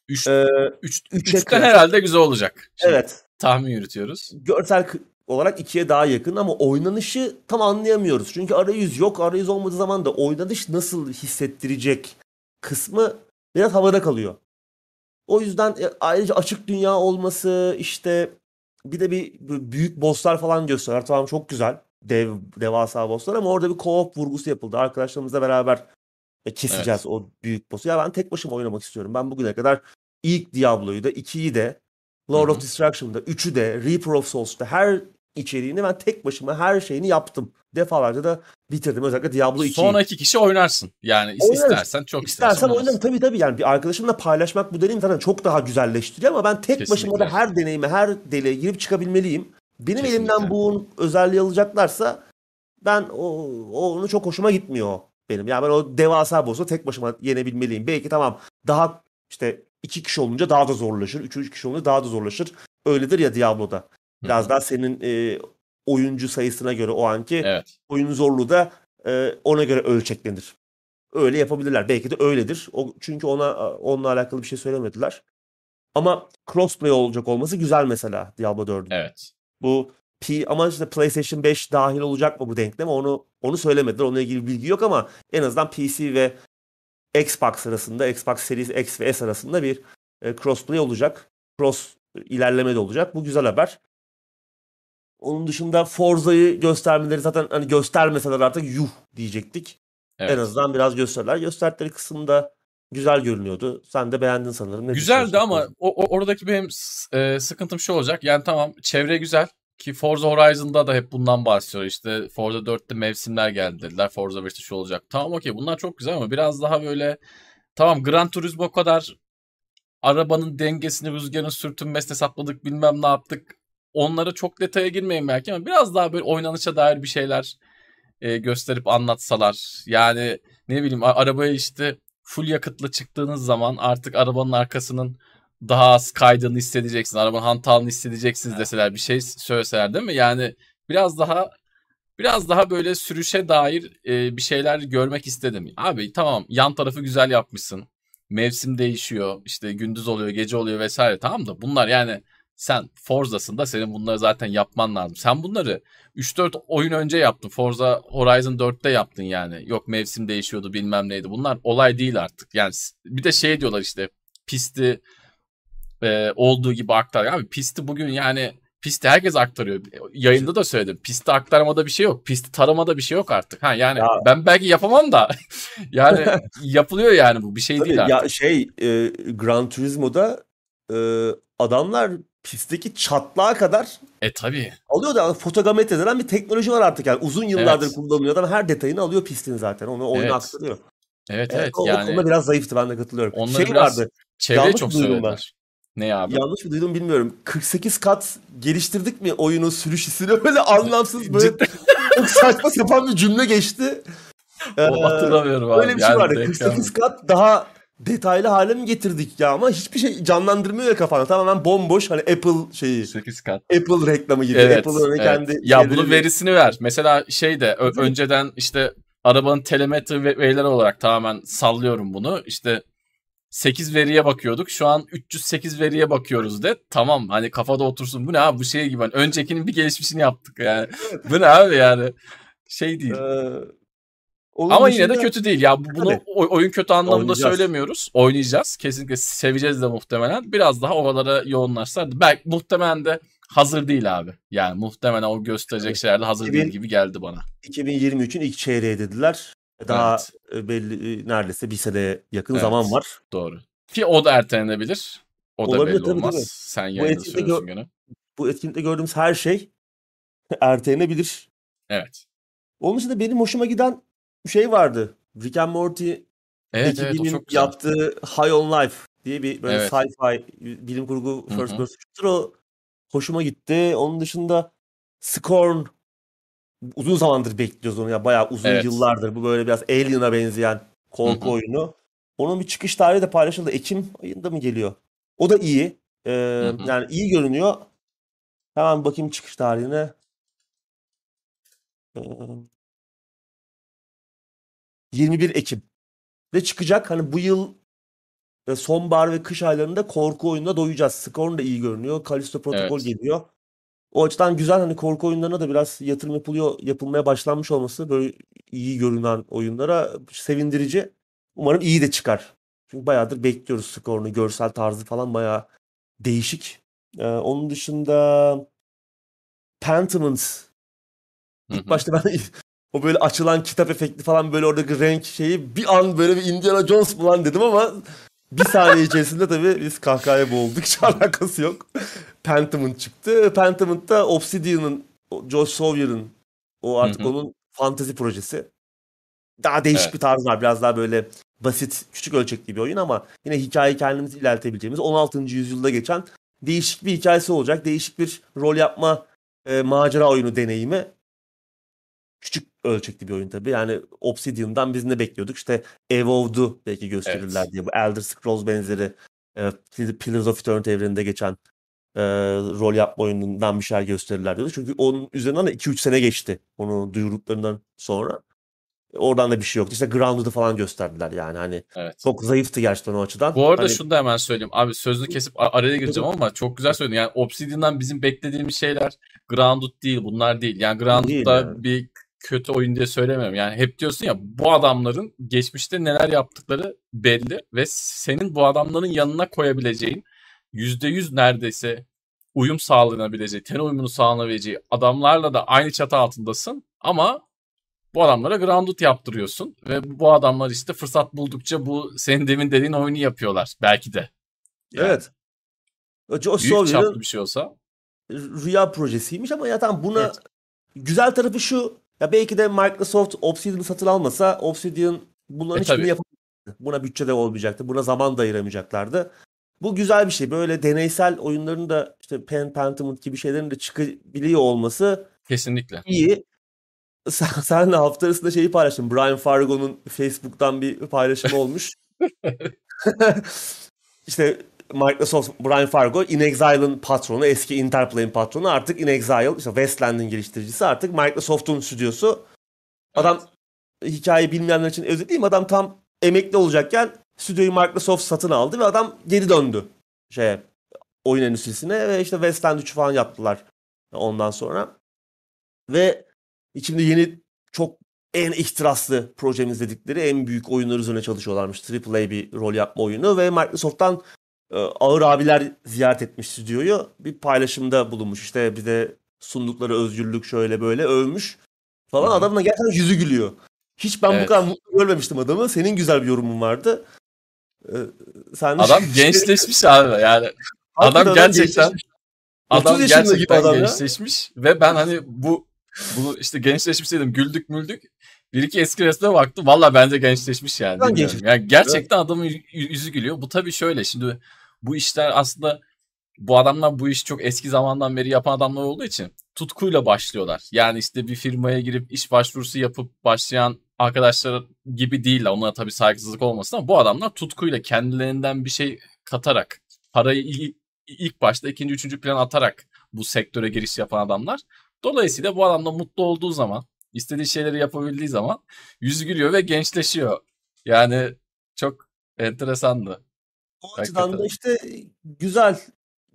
Üç, e, üç, üçten herhalde güzel olacak. Şimdi evet Tahmin yürütüyoruz. görsel olarak ikiye daha yakın ama oynanışı tam anlayamıyoruz. Çünkü arayüz yok. Arayüz olmadığı zaman da oynanış nasıl hissettirecek kısmı biraz havada kalıyor. O yüzden e, ayrıca açık dünya olması işte bir de bir büyük bosslar falan gösteriyorlar. Tamam çok güzel. Dev devasa bosslar ama orada bir co-op vurgusu yapıldı. Arkadaşlarımızla beraber e, keseceğiz o büyük boss'u. Ya ben tek başıma oynamak istiyorum. Ben bugüne kadar ilk Diablo'yu da, 2'yi de, Lord of. Destruction'da, 3'ü de, Reaper of Souls'ta her içeriğini ben tek başıma her şeyini yaptım. Defalarca da bitirdim. Özellikle Diablo 2'yi. Sonra iki kişi oynarsın. Yani Oynarız. istersen çok istersen İstersem oynarsın. oynarım tabii tabii yani bir arkadaşımla paylaşmak bu deneyimi zaten çok daha güzelleştiriyor ama ben tek başıma Kesinlikle. da her deneyime, her deliğe girip çıkabilmeliyim. Benim Kesinlikle. elimden bu özelliği alacaklarsa ben o, o onu çok hoşuma gitmiyor benim. Yani ben o devasa boss'u tek başıma yenebilmeliyim. Belki tamam daha işte iki kişi olunca daha da zorlaşır. Üçüncü kişi olunca daha da zorlaşır. Öyledir ya Diablo'da. Biraz Hı daha senin e, oyuncu sayısına göre o anki Evet. oyunun zorluğu da e, ona göre ölçeklenir. Öyle yapabilirler. Belki de öyledir. O, çünkü ona onunla alakalı bir şey söylemediler. Ama crossplay olacak olması güzel mesela Diablo 4'ün. Evet. Bu P ama işte PlayStation 5 dahil olacak mı bu denkleme onu onu söylemediler. Onunla ilgili bilgi yok ama en azından PC ve Xbox arasında, Xbox Series X ve S arasında bir e, crossplay olacak. Cross ilerleme de olacak. Bu güzel haber. Onun dışında Forza'yı göstermeleri zaten hani göstermeseler artık yuh diyecektik. Evet. En azından biraz gösterdiler. Gösterdikleri kısımda güzel görünüyordu. Sen de beğendin sanırım. Ne Güzeldi ama o, o- oradaki benim e, sıkıntım şu olacak. Yani tamam çevre güzel ki Forza Horizon'da da hep bundan bahsediyor. İşte Forza 4'te mevsimler geldi dediler. Forza 5'te şu olacak. Tamam okey bunlar çok güzel ama biraz daha böyle tamam Gran Turismo kadar arabanın dengesini, rüzgarın sürtünmesine hesapladık bilmem ne yaptık. Onlara çok detaya girmeyin belki ama biraz daha böyle oynanışa dair bir şeyler e, gösterip anlatsalar. Yani ne bileyim arabaya işte full yakıtlı çıktığınız zaman artık arabanın arkasının daha az kaydığını hissedeceksin. Arabanın hantalını hissedeceksiniz deseler bir şey söyleseler değil mi? Yani biraz daha biraz daha böyle sürüşe dair e, bir şeyler görmek istedim. Abi tamam yan tarafı güzel yapmışsın. Mevsim değişiyor. işte gündüz oluyor, gece oluyor vesaire. Tamam da bunlar yani sen Forza'sın da senin bunları zaten yapman lazım. Sen bunları 3-4 oyun önce yaptın. Forza Horizon 4'te yaptın yani. Yok mevsim değişiyordu bilmem neydi. Bunlar olay değil artık. Yani bir de şey diyorlar işte pisti e, olduğu gibi aktar. Abi pisti bugün yani pisti herkes aktarıyor. Yayında da söyledim. Pisti aktarmada bir şey yok. Pisti taramada bir şey yok artık. Ha yani Ya- ben belki yapamam da yani yapılıyor yani bu bir şey Tabii değil artık. ya şey e, Gran Turismo'da e, adamlar pistteki çatlağa kadar E tabii. alıyor da fotogrametre denen bir teknoloji var artık yani uzun yıllardır Evet. kullanılıyor adam her detayını alıyor pistin zaten onu oyuna Evet. aktarıyor. Evet Evet, evet, o, o yani konuda biraz zayıftı ben de katılıyorum. onları şey biraz vardı yanlış çok söylediler. Ne abi? yanlış mı duydum bilmiyorum 48 kat geliştirdik mi oyunun sürüş hissini böyle anlamsız böyle çok saçma sapan bir cümle geçti. Ee, o hatırlamıyorum abi. Öyle bir şey Yani vardı. denk 48 kat daha detaylı hale mi getirdik ya ama hiçbir şey canlandırmıyor ya kafanda. Tamamen bomboş hani Apple şeyi. 8 kat. Apple reklamı gibi. Evet, Apple'ın hani evet. kendi Ya bunun verisini ver. Mesela şey de önceden işte arabanın telemetri ve- verileri olarak tamamen sallıyorum bunu. İşte 8 veriye bakıyorduk. Şu an 308 veriye bakıyoruz de. Tamam hani kafada otursun. Bu ne abi bu şey gibi. Hani öncekinin bir gelişmişini yaptık yani. bu ne abi yani. Şey değil. Ee, Ama yine de kötü değil. Ya bu- bunu oy- oyun kötü anlamında Oynayacağız. söylemiyoruz. Oynayacağız. Kesinlikle seveceğiz de muhtemelen. Biraz daha oralara yoğunlaşsalar. Belki muhtemelen de hazır değil abi. Yani muhtemelen o gösterecek Evet. şeyler de hazır değil 2000 gibi geldi bana. 2023'ün ilk çeyreği dediler. Daha Evet. belli neredeyse bir seneye yakın Evet. zaman var. Doğru. Ki o da ertelenebilir. O da Olabilir, belli tabii, olmaz. tabii. Sen Bu yayında söylüyorsun gö- gene. Bu etkinlikte gördüğümüz her şey ertelenebilir. Evet. Onun dışında benim hoşuma giden şey vardı. Rick and Morty Evet evet ekibinin güzel. yaptığı High on Life diye bir böyle Evet. sci-fi bilim kurgu first person shooter o hoşuma gitti. Onun dışında Scorn uzun zamandır bekliyoruz onu ya bayağı uzun Evet. yıllardır. Bu böyle biraz Alien'a benzeyen korku Hı hı. oyunu. Onun bir çıkış tarihi de paylaşıldı. Ekim ayında mı geliyor? O da iyi. Ee, yani iyi görünüyor. Hemen bakayım çıkış tarihine. Ee, 21 Ekim. Ve çıkacak. Hani bu yıl e, sonbahar ve kış aylarında korku oyununa doyacağız. Scorn da iyi görünüyor. Callisto Protocol Evet. geliyor. O açıdan güzel hani korku oyunlarına da biraz yatırım yapılıyor, yapılmaya başlanmış olması böyle iyi görünen oyunlara sevindirici. Umarım iyi de çıkar. Çünkü bayağıdır bekliyoruz Scorn'u. Görsel tarzı falan bayağı değişik. Ee, onun dışında Pentiment İlk başta ben o böyle açılan kitap efekti falan böyle oradaki renk şeyi bir an böyle bir Indiana Jones falan dedim ama bir saniye içerisinde tabii biz kahkahaya boğulduk. Hiç alakası yok. Pentiment çıktı. Pentiment'ta Obsidian'ın, Josh Sawyer'ın o artık onun fantezi projesi. Daha değişik Evet. bir tarz var. Biraz daha böyle basit, küçük ölçekli bir oyun ama yine hikayeyi kendimiz ilerletebileceğimiz 16. yüzyılda geçen değişik bir hikayesi olacak. Değişik bir rol yapma e, macera oyunu deneyimi. Küçük ölçekli bir oyun tabii. Yani Obsidian'dan biz ne bekliyorduk? İşte Evolved'u belki gösterirler Evet. diye. Bu Elder Scrolls benzeri e, Pillars of Eternity evreninde geçen e, rol yapma oyunundan bir şeyler gösterirler diyorduk. Çünkü onun üzerinden de 2-3 sene geçti. Onu duyurduklarından sonra. Oradan da bir şey yoktu. İşte Grounded'ı falan gösterdiler yani. Hani Evet. çok zayıftı gerçekten o açıdan. Bu arada Hani şunu da hemen söyleyeyim. Abi sözünü kesip araya gireceğim ama çok güzel söyledin. Yani Obsidian'dan bizim beklediğimiz şeyler Grounded değil. Bunlar değil. Yani değil Grounded'da yani. bir kötü oyun diye söylemiyorum. Yani hep diyorsun ya bu adamların geçmişte neler yaptıkları belli ve senin bu adamların yanına koyabileceğin %100 neredeyse uyum sağlanabileceği, ten uyumunu sağlanabileceği adamlarla da aynı çatı altındasın ama bu adamlara grounded yaptırıyorsun ve bu adamlar işte fırsat buldukça bu senin demin dediğin oyunu yapıyorlar belki de. Yani evet. Josh büyük Sawyer'ın bir şey olsa. rüya projesiymiş ama ya tamam buna Evet. güzel tarafı şu. Ya belki de Microsoft Obsidian'ı satın almasa Obsidian bunların E, hiçbirini tabii. yapamayacaktı. Buna bütçe de olmayacaktı. Buna zaman da ayıramayacaklardı. Bu güzel bir şey. Böyle deneysel oyunların da işte Pen Pentiment gibi şeylerin de çıkabiliyor olması Kesinlikle. iyi. Sen, senle hafta arasında şeyi paylaştın. Brian Fargo'nun Facebook'tan bir paylaşımı olmuş. işte Microsoft Brian Fargo In Exile'ın patronu, eski Interplay'in patronu artık In Exile, işte Westland'in geliştiricisi artık Microsoft'un stüdyosu. Adam hikayeyi bilmeyenler için özetleyeyim. Adam tam emekli olacakken stüdyoyu Microsoft satın aldı ve adam geri döndü şeye oyun endüstrisine ve işte Westland 3 falan yaptılar ondan sonra. Ve içinde yeni çok en ihtiraslı projemiz dedikleri en büyük oyunlar üzerine çalışıyorlarmış. AAA bir rol yapma oyunu ve Microsoft'tan ağır abiler ziyaret etmiş stüdyoyu. Bir paylaşımda bulunmuş. İşte bize sundukları özgürlük şöyle böyle övmüş falan. Hı hı. Adamın da gerçekten yüzü gülüyor. Hiç ben bu Evet. kadar mutlu görmemiştim adamı. Senin güzel bir yorumun vardı. Ee, sen Adam gençleşmiş abi yani. Adam gerçekten gençleşmiş. 30 adam gerçekten adam ya. gençleşmiş ve ben hani bu bunu işte gençleşmiş dedim güldük müldük. Bir iki eski resme baktım. Valla bence gençleşmiş yani. Ben gençleşmiş. Yani gerçekten adamın yü- yüzü gülüyor. Bu tabii şöyle şimdi bu işler aslında bu adamlar bu işi çok eski zamandan beri yapan adamlar olduğu için tutkuyla başlıyorlar. Yani işte bir firmaya girip iş başvurusu yapıp başlayan arkadaşlar gibi değiller. Onlara tabii saygısızlık olmasın ama bu adamlar tutkuyla kendilerinden bir şey katarak parayı il- ilk başta ikinci üçüncü plan atarak bu sektöre giriş yapan adamlar. Dolayısıyla bu adam da mutlu olduğu zaman istediği şeyleri yapabildiği zaman yüzü gülüyor ve gençleşiyor. Yani çok enteresandı. O açıdan da işte güzel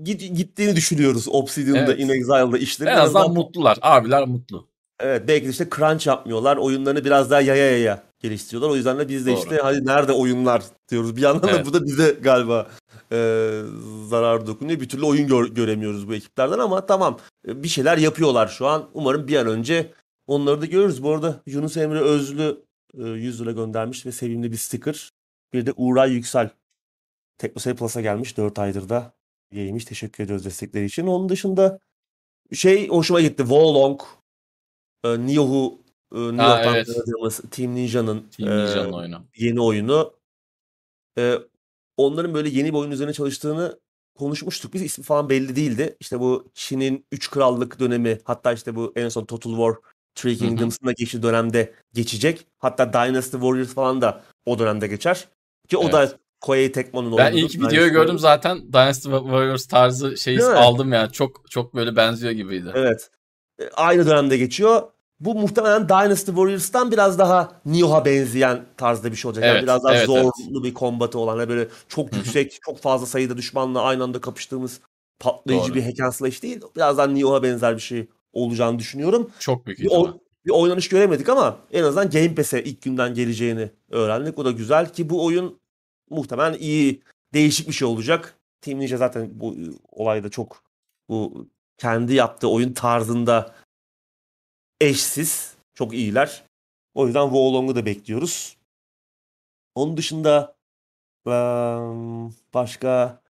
git, gittiğini düşünüyoruz Obsidian'da, Evet. In Exile'da işleri. En azından mutlular. Abiler mutlu. Evet belki de işte crunch yapmıyorlar. Oyunlarını biraz daha yaya yaya geliştiriyorlar. O yüzden de biz de Doğru. işte hadi nerede oyunlar diyoruz. Bir yandan da Evet. bu da bize galiba e, zarar dokunuyor. Bir türlü oyun gör- göremiyoruz bu ekiplerden ama tamam bir şeyler yapıyorlar şu an. Umarım bir an önce onları da görürüz. Bu arada Yunus Emre Özlü e, 100 lira göndermiş ve sevimli bir sticker. Bir de Uğray Yüksel Teknosey Plus'a gelmiş 4 aydır da üyeymiş. Teşekkür ediyoruz destekleri için. Onun dışında şey hoşuma gitti. Wolong e, Nioh'u e, York'tan evet. Team Ninja'nın Team e, Ninja'nın oyunu. yeni oyunu. E, onların böyle yeni bir oyun üzerine çalıştığını konuşmuştuk. Biz ismi falan belli değildi. İşte bu Çin'in üç krallık dönemi hatta işte bu en son Total War Three Kingdoms'ın da geçtiği dönemde geçecek. Hatta Dynasty Warriors falan da o dönemde geçer. Ki o Evet. da Koei Tecmo'nun Ben oyunu. ilk videoyu gördüm zaten Dynasty Warriors tarzı şeyi aldım yani. Çok çok böyle benziyor gibiydi. Evet. E, Aynı dönemde geçiyor. Bu muhtemelen Dynasty Warriors'tan biraz daha Nioh'a benzeyen tarzda bir şey olacak. Yani Evet, biraz daha evet, zorlu evet. bir kombatı olan, yani böyle çok yüksek, çok fazla sayıda düşmanla aynı anda kapıştığımız patlayıcı Doğru. bir hack and slash değil. Birazdan Nioh'a benzer bir şey olacağını düşünüyorum. Çok büyük Bir, o- bir oynanış göremedik ama en azından Game Pass'e ilk günden geleceğini öğrendik. O da güzel ki bu oyun muhtemelen iyi, değişik bir şey olacak. Team Ninja zaten bu e, olayda çok bu kendi yaptığı oyun tarzında eşsiz. Çok iyiler. O yüzden Wolong'u da bekliyoruz. Onun dışında başka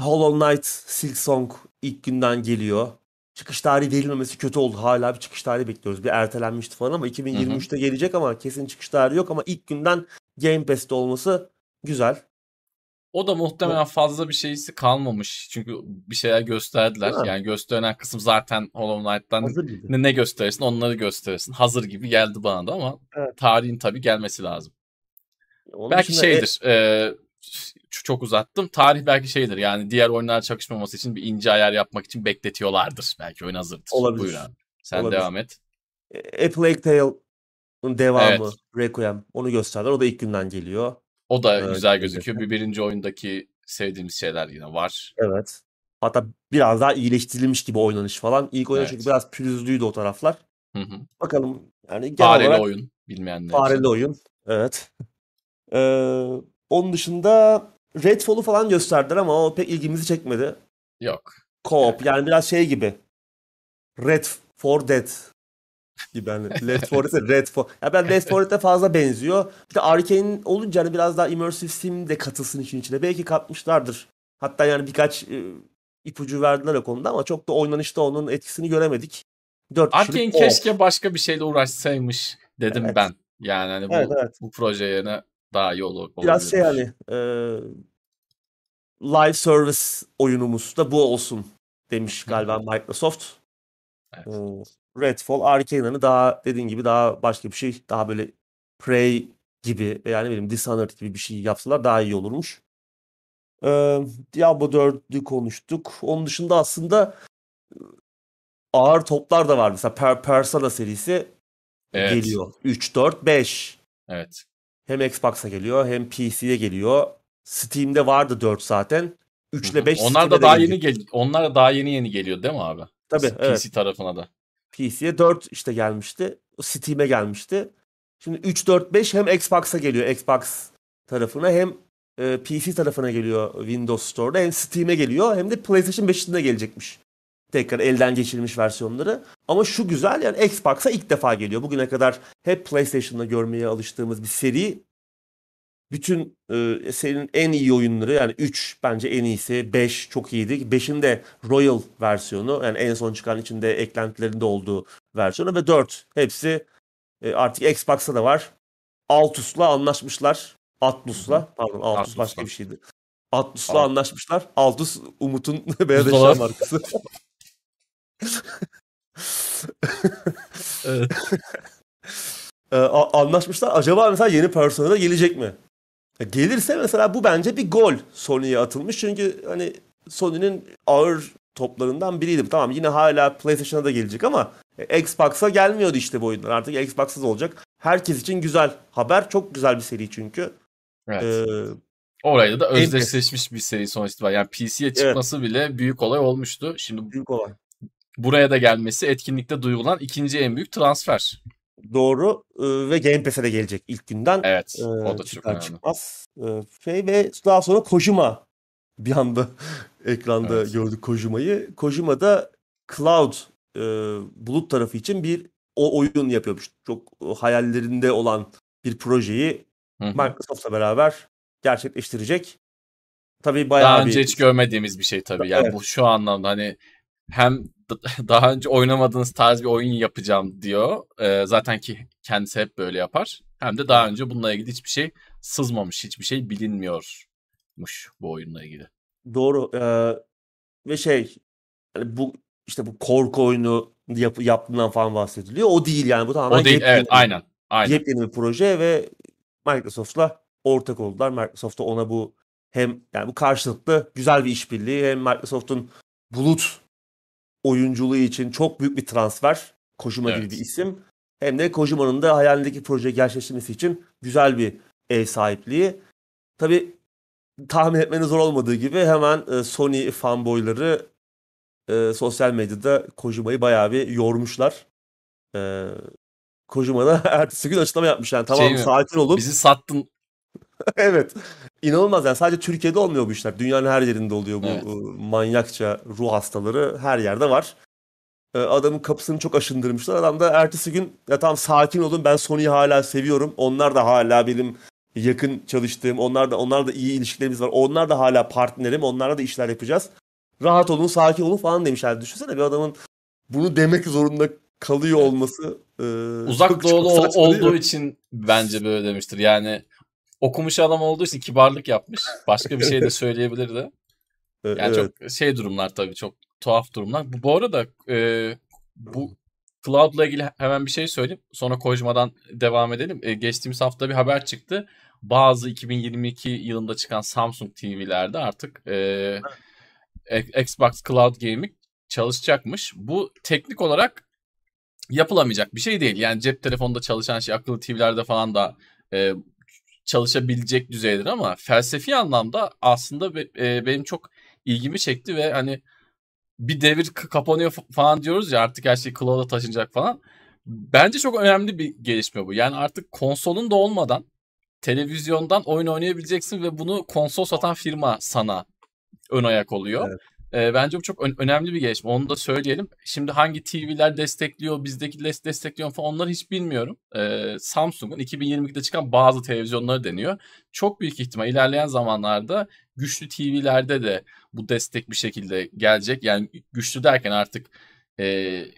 Hollow Knight Silksong ilk günden geliyor. Çıkış tarihi verilmemesi kötü oldu. Hala bir çıkış tarihi bekliyoruz. Bir ertelenmişti falan ama 2023'te gelecek ama kesin çıkış tarihi yok ama ilk günden Game Pass'te olması güzel. O da muhtemelen fazla bir şeysi kalmamış. Çünkü bir şeyler gösterdiler. Yani gösterilen kısım zaten Hollow Knight'tan ne, ne gösterirsin onları gösterirsin. Hazır gibi geldi bana da ama Evet. tarihin tabii gelmesi lazım. Onun belki e- şeydir. e, ç- çok uzattım. Tarih belki şeydir. Yani diğer oyunlar çakışmaması için bir ince ayar yapmak için bekletiyorlardır. Belki oyun hazırdır. Olabilir. Buyur abi. Sen Olabilir. devam et. e, A Plague Tale'ın devamı Evet. Requiem onu gösterdiler. O da ilk günden geliyor. O da Evet, güzel gözüküyor. Bir birinci oyundaki sevdiğimiz şeyler yine var. Evet. Hatta biraz daha iyileştirilmiş gibi oynanış falan. İlk oyun Evet. çünkü biraz pürüzlüydü o taraflar. Hı hı. Bakalım yani genel Fareli olarak oyun. Bilmeyenler fareli için. oyun. Evet. Ee, onun dışında Redfall'u falan gösterdiler ama o pek ilgimizi çekmedi. Yok. Co-op yani biraz şey gibi. Red for Dead gibi hani Left 4 Dead, Red for. Ya ben Left 4 Dead'e fazla benziyor. Bir de Arkane olunca hani biraz daha immersive sim de katılsın işin içine. Belki katmışlardır. Hatta yani birkaç e, ipucu verdiler o konuda ama çok da oynanışta onun etkisini göremedik. 4 Arkane kişilik co-op. keşke başka bir şeyle uğraşsaymış dedim Evet. ben. Yani hani bu, Evet evet. bu proje yerine daha iyi olur. Biraz şey hani e, live service oyunumuz da bu olsun demiş galiba Microsoft. Evet. E, Redfall, Arkane'ını daha dediğin gibi daha başka bir şey, daha böyle Prey gibi veya ne bileyim Dishonored gibi bir şey yapsalar daha iyi olurmuş. E, Diablo 4'ü konuştuk. Onun dışında aslında ağır toplar da var. Mesela Per- Persona serisi Evet. geliyor. 3, 4, 5. Evet. Hem Xbox'a geliyor hem PC'ye geliyor. Steam'de vardı 4 zaten. 3 ile 5 Onlar da daha yeni gel Onlar da daha yeni yeni geliyor değil mi abi? Tabii PC evet. tarafına da. PC'ye 4 işte gelmişti. Steam'e gelmişti. Şimdi 3, 4, 5 hem Xbox'a geliyor Xbox tarafına hem e, PC tarafına geliyor Windows Store'da hem Steam'e geliyor hem de PlayStation 5'inde gelecekmiş. Tekrar elden geçirilmiş versiyonları. Ama şu güzel yani Xbox'a ilk defa geliyor. Bugüne kadar hep PlayStation'da görmeye alıştığımız bir seri. Bütün e, serinin en iyi oyunları yani 3 bence en iyisi, 5 çok iyiydi. 5'in de Royal versiyonu yani en son çıkan içinde eklentilerinde olduğu versiyonu ve 4 hepsi e, artık Xbox'ta da var. Altus'la anlaşmışlar. Atlus'la pardon Altus Atlus'la. başka bir şeydi. Atlus'la Alt- anlaşmışlar. Altus Umut'un beyaz eşya markası. Evet. Ee, anlaşmışlar. Acaba mesela yeni Persona da gelecek mi? Ya Gelirse mesela bu bence bir gol Sony'ye atılmış. Çünkü hani Sony'nin ağır toplarından biriydi. Tamam yine hala PlayStation'a da gelecek ama e, Xbox'a gelmiyordu işte bu oyunlar. Artık Xbox'sız olacak. Herkes için güzel haber. Çok güzel bir seri çünkü. evet. Ee, Orayla da özdeşleşmiş bir seri sonuç itibariyle. Yani PC'ye çıkması bile büyük olay olmuştu. Şimdi büyük olay. Buraya da gelmesi etkinlikte duyulan ikinci en büyük transfer. Doğru. Ee, ve Game Pass'e de gelecek ilk günden. Evet. Ee, o da çok önemli. çıkmaz. Ee, şey ve daha sonra Kojima bir anda ekranda Evet. gördük Kojima'yı. Kojima da Cloud e, bulut tarafı için bir o oyun yapıyormuş. Çok e, hayallerinde olan bir projeyi. Microsoft'la beraber gerçekleştirecek. Tabii bayağı Daha bir önce hiç görmediğimiz bir şey tabii. Yani Evet. bu şu anlamda hani hem daha önce oynamadığınız tarz bir oyun yapacağım diyor. Ee, zaten ki kendisi hep böyle yapar. Hem de daha önce bununla ilgili hiçbir şey sızmamış, hiçbir şey bilinmiyormuş bu oyunla ilgili. Doğru. Eee, ve şey hani bu işte bu korku oyunu yap, yaptığından falan bahsediliyor. O değil yani. Bu tamamen O değil. Evet, aynen. Aynen. yepyeni bir proje ve Microsoft'la ortak oldular. Microsoft da ona bu hem yani bu karşılıklı güzel bir işbirliği hem Microsoft'un bulut oyunculuğu için çok büyük bir transfer. Kojima gibi bir Evet. isim. Hem de Kojima'nın da hayalindeki projeyi gerçekleştirmesi için güzel bir ev sahipliği. Tabii tahmin etmeniz zor olmadığı gibi hemen e, Sony fanboyları e, sosyal medyada Kojima'yı bayağı bir yormuşlar. E, Kojima da ertesi gün açıklama yapmış yani tamam Şey mi? sakin olun. Bizi sattın. evet. İnanılmaz yani sadece Türkiye'de olmuyor bu işler. Dünyanın her yerinde oluyor bu Evet. e, manyakça ruh hastaları her yerde var. E, adamın kapısını çok aşındırmışlar. Adam da ertesi gün ya tamam sakin olun ben Sony'yi hala seviyorum. Onlar da hala benim yakın çalıştığım, onlar da onlar da iyi ilişkilerimiz var. Onlar da hala partnerim. Onlarla da işler yapacağız. Rahat olun, sakin olun falan demişler. Düşünsene bir adamın bunu demek zorunda kalıyor olması e, Uzak doğulu olduğu için bence böyle demiştir. Yani okumuş adam olduğu için kibarlık yapmış. Başka bir şey de söyleyebilirdi. E, Yani evet. çok şey durumlar tabii çok tuhaf durumlar. Bu, bu arada e, bu Cloud'la ilgili hemen bir şey söyleyeyim. Sonra Kojima'dan devam edelim. E, geçtiğimiz hafta bir haber çıktı. Bazı 2022 yılında çıkan Samsung TV'lerde artık e, Xbox Cloud Gaming çalışacakmış. Bu teknik olarak yapılamayacak bir şey değil. Yani cep telefonunda çalışan şey akıllı TV'lerde falan da e, çalışabilecek düzeydir ama felsefi anlamda aslında e, benim çok ilgimi çekti ve hani bir devir kapanıyor falan diyoruz ya artık her şey cloud'a taşınacak falan. Bence çok önemli bir gelişme bu. Yani artık konsolun da olmadan televizyondan oyun oynayabileceksin ve bunu konsol satan firma sana ön ayak oluyor. Evet. Ee, bence bu çok ön- önemli bir gelişme. Onu da söyleyelim. Şimdi hangi TV'ler destekliyor, bizdeki des- destekliyor falan onları hiç bilmiyorum. Ee, Samsung'un 2022'de çıkan bazı televizyonları deniyor. Çok büyük ihtimal ilerleyen zamanlarda güçlü TV'lerde de bu destek bir şekilde gelecek. Yani güçlü derken artık e,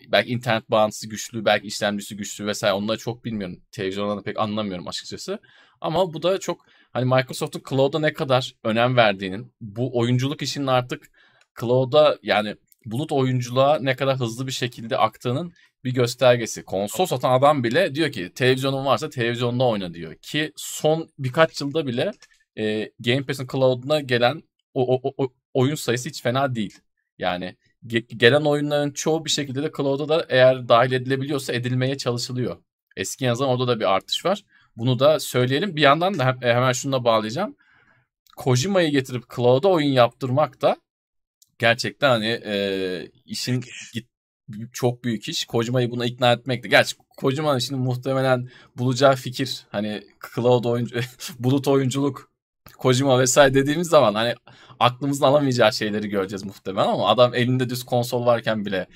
belki internet bağlantısı güçlü, belki işlemcisi güçlü vesaire onları çok bilmiyorum. Televizyondan da pek anlamıyorum açıkçası. Ama bu da çok hani Microsoft'un cloud'a ne kadar önem verdiğinin, bu oyunculuk işinin artık cloud'a yani bulut oyunculuğa ne kadar hızlı bir şekilde aktığının bir göstergesi. Konsol satan adam bile diyor ki televizyonun varsa televizyonda oyna diyor. Ki son birkaç yılda bile e, Game Pass'in cloud'una gelen o, o, o- oyun sayısı hiç fena değil. Yani ge- gelen oyunların çoğu bir şekilde de cloud'a da eğer dahil edilebiliyorsa edilmeye çalışılıyor. Eski yazan orada da bir artış var. Bunu da söyleyelim. Bir yandan da e, hemen şununla bağlayacağım. Kojima'yı getirip cloud'a oyun yaptırmak da gerçekten hani e, işin git, çok büyük iş. Kojima'yı buna ikna etmekti. Gerçi Kojima'nın şimdi muhtemelen bulacağı fikir hani cloud oyuncu, bulut oyunculuk, Kojima vesaire dediğimiz zaman hani aklımızın alamayacağı şeyleri göreceğiz muhtemelen ama adam elinde düz konsol varken bile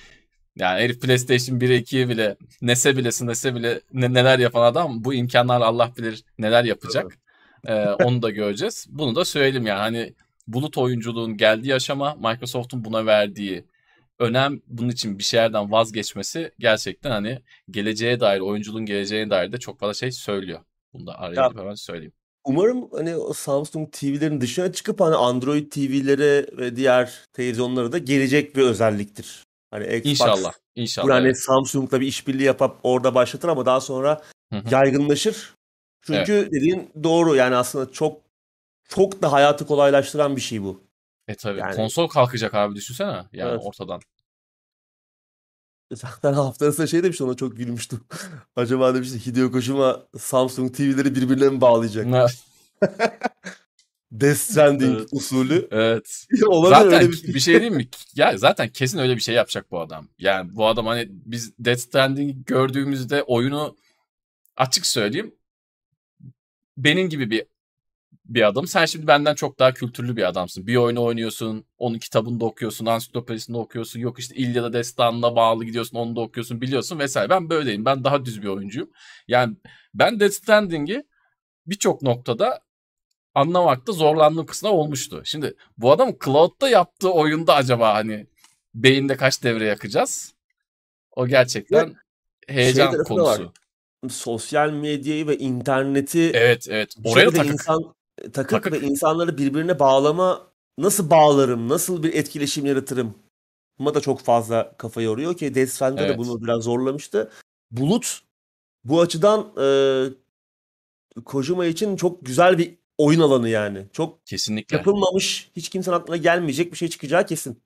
yani herif PlayStation 1'e 2'ye bile nese bile nese bile ne, neler yapan adam bu imkanlar Allah bilir neler yapacak. Ee, onu da göreceğiz. Bunu da söyleyelim yani hani bulut oyunculuğun geldiği aşama Microsoft'un buna verdiği önem bunun için bir şeylerden vazgeçmesi gerçekten hani geleceğe dair oyunculuğun geleceğine dair de çok fazla şey söylüyor. Bunu da araya hemen söyleyeyim. Umarım hani o Samsung TV'lerin dışına çıkıp hani Android TV'lere ve diğer televizyonlara da gelecek bir özelliktir. Hani Xbox İnşallah. İnşallah. bu hani evet. Samsung'la bir işbirliği yapıp orada başlatır ama daha sonra yaygınlaşır. Çünkü dediğin doğru yani aslında çok çok da hayatı kolaylaştıran bir şey bu. E tabii. Yani- Konsol kalkacak abi düşünsene. Yani Evet. ortadan. Zaten haftasında şey demişti ona çok gülmüştüm. Acaba demişti Hideo Kojima Samsung TV'leri birbirine mi bağlayacak? Death Stranding Evet. usulü. evet. Olabilir Zaten öyle bir... bir şey diyeyim mi? Ya zaten kesin öyle bir şey yapacak bu adam. Yani bu adam hani biz Death Stranding gördüğümüzde oyunu açık söyleyeyim benim gibi bir bir adam. Sen şimdi benden çok daha kültürlü bir adamsın. Bir oyunu oynuyorsun, onun kitabını da okuyorsun, ansiklopedisini okuyorsun. Yok işte İlyada Destanı'na bağlı gidiyorsun, onu da okuyorsun, biliyorsun vesaire. Ben böyleyim. Ben daha düz bir oyuncuyum. Yani ben Death Stranding'i birçok noktada anlamakta zorlandığım kısımlar olmuştu. Şimdi bu adam Cloud'da yaptığı oyunda acaba hani beyinde kaç devre yakacağız? O gerçekten heyecan tarafı da var. konusu. sosyal medyayı ve interneti Evet evet. Oraya takık. insan takık, Takık. ve insanları birbirine bağlama nasıl bağlarım, nasıl bir etkileşim yaratırım buna da çok fazla kafa yoruyor ki Death Stranding'de Evet. de bunu biraz zorlamıştı. Bulut bu açıdan e, Kojima için çok güzel bir oyun alanı yani. Çok Kesinlikle. yapılmamış, hiç kimsenin aklına gelmeyecek bir şey çıkacağı kesin.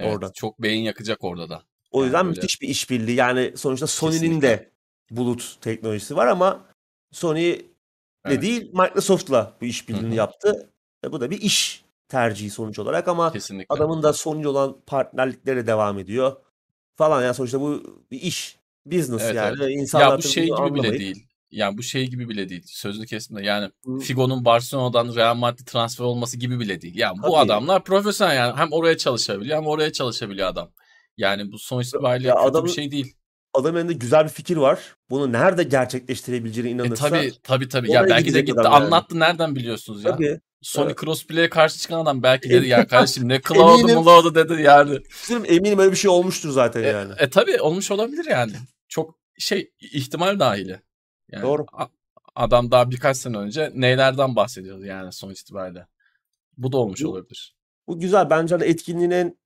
Evet, orada. Çok beyin yakacak orada da. O Yani yüzden böyle- müthiş bir işbirliği. Yani sonuçta Sony'nin de bulut teknolojisi var ama Sony Evet. değil Microsoft'la bu işbirliğini Hı hı. yaptı. E, bu da bir iş tercihi sonuç olarak ama Kesinlikle. adamın da Sony olan partnerlikleri devam ediyor falan. Yani sonuçta bu bir iş, business Evet, yani. İnsanlar ya bu şey gibi bile anlamayıp- değil. Yani bu şey gibi bile değil. Sözlü kesimde yani Hı. Figo'nun Barcelona'dan Real Madrid transfer olması gibi bile değil. Yani bu adamlar profesyonel yani hem oraya çalışabiliyor hem oraya çalışabiliyor adam. Yani bu sonuç itibariyle Ya kötü adamın- bir şey değil. Adamın elinde güzel bir fikir var. Bunu nerede gerçekleştirebileceğine E inanırsa. tabi tabi tabi. Ya oraya belki de gitti adam yani. anlattı nereden biliyorsunuz ya? Tabii. Sony Evet. Crossplay'e karşı çıkan adam belki dedi ya kardeşim ne cloud'u mulaudu dedi yani. Eminim, eminim öyle bir şey olmuştur zaten E, yani. e tabi olmuş olabilir yani. Çok şey ihtimal dahili. Yani Doğru. a- adam daha birkaç sene önce neylerden bahsediyordu yani sonuç itibariyle. Bu da olmuş Bu- olabilir. Bu güzel. Bence hani etkinliğin en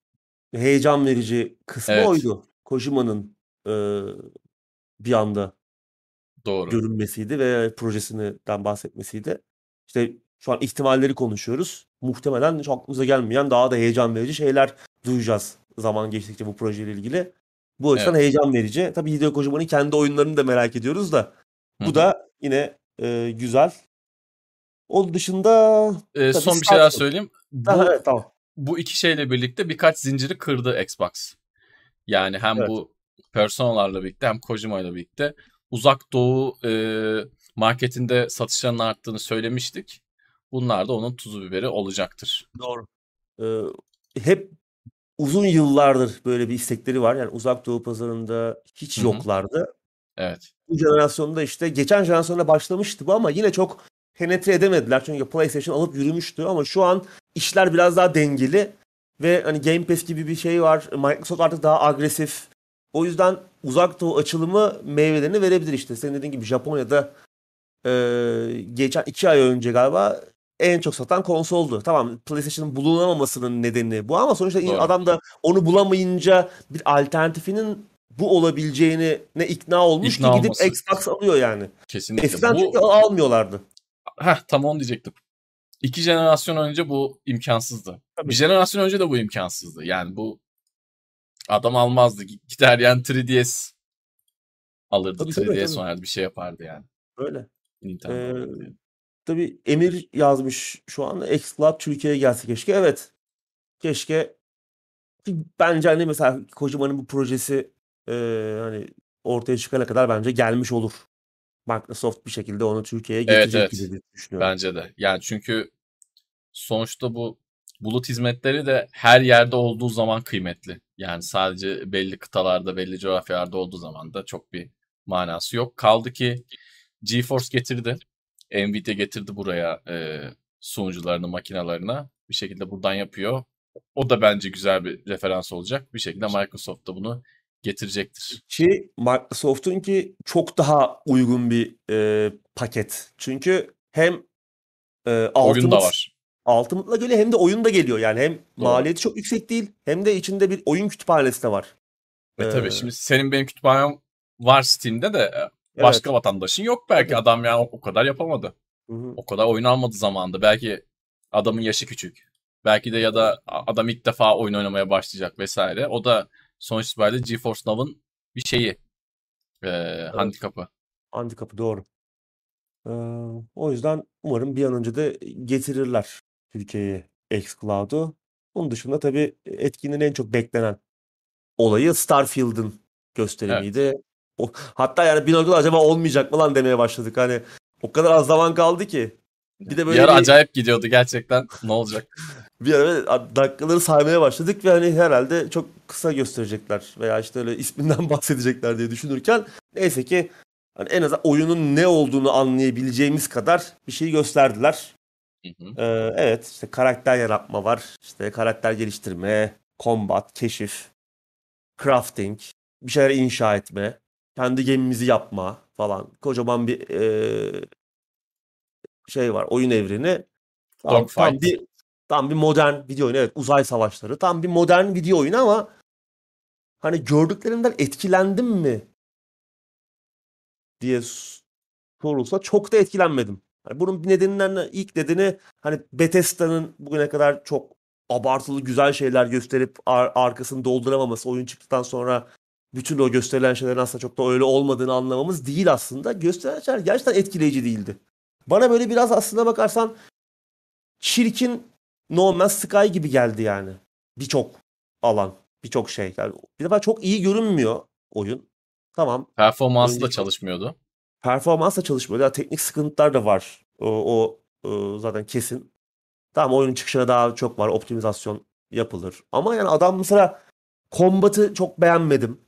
heyecan verici kısmı Evet. oydu. Kojima'nın e, bir anda Doğru. görünmesiydi ve projesinden bahsetmesiydi. İşte şu an ihtimalleri konuşuyoruz. Muhtemelen hiç aklımıza gelmeyen daha da heyecan verici şeyler duyacağız zaman geçtikçe bu projeyle ilgili. Bu açıdan Evet. heyecan verici. Tabii Hideo Kojima'nın kendi oyunlarını da merak ediyoruz da. Hı Bu hı. da yine e, güzel. Onun dışında Ee, tabii son bir şey daha Starfield. söyleyeyim. Bu, evet, tamam. bu iki şeyle birlikte birkaç zinciri kırdı Xbox. Yani hem Evet. bu personalarla birlikte hem Kojima ile birlikte uzak doğu e, marketinde satışların arttığını söylemiştik. Bunlar da onun tuzu biberi olacaktır. Doğru. Ee, hep uzun yıllardır böyle bir istekleri var. Yani uzak doğu pazarında hiç Hı hı. yoklardı. Evet. Bu jenerasyonda işte geçen jenerasyonda başlamıştı bu ama yine çok penetre edemediler. Çünkü PlayStation alıp yürümüştü ama şu an işler biraz daha dengeli ve hani Game Pass gibi bir şey var. Microsoft artık daha agresif. O yüzden uzak doğu açılımı meyvelerini verebilir işte. Senin dediğin gibi Japonya'da e, geçen iki ay önce galiba en çok satan konsoldu. Tamam PlayStation'ın bulunamamasının nedeni bu ama sonuçta Doğru. adam da onu bulamayınca bir alternatifinin bu olabileceğine ne ikna olmuş İkna ki gidip olması. Xbox alıyor yani. Kesinlikle. Eskiden bu, çünkü almıyorlardı. Heh, tam onu diyecektim. İki jenerasyon önce bu imkansızdı. Tabii. Bir jenerasyon önce de bu imkansızdı. Yani bu adam almazdı. Gider yani 3DS alırdı. Tabii, tabii, 3DS tabii. oynardı bir şey yapardı yani. Öyle. Nintendo Ee, yani. Tabii Emir yazmış şu an xCloud Türkiye'ye gelse keşke. Evet. Keşke bence hani mesela Kojima'nın bu projesi e, hani ortaya çıkana kadar bence gelmiş olur. Microsoft bir şekilde onu Türkiye'ye Evet, getirecek evet. gibi diye düşünüyorum. Bence de. Yani çünkü sonuçta bu bulut hizmetleri de her yerde olduğu zaman kıymetli. Yani sadece belli kıtalarda, belli coğrafyalarda olduğu zaman da çok bir manası yok. Kaldı ki GeForce getirdi. Nvidia getirdi buraya e, sunucularını, makinalarına. Bir şekilde buradan yapıyor. O da bence güzel bir referans olacak. Bir şekilde Microsoft da bunu getirecektir. Ki Microsoft'un ki çok daha uygun bir e, paket. Çünkü hem e, Oyun da var. Ultimate'la geliyor hem de oyun da geliyor. Yani hem Doğru. maliyeti çok yüksek değil hem de içinde bir oyun kütüphanesi de var. E Ee, tabii şimdi senin benim kütüphanem var Steam'de de e, Evet. başka vatandaşın yok belki. Tabii. Adam yani o, kadar yapamadı. Hı hı. O kadar oyun almadı zamanında. Belki adamın yaşı küçük. Belki de ya da adam ilk defa oyun oynamaya başlayacak vesaire. O da sonuç itibariyle GeForce Now'ın bir şeyi. E, handikapı. Handikapı doğru. Ee, o yüzden umarım bir an önce de getirirler Türkiye'ye xCloud'u. Onun dışında tabii etkinin en çok beklenen olayı Starfield'ın gösterimiydi. O, hatta yani bir noktada acaba olmayacak mı lan demeye başladık. Hani o kadar az zaman kaldı ki. Bir de böyle bir bir, acayip gidiyordu gerçekten. Ne olacak? bir ara dakikaları saymaya başladık ve hani herhalde çok kısa gösterecekler veya işte öyle isminden bahsedecekler diye düşünürken neyse ki hani en azından oyunun ne olduğunu anlayabileceğimiz kadar bir şey gösterdiler. Hı hı. Ee, evet işte karakter yaratma var. işte karakter geliştirme, combat, keşif, crafting, bir şeyler inşa etme, kendi gemimizi yapma falan. Kocaman bir e, şey var oyun evreni. Tam, tam bir Tam bir modern video oyunu. Evet uzay savaşları. Tam bir modern video oyunu ama hani gördüklerimden etkilendim mi diye sorulsa çok da etkilenmedim. Hani bunun nedeninden ilk nedeni hani Bethesda'nın bugüne kadar çok abartılı güzel şeyler gösterip ar- arkasını dolduramaması oyun çıktıktan sonra bütün o gösterilen şeylerin aslında çok da öyle olmadığını anlamamız değil aslında. Gösterilen şeyler gerçekten etkileyici değildi. Bana böyle biraz aslında bakarsan çirkin No Man's Sky gibi geldi yani. Birçok alan, birçok şey. Yani bir defa çok iyi görünmüyor oyun. Tamam. Performansı da çalışmıyordu. Performans da çalışmıyor. Ya teknik sıkıntılar da var. O, o, o zaten kesin. Tamam oyunun çıkışına daha çok var. Optimizasyon yapılır. Ama yani adam mesela kombatı çok beğenmedim.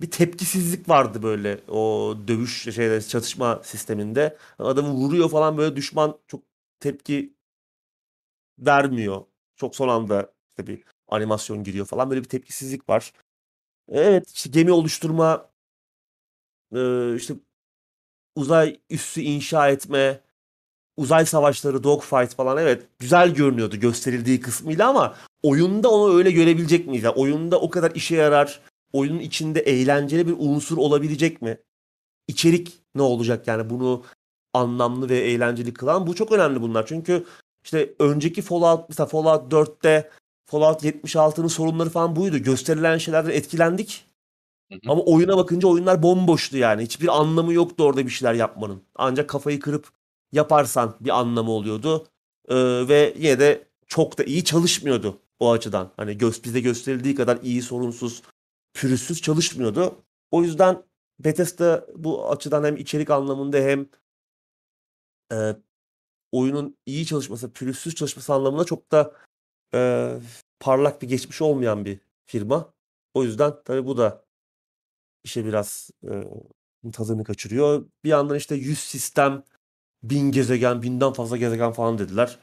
Bir tepkisizlik vardı böyle o dövüş şeyde çatışma sisteminde. Adamı vuruyor falan böyle düşman çok tepki vermiyor. Çok son anda işte bir animasyon giriyor falan böyle bir tepkisizlik var. Evet işte gemi oluşturma e, işte uzay üssü inşa etme, uzay savaşları, dogfight falan evet güzel görünüyordu gösterildiği kısmıyla ama oyunda onu öyle görebilecek miyiz? Yani oyunda o kadar işe yarar, oyunun içinde eğlenceli bir unsur olabilecek mi? İçerik ne olacak yani bunu anlamlı ve eğlenceli kılan bu çok önemli bunlar. Çünkü işte önceki Fallout mesela Fallout 4'te Fallout 76'nın sorunları falan buydu. Gösterilen şeylerden etkilendik. Hı hı. Ama oyuna bakınca oyunlar bomboştu yani. Hiçbir anlamı yoktu orada bir şeyler yapmanın. Ancak kafayı kırıp yaparsan bir anlamı oluyordu. Ee, ve yine de çok da iyi çalışmıyordu o açıdan. Hani göz, bize gösterildiği kadar iyi, sorunsuz, pürüzsüz çalışmıyordu. O yüzden Bethesda bu açıdan hem içerik anlamında hem e, oyunun iyi çalışması, pürüzsüz çalışması anlamında çok da e, parlak bir geçmiş olmayan bir firma. O yüzden tabii bu da işe biraz e, tadını kaçırıyor. Bir yandan işte 100 sistem, 1000 gezegen, binden fazla gezegen falan dediler.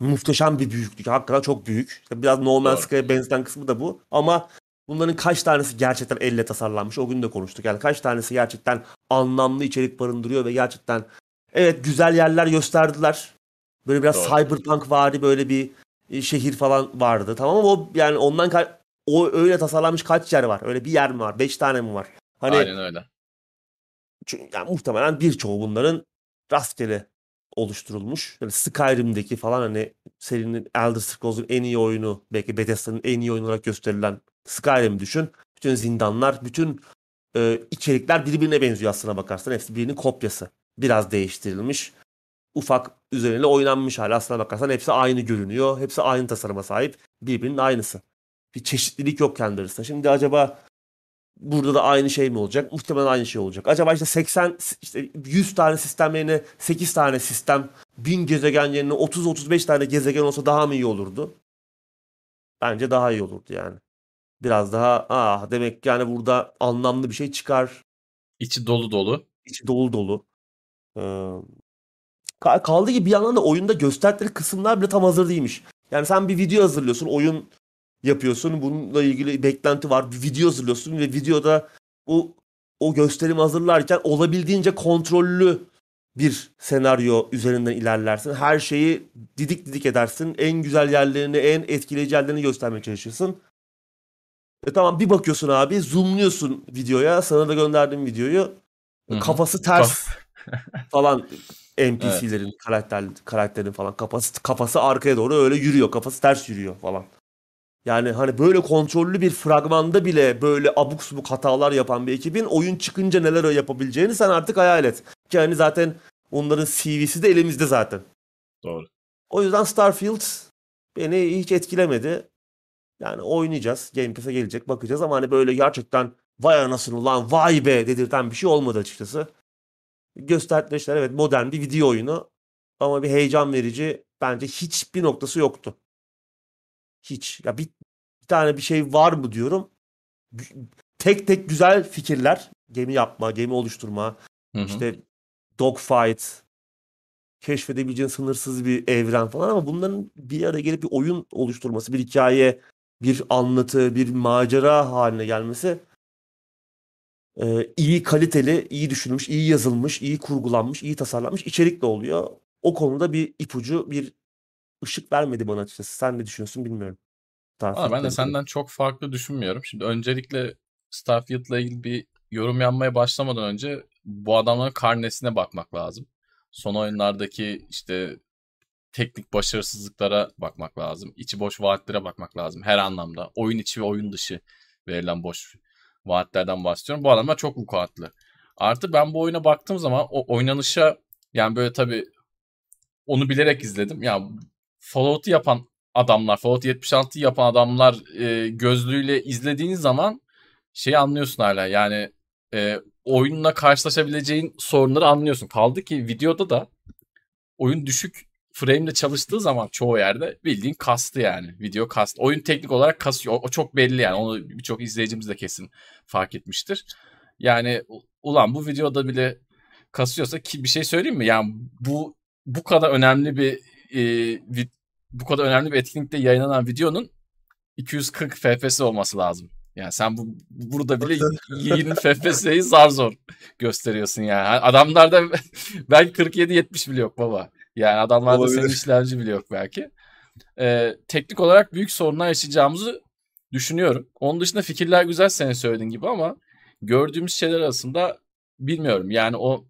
Muhteşem bir büyüklük. Hakikaten çok büyük. İşte biraz No Man's. Sky'a benzeyen kısmı da bu. Ama bunların kaç tanesi gerçekten elle tasarlanmış? O gün de konuştuk. Yani kaç tanesi gerçekten anlamlı içerik barındırıyor ve gerçekten evet güzel yerler gösterdiler. Böyle biraz Doğru. cyberpunk vari böyle bir e, şehir falan vardı. Tamam ama o yani ondan o öyle tasarlanmış kaç yer var? Öyle bir yer mi var? Beş tane mi var? Hani Aynen öyle. çünkü yani muhtemelen birçoğu bunların rastgele oluşturulmuş. Yani Skyrim'deki falan hani serinin Elder Scrolls'un en iyi oyunu, belki Bethesda'nın en iyi oyunu olarak gösterilen Skyrim düşün. Bütün zindanlar, bütün e, içerikler birbirine benziyor aslına bakarsan. Hepsi birinin kopyası. Biraz değiştirilmiş. Ufak üzerine oynanmış hali aslına bakarsan hepsi aynı görünüyor. Hepsi aynı tasarıma sahip. Birbirinin aynısı. Bir çeşitlilik yok kendi arasında. Şimdi acaba burada da aynı şey mi olacak? Muhtemelen aynı şey olacak. Acaba işte 80 işte 100 tane sistem yerine 8 tane sistem, 1000 gezegen yerine 30-35 tane gezegen olsa daha mı iyi olurdu? Bence daha iyi olurdu yani. Biraz daha ah demek yani burada anlamlı bir şey çıkar. İçi dolu dolu. içi dolu dolu. Ee, ka- kaldı ki bir yandan da oyunda gösterdikleri kısımlar bile tam hazır değilmiş. Yani sen bir video hazırlıyorsun, oyun yapıyorsun. Bununla ilgili beklenti var. Bir video hazırlıyorsun ve videoda o o gösterimi hazırlarken olabildiğince kontrollü bir senaryo üzerinden ilerlersin. Her şeyi didik didik edersin. En güzel yerlerini, en etkileyici yerlerini göstermeye çalışırsın. E tamam bir bakıyorsun abi, zoomluyorsun videoya. Sana da gönderdiğim videoyu. Hı hı. Kafası ters falan NPC'lerin, karakter karakterin falan kafası kafası arkaya doğru öyle yürüyor. Kafası ters yürüyor falan. Yani hani böyle kontrollü bir fragmanda bile böyle abuk subuk hatalar yapan bir ekibin oyun çıkınca neler yapabileceğini sen artık hayal et. Ki hani zaten onların CV'si de elimizde zaten. Doğru. O yüzden Starfield beni hiç etkilemedi. Yani oynayacağız. Game Pass'e gelecek bakacağız ama hani böyle gerçekten vay anasını lan vay be dedirten bir şey olmadı açıkçası. Gösterdikleri şeyler evet modern bir video oyunu ama bir heyecan verici bence hiçbir noktası yoktu. Hiç. Ya bir, bir tane bir şey var mı diyorum. Tek tek güzel fikirler. Gemi yapma, gemi oluşturma, Hı hı. işte dogfight, keşfedebileceğin sınırsız bir evren falan ama bunların bir araya gelip bir oyun oluşturması, bir hikaye, bir anlatı, bir macera haline gelmesi e, iyi kaliteli, iyi düşünülmüş, iyi yazılmış, iyi kurgulanmış, iyi tasarlanmış içerikle oluyor. O konuda bir ipucu, bir ışık vermedi bana açıkçası. Sen ne düşünüyorsun bilmiyorum. Valla ben de senden çok farklı düşünmüyorum. Şimdi öncelikle Starfield'la ilgili bir yorum yapmaya başlamadan önce bu adamların karnesine bakmak lazım. Son oyunlardaki işte teknik başarısızlıklara bakmak lazım. İçi boş vaatlere bakmak lazım her anlamda. Oyun içi ve oyun dışı verilen boş vaatlerden bahsediyorum. Bu adamlar çok vukuatlı. Artı ben bu oyuna baktığım zaman o oynanışa yani böyle tabii onu bilerek izledim. Ya Fallout'u yapan adamlar, Fallout 76'yı yapan adamlar e, gözlüğüyle izlediğin zaman şeyi anlıyorsun hala. Yani e, oyunla karşılaşabileceğin sorunları anlıyorsun. Kaldı ki videoda da oyun düşük frame'le çalıştığı zaman çoğu yerde bildiğin kastı yani. Video kast. Oyun teknik olarak kasıyor. O, çok belli yani. Onu birçok izleyicimiz de kesin fark etmiştir. Yani ulan bu videoda bile kasıyorsa ki bir şey söyleyeyim mi? Yani bu bu kadar önemli bir e, bu kadar önemli bir etkinlikte yayınlanan videonun 240 FPS olması lazım. Yani sen bu burada bile 20 FPS'yi zar zor gösteriyorsun yani. Adamlarda belki 47-70 bile yok baba. Yani adamlarda Olabilir. senin işlemci bile yok belki. Ee, teknik olarak büyük sorunlar yaşayacağımızı düşünüyorum. Onun dışında fikirler güzel senin söylediğin gibi ama gördüğümüz şeyler arasında bilmiyorum. Yani o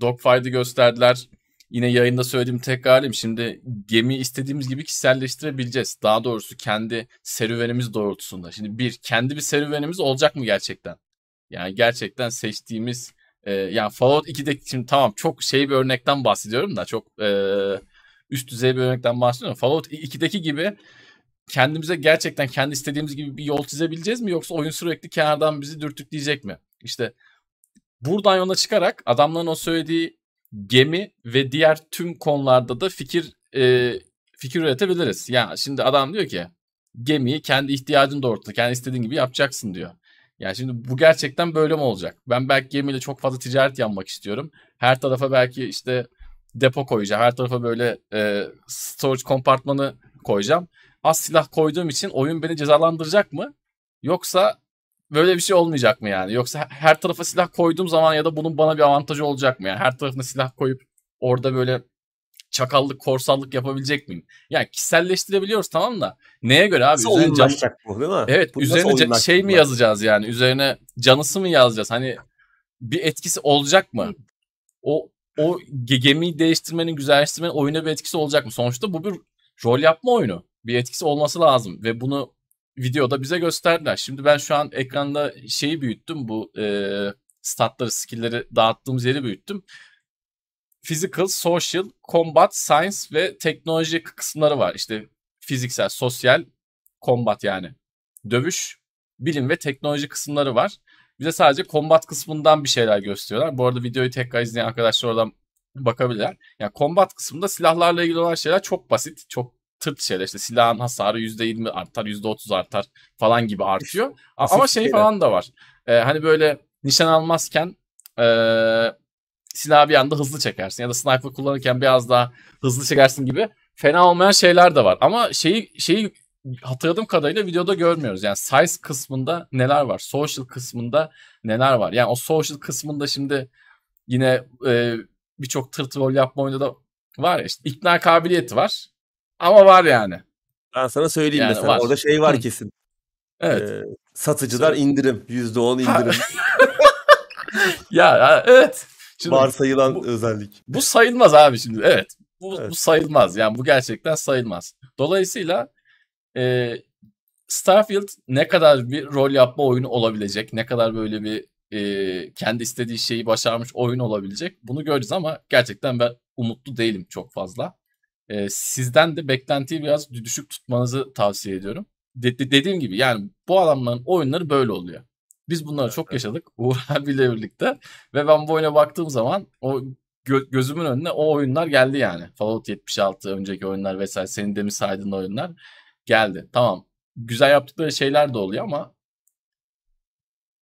dogfight'ı gösterdiler. Yine yayında söylediğim tekrarlayayım. Şimdi gemi istediğimiz gibi kişiselleştirebileceğiz. Daha doğrusu kendi serüvenimiz doğrultusunda. Şimdi bir, kendi bir serüvenimiz olacak mı gerçekten? Yani gerçekten seçtiğimiz e, yani Fallout 2'de şimdi tamam çok şey bir örnekten bahsediyorum da çok e, üst düzey bir örnekten bahsediyorum. Fallout 2'deki gibi kendimize gerçekten kendi istediğimiz gibi bir yol çizebileceğiz mi yoksa oyun sürekli kenardan bizi dürtükleyecek mi? İşte buradan yola çıkarak adamların o söylediği gemi ve diğer tüm konularda da fikir e, fikir üretebiliriz. Yani şimdi adam diyor ki gemiyi kendi ihtiyacın doğrultusunda kendi istediğin gibi yapacaksın diyor. Yani şimdi bu gerçekten böyle mi olacak? Ben belki gemiyle çok fazla ticaret yapmak istiyorum. Her tarafa belki işte depo koyacağım. Her tarafa böyle e, storage kompartmanı koyacağım. Az silah koyduğum için oyun beni cezalandıracak mı? Yoksa böyle bir şey olmayacak mı yani? Yoksa her tarafa silah koyduğum zaman ya da bunun bana bir avantajı olacak mı? Yani her tarafına silah koyup orada böyle çakallık, korsallık yapabilecek miyim? Yani kişiselleştirebiliyoruz tamam da neye göre abi? Nasıl Üzerine can- bu değil mi? Evet Bu üzerine ca- şey mi yazacağız yani? Üzerine canısı mı yazacağız? Hani bir etkisi olacak mı? O o ge- gemiyi değiştirmenin, güzelleştirmenin oyuna bir etkisi olacak mı? Sonuçta bu bir rol yapma oyunu. Bir etkisi olması lazım ve bunu videoda bize gösterdiler. Şimdi ben şu an ekranda şeyi büyüttüm. Bu e, statları, skill'leri dağıttığımız yeri büyüttüm. Physical, social, combat, science ve teknoloji kısımları var. İşte fiziksel, sosyal, combat yani. Dövüş, bilim ve teknoloji kısımları var. Bize sadece combat kısmından bir şeyler gösteriyorlar. Bu arada videoyu tekrar izleyen arkadaşlar oradan bakabilirler. Yani combat kısmında silahlarla ilgili olan şeyler çok basit. Çok tırt şeyler. İşte silahın hasarı %20 artar, %30 artar falan gibi artıyor. Ama şey falan da var. Ee, hani böyle nişan almazken ee, silahı bir anda hızlı çekersin. Ya da sniper kullanırken biraz daha hızlı çekersin gibi fena olmayan şeyler de var. Ama şeyi şeyi hatırladığım kadarıyla videoda görmüyoruz. Yani size kısmında neler var? Social kısmında neler var? Yani o social kısmında şimdi yine e, birçok tır rol yapma oyunda da var ya işte ikna kabiliyeti var. Ama var yani. Ben sana söyleyeyim Yani mesela var. orada şey var kesin. Evet. Ee, satıcılar indirim. %10 Ha. indirim. Ya, ya evet. Şimdi Varsayılan bu- özellik. Bu sayılmaz abi şimdi. Evet. Bu, Evet. bu sayılmaz. Yani bu gerçekten sayılmaz. Dolayısıyla e, Starfield ne kadar bir rol yapma oyunu olabilecek, ne kadar böyle bir e, kendi istediği şeyi başarmış oyun olabilecek bunu göreceğiz ama gerçekten ben umutlu değilim çok fazla. E, sizden de beklentiyi biraz düşük tutmanızı tavsiye ediyorum. De- de- dediğim gibi yani bu adamların oyunları böyle oluyor. Biz bunları çok yaşadık Uğur abiyle birlikte ve ben bu oyuna baktığım zaman o gö- gözümün önüne o oyunlar geldi yani. Fallout 76 önceki oyunlar vesaire senin demin saydığın oyunlar geldi. Tamam güzel yaptıkları şeyler de oluyor ama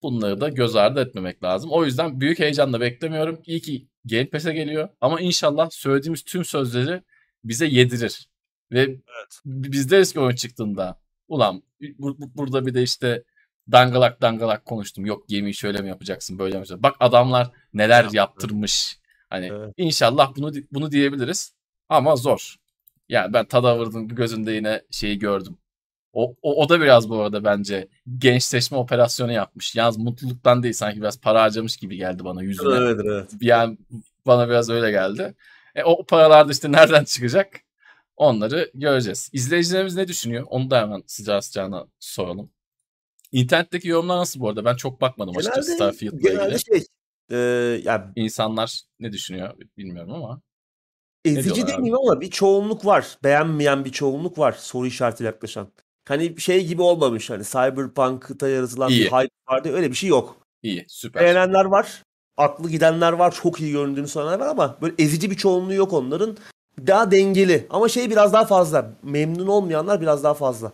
bunları da göz ardı etmemek lazım. O yüzden büyük heyecanla beklemiyorum. İyi ki Game Pass'e geliyor ama inşallah söylediğimiz tüm sözleri bize yedirir. Ve biz deriz ki oyun çıktığında ulan bu- bu- burada bir de işte dangalak dangalak konuştum. Yok gemiyi şöyle mi yapacaksın böyle mi yapacaksın? Bak adamlar neler Yaptı. yaptırmış. Hani Evet. inşallah bunu bunu diyebiliriz. Ama zor. Yani ben Tadavır'ın gözünde yine şeyi gördüm. O, o, o da biraz bu arada bence gençleşme operasyonu yapmış. Yalnız mutluluktan değil sanki biraz para harcamış gibi geldi bana yüzüne. Evet evet. Yani bana biraz öyle geldi. E, o paralar da işte nereden çıkacak? Onları göreceğiz. İzleyicilerimiz ne düşünüyor? Onu da hemen sıcağı sıcağına soralım. İnternetteki yorumlar nasıl bu arada? Ben çok bakmadım açıkçası Starfield'la genelde ilgili. şey e, yani İnsanlar ne düşünüyor bilmiyorum ama. ezici demeyeyim ama bir çoğunluk var. Beğenmeyen bir çoğunluk var soru işaretiyle yaklaşan. Hani şey gibi olmamış hani Cyberpunk'ta yaratılan İyi. bir hype vardı öyle bir şey yok. İyi süper. Beğenenler var. Aklı gidenler var. Çok iyi göründüğünü söyleyenler var ama böyle ezici bir çoğunluğu yok onların. Daha dengeli. Ama şey biraz daha fazla. Memnun olmayanlar biraz daha fazla.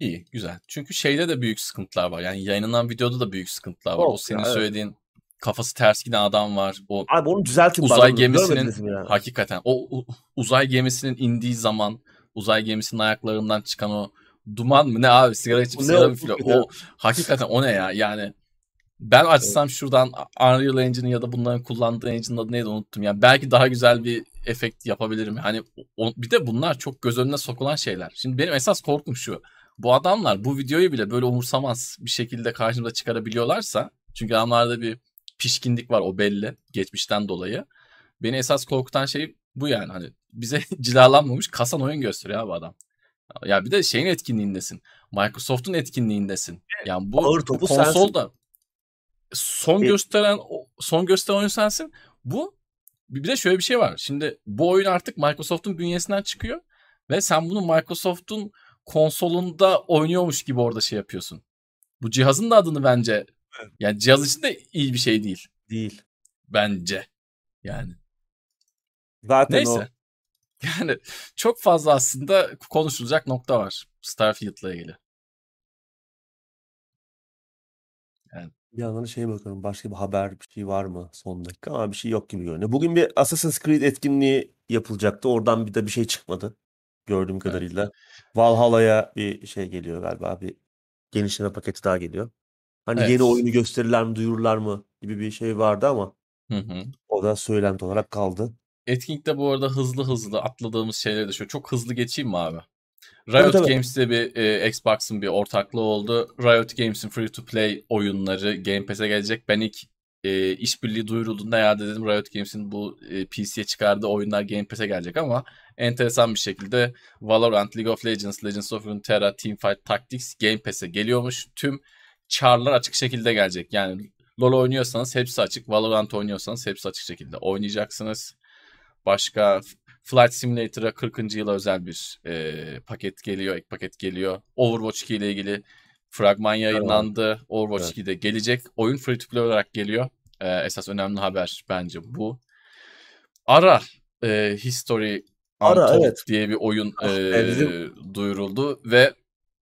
İyi güzel. Çünkü şeyde de büyük sıkıntılar var. Yani yayınlanan videoda da büyük sıkıntılar var. Çok o senin ya, evet. söylediğin kafası ters giden adam var. O Abi onu düzeltin. Uzay bari. gemisinin- Görmediniz mi ya? hakikaten o uzay gemisinin indiği zaman uzay gemisinin ayaklarından çıkan o duman mı ne abi sigara içip sigara mı üflüyor? O hakikaten o ne ya? Yani ben açsam şuradan Unreal Engine'in ya da bunların kullandığı engine'ın adı neydi unuttum ya. Belki daha güzel bir efekt yapabilirim. Hani o- bir de bunlar çok göz önüne sokulan şeyler. Şimdi benim esas korkum şu. Bu adamlar bu videoyu bile böyle umursamaz bir şekilde karşımıza çıkarabiliyorlarsa çünkü adamlarda bir pişkinlik var o belli geçmişten dolayı. Beni esas korkutan şey bu yani hani bize cilalanmamış kasan oyun gösteriyor abi adam. Ya bir de şeyin etkinliğindesin. Microsoft'un etkinliğindesin. Yani bu Ağır topu konsolda son E- gösteren son gösteren oyun sensin. Bu bir de şöyle bir şey var. Şimdi bu oyun artık Microsoft'un bünyesinden çıkıyor ve sen bunu Microsoft'un konsolunda oynuyormuş gibi orada şey yapıyorsun. Bu cihazın da adını bence yani cihaz için de iyi bir şey değil Değil. bence. Yani Zaten o neyse. Yani çok fazla aslında konuşulacak nokta var Starfield'la ilgili. Bir yandan şeye bakıyorum başka bir haber bir şey var mı son dakika ama bir şey yok gibi görünüyor. Bugün bir Assassin's Creed etkinliği yapılacaktı. Oradan bir de bir şey çıkmadı. Gördüğüm kadarıyla. Valhalla'ya bir şey geliyor galiba. Bir genişleme paketi daha geliyor. Hani Evet. yeni oyunu gösterirler mi duyururlar mı gibi bir şey vardı ama Hı hı. o da söylenti olarak kaldı. Etkinlikte bu arada hızlı hızlı atladığımız şeyleri de şöyle çok hızlı geçeyim mi abi? Tabii, Riot tabii. Games'te bir e, Xbox'ın bir ortaklığı oldu. Riot Games'in free to play oyunları Game Pass'e gelecek. Ben ilk e, işbirliği duyurulduğunda ya dedim Riot Games'in bu e, PC'ye çıkardığı oyunlar Game Pass'e gelecek ama enteresan bir şekilde Valorant, League of Legends, Legends of Runeterra, Teamfight Tactics Game Pass'e geliyormuş. Tüm char'lar açık şekilde gelecek. Yani LoL oynuyorsanız hepsi açık. Valorant oynuyorsanız hepsi açık şekilde oynayacaksınız. Başka Flight Simulator'a 40. yıla özel bir e, paket geliyor, ek paket geliyor. Overwatch 2 ile ilgili fragman yayınlandı. Overwatch Evet. 2 de gelecek. Oyun free to play olarak geliyor. E, esas önemli haber bence bu. Ara e, History Ara, Untold evet. diye bir oyun Ah, e, bizim- duyuruldu ve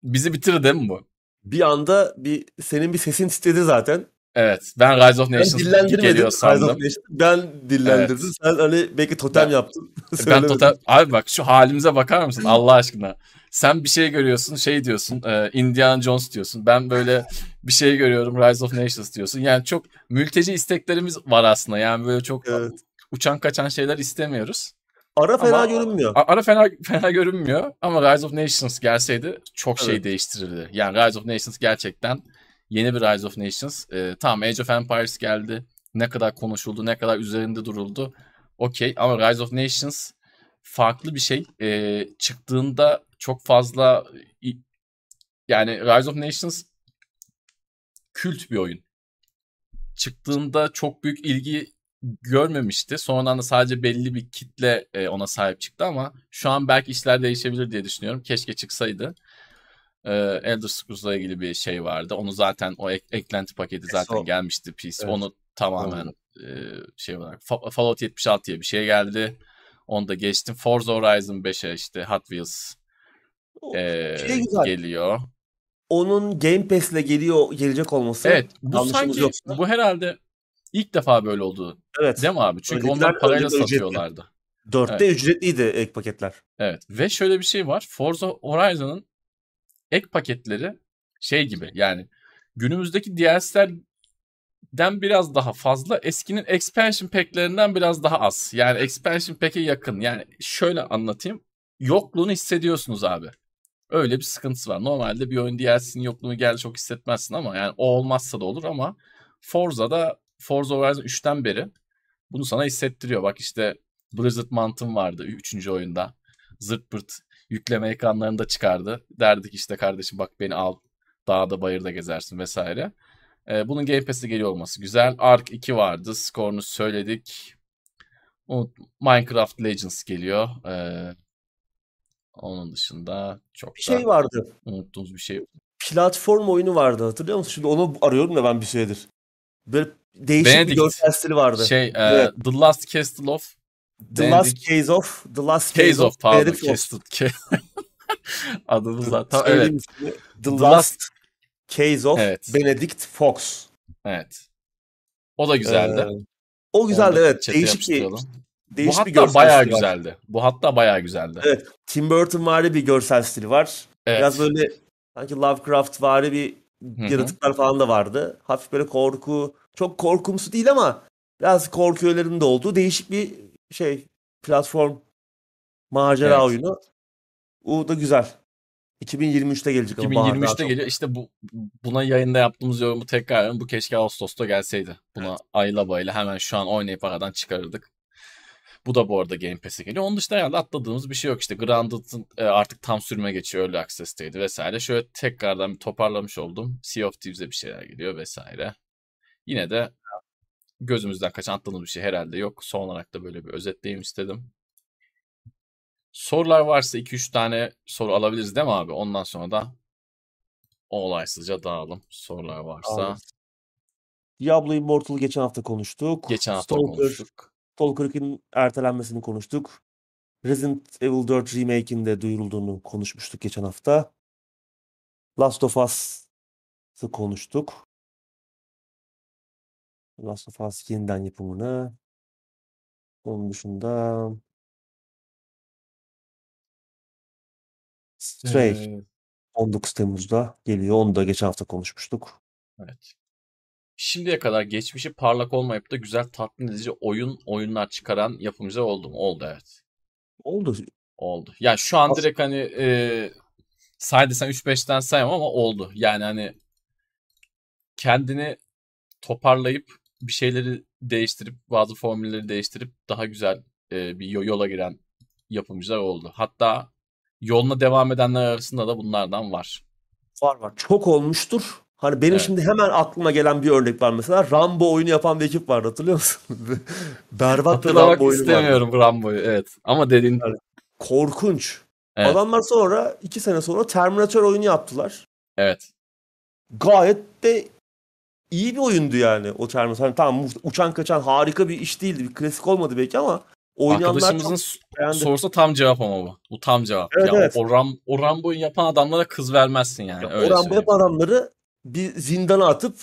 bizi bitirir değil mi bu? Bir anda bir senin bir sesin titredi zaten. Evet. Ben Rise of Ben Nations dillendirmedim. geliyor Rise of sandım. Nations. Ben dillendirdim. Evet. Sen hani belki totem Ben- yaptın. Ben total abi bak şu halimize bakar mısın Allah aşkına? Sen bir şey görüyorsun, şey diyorsun, e, Indiana Jones diyorsun. Ben böyle bir şey görüyorum, Rise of Nations diyorsun. Yani çok mülteci isteklerimiz var aslında. Yani böyle çok Evet. uçan kaçan şeyler istemiyoruz. Ara fena Ama- görünmüyor. Ara fena fena görünmüyor ama Rise of Nations gelseydi çok şey Evet. değiştirirdi. Yani Rise of Nations gerçekten yeni bir Rise of Nations. E, tamam Age of Empires geldi. Ne kadar konuşuldu, ne kadar üzerinde duruldu. Okey ama Rise of Nations farklı bir şey. E, çıktığında çok fazla yani Rise of Nations kült bir oyun. Çıktığında çok büyük ilgi görmemişti. Sonradan da sadece belli bir kitle e, ona sahip çıktı ama şu an belki işler değişebilir diye düşünüyorum. Keşke çıksaydı. E, Elder Scrolls'la ilgili bir şey vardı. Onu zaten o ek- eklenti paketi zaten Son. gelmişti PC. Evet. Onu tamamen e, şey olarak Fa- Fallout 76'ya bir şey geldi. Onu da geçtim. Forza Horizon 5'e işte Hot Wheels O e, şey güzel. geliyor. Onun Game Pass'le geliyor gelecek olması. Evet bu sanki yoksa. bu herhalde ilk defa böyle oldu. Evet. Değil mi abi? Çünkü onlar parayla önceki ücretli. satıyorlardı. Dörtte ücretliydi ek paketler. Evet ve şöyle bir şey var. Forza Horizon'ın ek paketleri şey gibi yani günümüzdeki DLC'lerden biraz daha fazla eskinin expansion pack'lerinden biraz daha az. Yani expansion pack'e yakın. Yani şöyle anlatayım. yokluğunu hissediyorsunuz abi. Öyle bir sıkıntısı var. Normalde bir oyun DLC'nin yokluğunu gel çok hissetmezsin ama yani o olmazsa da olur ama Forza'da Forza Horizon 3'ten beri bunu sana hissettiriyor. Bak işte Blizzard Mountain vardı 3. oyunda. Zırt pırt yükleme ekranlarında çıkardı. Derdik işte kardeşim bak beni al dağda bayırda gezersin vesaire. Ee, bunun Game Pass'e geliyor olması güzel. Ark 2 vardı. Skorunu söyledik. Minecraft Legends geliyor. Ee, onun dışında çok bir şey vardı. Unuttuğumuz bir şey. Platform oyunu vardı hatırlıyor musun? Şimdi onu arıyorum da ben bir süredir. Böyle değişik Benedict. bir görsel stili vardı. Şey, e, evet. The Last Castle of The. Last Case of The Last Case, Case of, of pardon Castle. Adımız zaten evet. The, The Last, Last Case of evet. Benedict Fox. Evet. O da güzeldi. Ee, o güzeldi evet. Değişik bir Değişik Bu hatta bir görsel bayağı stili güzeldi. Var. Bu hatta bayağı güzeldi. Evet. Tim Burton vari bir görsel stili var. Evet. Biraz böyle sanki Lovecraft vari bir Hı-hı. yaratıklar falan da vardı. Hafif böyle korku, çok korkumsu değil ama biraz korku öğelerinin de olduğu değişik bir şey platform macera evet. oyunu. O da güzel. 2023'te gelecek 2023'te geliyor. İşte bu buna yayında yaptığımız yorumu tekrar bu keşke Ağustos'ta gelseydi. Buna evet. ayla bayla hemen şu an oynayıp aradan çıkarırdık. Bu da bu arada Game Pass'e geliyor. Onun dışında herhalde atladığımız bir şey yok. İşte Grounded'ın e, artık tam sürüme geçiyor. Early Access'teydi vesaire. Şöyle tekrardan bir toparlamış oldum. Sea of Thieves'e bir şeyler geliyor vesaire. Yine de gözümüzden kaçan atladığımız bir şey herhalde yok. Son olarak da böyle bir özetleyeyim istedim. Sorular varsa 2-3 tane soru alabiliriz değil mi abi? Ondan sonra da olaysızca dağılım. Sorular varsa. Anladım. Diablo Immortal'ı geçen hafta konuştuk. Geçen hafta Stalker, konuştuk. Stalker 2'nin ertelenmesini konuştuk. Resident Evil 4 Remake'in de duyurulduğunu konuşmuştuk geçen hafta. Last of Us'ı konuştuk. Last of Us yeniden yapımını. Onun dışında Stray ee... 19 Temmuz'da geliyor. Onu da geçen hafta konuşmuştuk. Evet şimdiye kadar geçmişi parlak olmayıp da güzel tatmin edici oyun oyunlar çıkaran yapımcılar oldu mu? Oldu evet. Oldu. Oldu. Yani şu an direkt hani e, say desen 3-5'ten sayamam ama oldu. Yani hani kendini toparlayıp bir şeyleri değiştirip bazı formülleri değiştirip daha güzel e, bir yola giren yapımcılar oldu. Hatta yoluna devam edenler arasında da bunlardan var. Var var. Çok olmuştur. Hani benim evet. şimdi hemen aklıma gelen bir örnek var mesela. Rambo oyunu yapan bir ekip vardı hatırlıyor musun? Berbat bir Rambo oyunu istemiyorum vardı. Rambo'yu evet. Ama dediğin... Yani, korkunç. Evet. Adamlar sonra iki sene sonra Terminator oyunu yaptılar. Evet. Gayet de iyi bir oyundu yani o Terminator. Hani tamam uçan kaçan harika bir iş değildi. Bir klasik olmadı belki ama oynayanlar Arkadaşımızın sorusu tam cevap ama bu. Bu tam cevap. Evet, ya evet. O, Ram, o Rambo'yu yapan adamlara kız vermezsin yani. Ya, o Rambo yapan adamları bir zindana atıp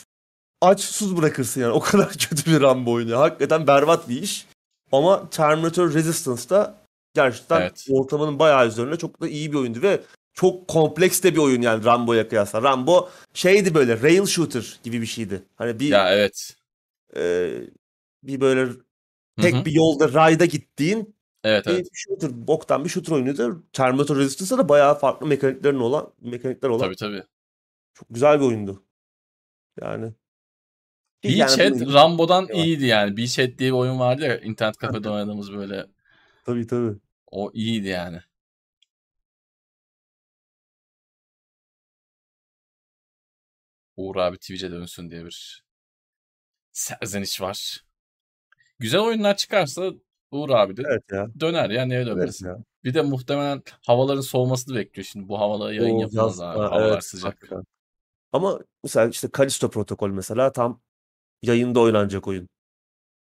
aç susuz bırakırsın yani. O kadar kötü bir Rambo oyunu. Hakikaten berbat bir iş. Ama Terminator Resistance'da gerçekten evet. ortamının bayağı üzerinde çok da iyi bir oyundu ve çok kompleks de bir oyun yani Rambo'ya kıyasla. Rambo şeydi böyle rail shooter gibi bir şeydi. Hani bir Ya evet. E, bir böyle tek Hı-hı. bir yolda rayda gittiğin evet, evet. bir shooter, boktan bir shooter oyunudur. Terminator Resistance'da da bayağı farklı mekaniklerin olan mekanikler olan. Tabii tabii. Çok güzel bir oyundu. Yani. Beachhead yani Rambo'dan iyiydi yani. Beachhead diye bir oyun vardı ya internet kafede oynadığımız böyle. Tabii tabii. O iyiydi yani. Uğur abi Twitch'e dönsün diye bir serzeniş var. Güzel oyunlar çıkarsa Uğur abi de evet ya. döner ya neye dönmesin. Evet ya. Bir de muhtemelen havaların soğumasını bekliyor şimdi. Bu havalara yayın yapmaz abi. Havalar evet, sıcak. Hakikaten. Ama mesela işte Kalisto Protokol mesela tam yayında oynanacak oyun.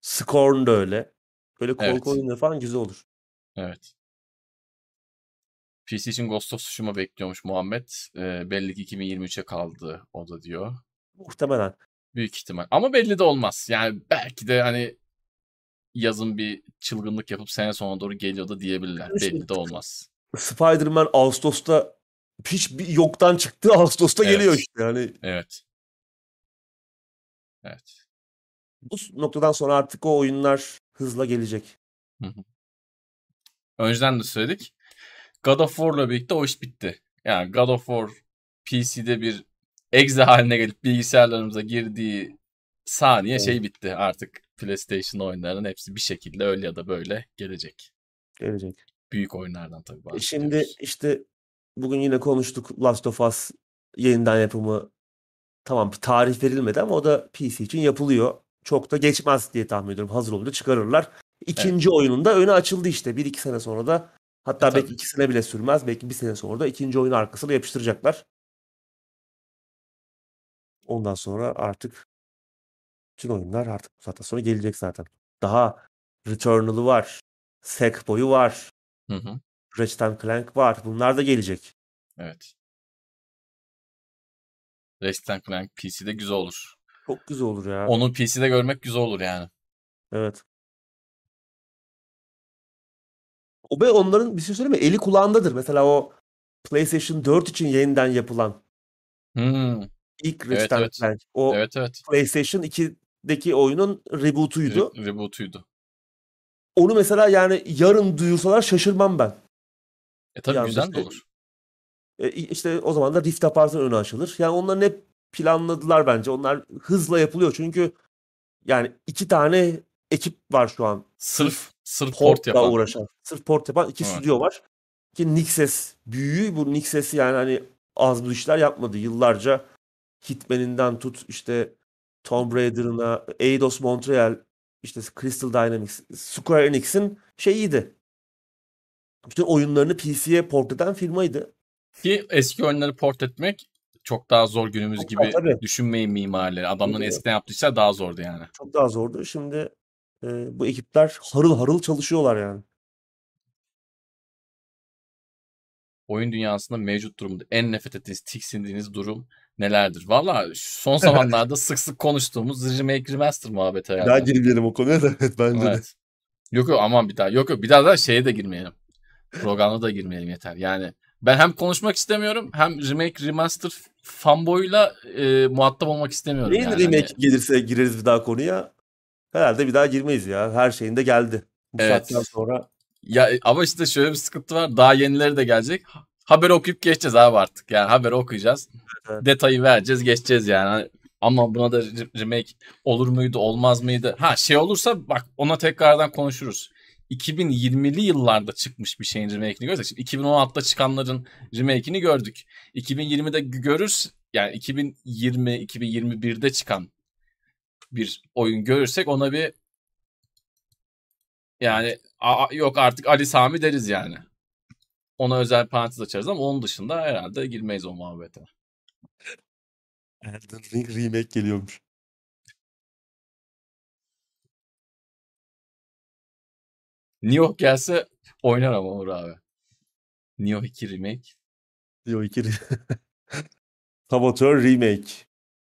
Scorn da öyle. Böyle korku evet. oyunları falan güzel olur. Evet. PC için Ghost of Tsushima bekliyormuş Muhammed. Ee, belli ki 2023'e kaldı o da diyor. Muhtemelen. Büyük ihtimal. Ama belli de olmaz. Yani belki de hani yazın bir çılgınlık yapıp sene sonuna doğru geliyor da diyebilirler. İşte, belli de olmaz. Spider-Man Ağustos'ta hiç bir yoktan çıktı Ağustos'ta evet. geliyor işte yani. Evet. Evet. Bu noktadan sonra artık o oyunlar hızla gelecek. Hı hı. Önceden de söyledik. God of War'la birlikte o iş bitti. Yani God of War PC'de bir exe haline gelip bilgisayarlarımıza girdiği saniye Evet. şey bitti. Artık PlayStation oyunlarının hepsi bir şekilde öyle ya da böyle gelecek. Gelecek. Büyük oyunlardan tabii E bahsediyoruz. Şimdi işte bugün yine konuştuk Last of Us yeniden yapımı tamam tarih verilmedi ama o da PC için yapılıyor. Çok da geçmez diye tahmin ediyorum. Hazır olunca çıkarırlar. İkinci oyunun da önü açıldı işte. Bir iki sene sonra da hatta E, belki tabii. iki sene bile sürmez. Belki bir sene sonra da ikinci oyunu arkasına yapıştıracaklar. Ondan sonra artık bütün oyunlar artık bu saatten sonra gelecek zaten. Daha Returnal'ı var. Sackboy'u var. Hı hı. Ratchet Clank var. Bunlar da gelecek. Evet. Ratchet Clank PC'de güzel olur. Çok güzel olur ya. Onu PC'de görmek güzel olur yani. Evet. O ve onların bir şey söyleyeyim mi? Eli kulağındadır. Mesela o PlayStation 4 için yeniden yapılan Hmm, ilk Evet, Ratchet evet. Clank. O evet evet. PlayStation 2'deki oyunun reboot'uydu. Re- reboot'uydu. Onu mesela yani yarın duyursalar şaşırmam ben. E tabii Yani güzel de işte- olur. E, işte o zaman da Rift Apart'ın önü açılır. Yani onların hep planladılar bence. Onlar hızla yapılıyor. Çünkü yani iki tane ekip var şu an. Sırf sırf port Port'la yapan. uğraşan. Sırf port yapan iki Evet. stüdyo var. Ki Nixes büyüğü. Bu Nixes yani hani az bu işler yapmadı. Yıllarca Hitman'inden tut işte Tomb Raider'ına, Eidos Montreal, işte Crystal Dynamics, Square Enix'in şeyiydi. Bütün oyunlarını PC'ye port eden firmaydı. Ki eski oyunları port etmek çok daha zor günümüz Çok gibi tabii. düşünmeyin mimarları. Adamların eskiden yaptıysa daha zordu yani. Çok daha zordu. Şimdi e, bu ekipler harıl harıl çalışıyorlar yani. Oyun dünyasında mevcut durumda en nefret ettiğiniz, tiksindiğiniz durum nelerdir? Valla son zamanlarda sık sık konuştuğumuz remake remaster muhabbeti herhalde. Daha girmeyelim o konuya da evet bence de. Evet. Yok yok aman bir daha. Yok yok bir daha da şeye de girmeyelim. Programda da girmeyelim yeter. Yani ben hem konuşmak istemiyorum hem remake remaster fanboyla e, muhatap olmak istemiyorum. Neyin yani. remake Hani- gelirse gireriz bir daha konuya. Herhalde bir daha girmeyiz ya. Her şeyinde geldi. Bu Evet. saatten sonra Ya ama işte şöyle bir sıkıntı var. Daha yenileri de gelecek. Haber okuyup geçeceğiz abi artık. Yani haber okuyacağız. Evet. Detayı vereceğiz, geçeceğiz yani. Hani Ama buna da re- remake olur muydu, olmaz mıydı? Ha şey olursa bak ona tekrardan konuşuruz. 2020'li yıllarda çıkmış bir şeyin remake'ini görsek. Şimdi 2016'da çıkanların remake'ini gördük. 2020'de görürüz yani 2020 2021'de çıkan bir oyun görürsek ona bir yani "Aa, yok artık Ali Sami deriz yani. Ona özel parantez açarız ama onun dışında herhalde girmeyiz o muhabbete. Elden Ring remake geliyormuş. Nioh gelse oynar ama Uğur abi. Nioh 2 remake. Diyor iki Saboteur remake.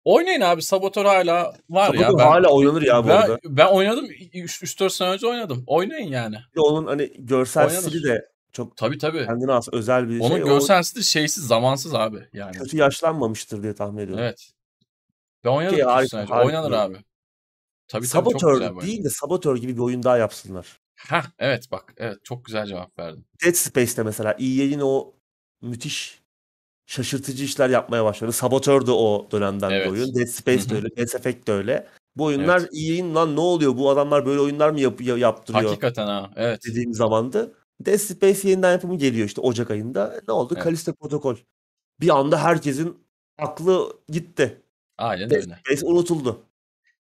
Oynayın abi Saboteur hala var ya. Saboteur Ben, hala oynanır ya bu ben, arada. ben oynadım 3-4 sene önce oynadım. Oynayın yani. Bir de Onun hani görsel Oynanır. stili de çok Tabii tabii. kendine has özel bir Onun şey. O görsel stili şeysiz zamansız abi yani. kötü yaşlanmamıştır diye tahmin ediyorum. Evet. Ben oynadım Okey, 3 harika, sene önce. harika. Oynanır abi. Tabii tabii çok güzel değil de Saboteur gibi bir oyun daha yapsınlar. Heh, evet bak evet çok güzel cevap verdin. Dead Space'te mesela EA'in o müthiş şaşırtıcı işler yapmaya başladı. Saboteur de o dönemden Evet. bir oyun. Dead Space de öyle. Mass Effect de öyle. Bu oyunlar Evet. EA'in lan ne oluyor bu adamlar böyle oyunlar mı yap- ya- yaptırıyor Hakikaten ha evet. dediğim zamandı. Dead Space yeniden yapımı geliyor işte Ocak ayında. Ne oldu? Evet. Callisto Protocol. Bir anda herkesin aklı gitti. Aynen Dead öyle. Space unutuldu.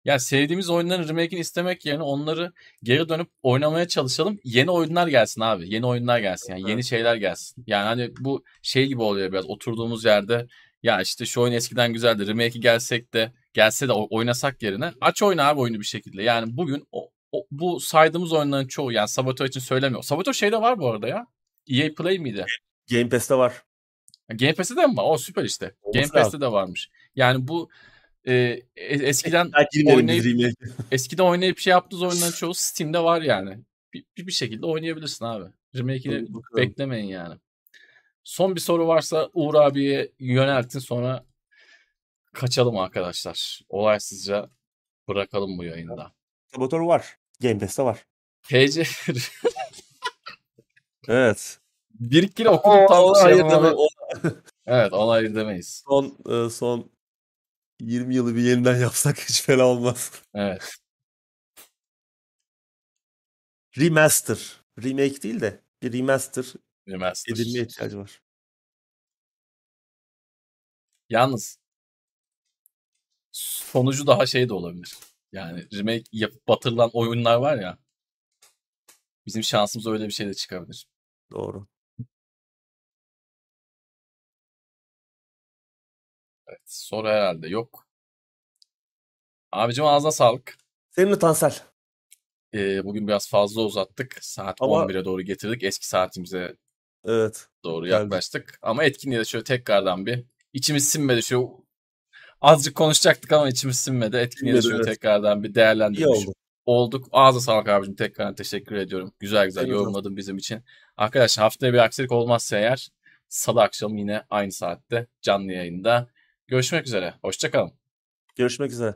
Ya sevdiğimiz oyunların remake'ini istemek yerine onları geri dönüp oynamaya çalışalım. Yeni oyunlar gelsin abi. Yeni oyunlar gelsin. Yani yeni şeyler gelsin. Yani hani bu şey gibi oluyor biraz oturduğumuz yerde ya işte şu oyun eskiden güzeldi. Remake'i gelsek de gelse de oynasak yerine aç oyna abi oyunu bir şekilde. Yani bugün o, o- bu saydığımız oyunların çoğu yani Saboteur için söylemiyor. Saboteur şeyde var bu arada ya. EA Play miydi? Game Pass'te var. Game Pass'te de mi var? O süper işte. Olması Game Pass'te de varmış. Yani bu e, eskiden oynayıp eskiden oynayıp şey yaptığınız oyunların çoğu Steam'de var yani. Bir, bir, bir şekilde oynayabilirsin abi. Remake'ini Bakalım. beklemeyin yani. Son bir soru varsa Uğur abiye yöneltin sonra kaçalım arkadaşlar. Olaysızca bırakalım bu yayında. Saboteur var. Game Pass'te var. TC Evet. Bir iki okudum tam şey hayır Evet ona hayır demeyiz. son son 20 yılı bir yeniden yapsak hiç fena olmaz. Evet. Remaster. Remake değil de bir remaster Remaster. edilmeye ihtiyacı var. Yalnız sonucu daha şey de olabilir. Yani remake yapıp batırılan oyunlar var ya. Bizim şansımız öyle bir şey de çıkabilir. Doğru. Soru herhalde yok. Abicim ağzına sağlık. Seninle Tansel. Ee, bugün biraz fazla uzattık. Saat Ama- 11'e doğru getirdik. Eski saatimize Evet. doğru Geldik. yaklaştık. Ama etkinliğe de şöyle tekrardan bir içimiz sinmedi. Şu azıcık konuşacaktık ama içimiz sinmedi. Etkinliğe de şöyle evet. tekrardan bir İyi değerlendirmiş oldu. olduk. Ağza sağlık abicim. Tekrar teşekkür ediyorum. Güzel güzel Senin de. yorumladın bizim için. Arkadaşlar haftaya bir aksilik olmazsa eğer salı akşamı yine aynı saatte canlı yayında. Görüşmek üzere. Hoşçakalın. Görüşmek üzere.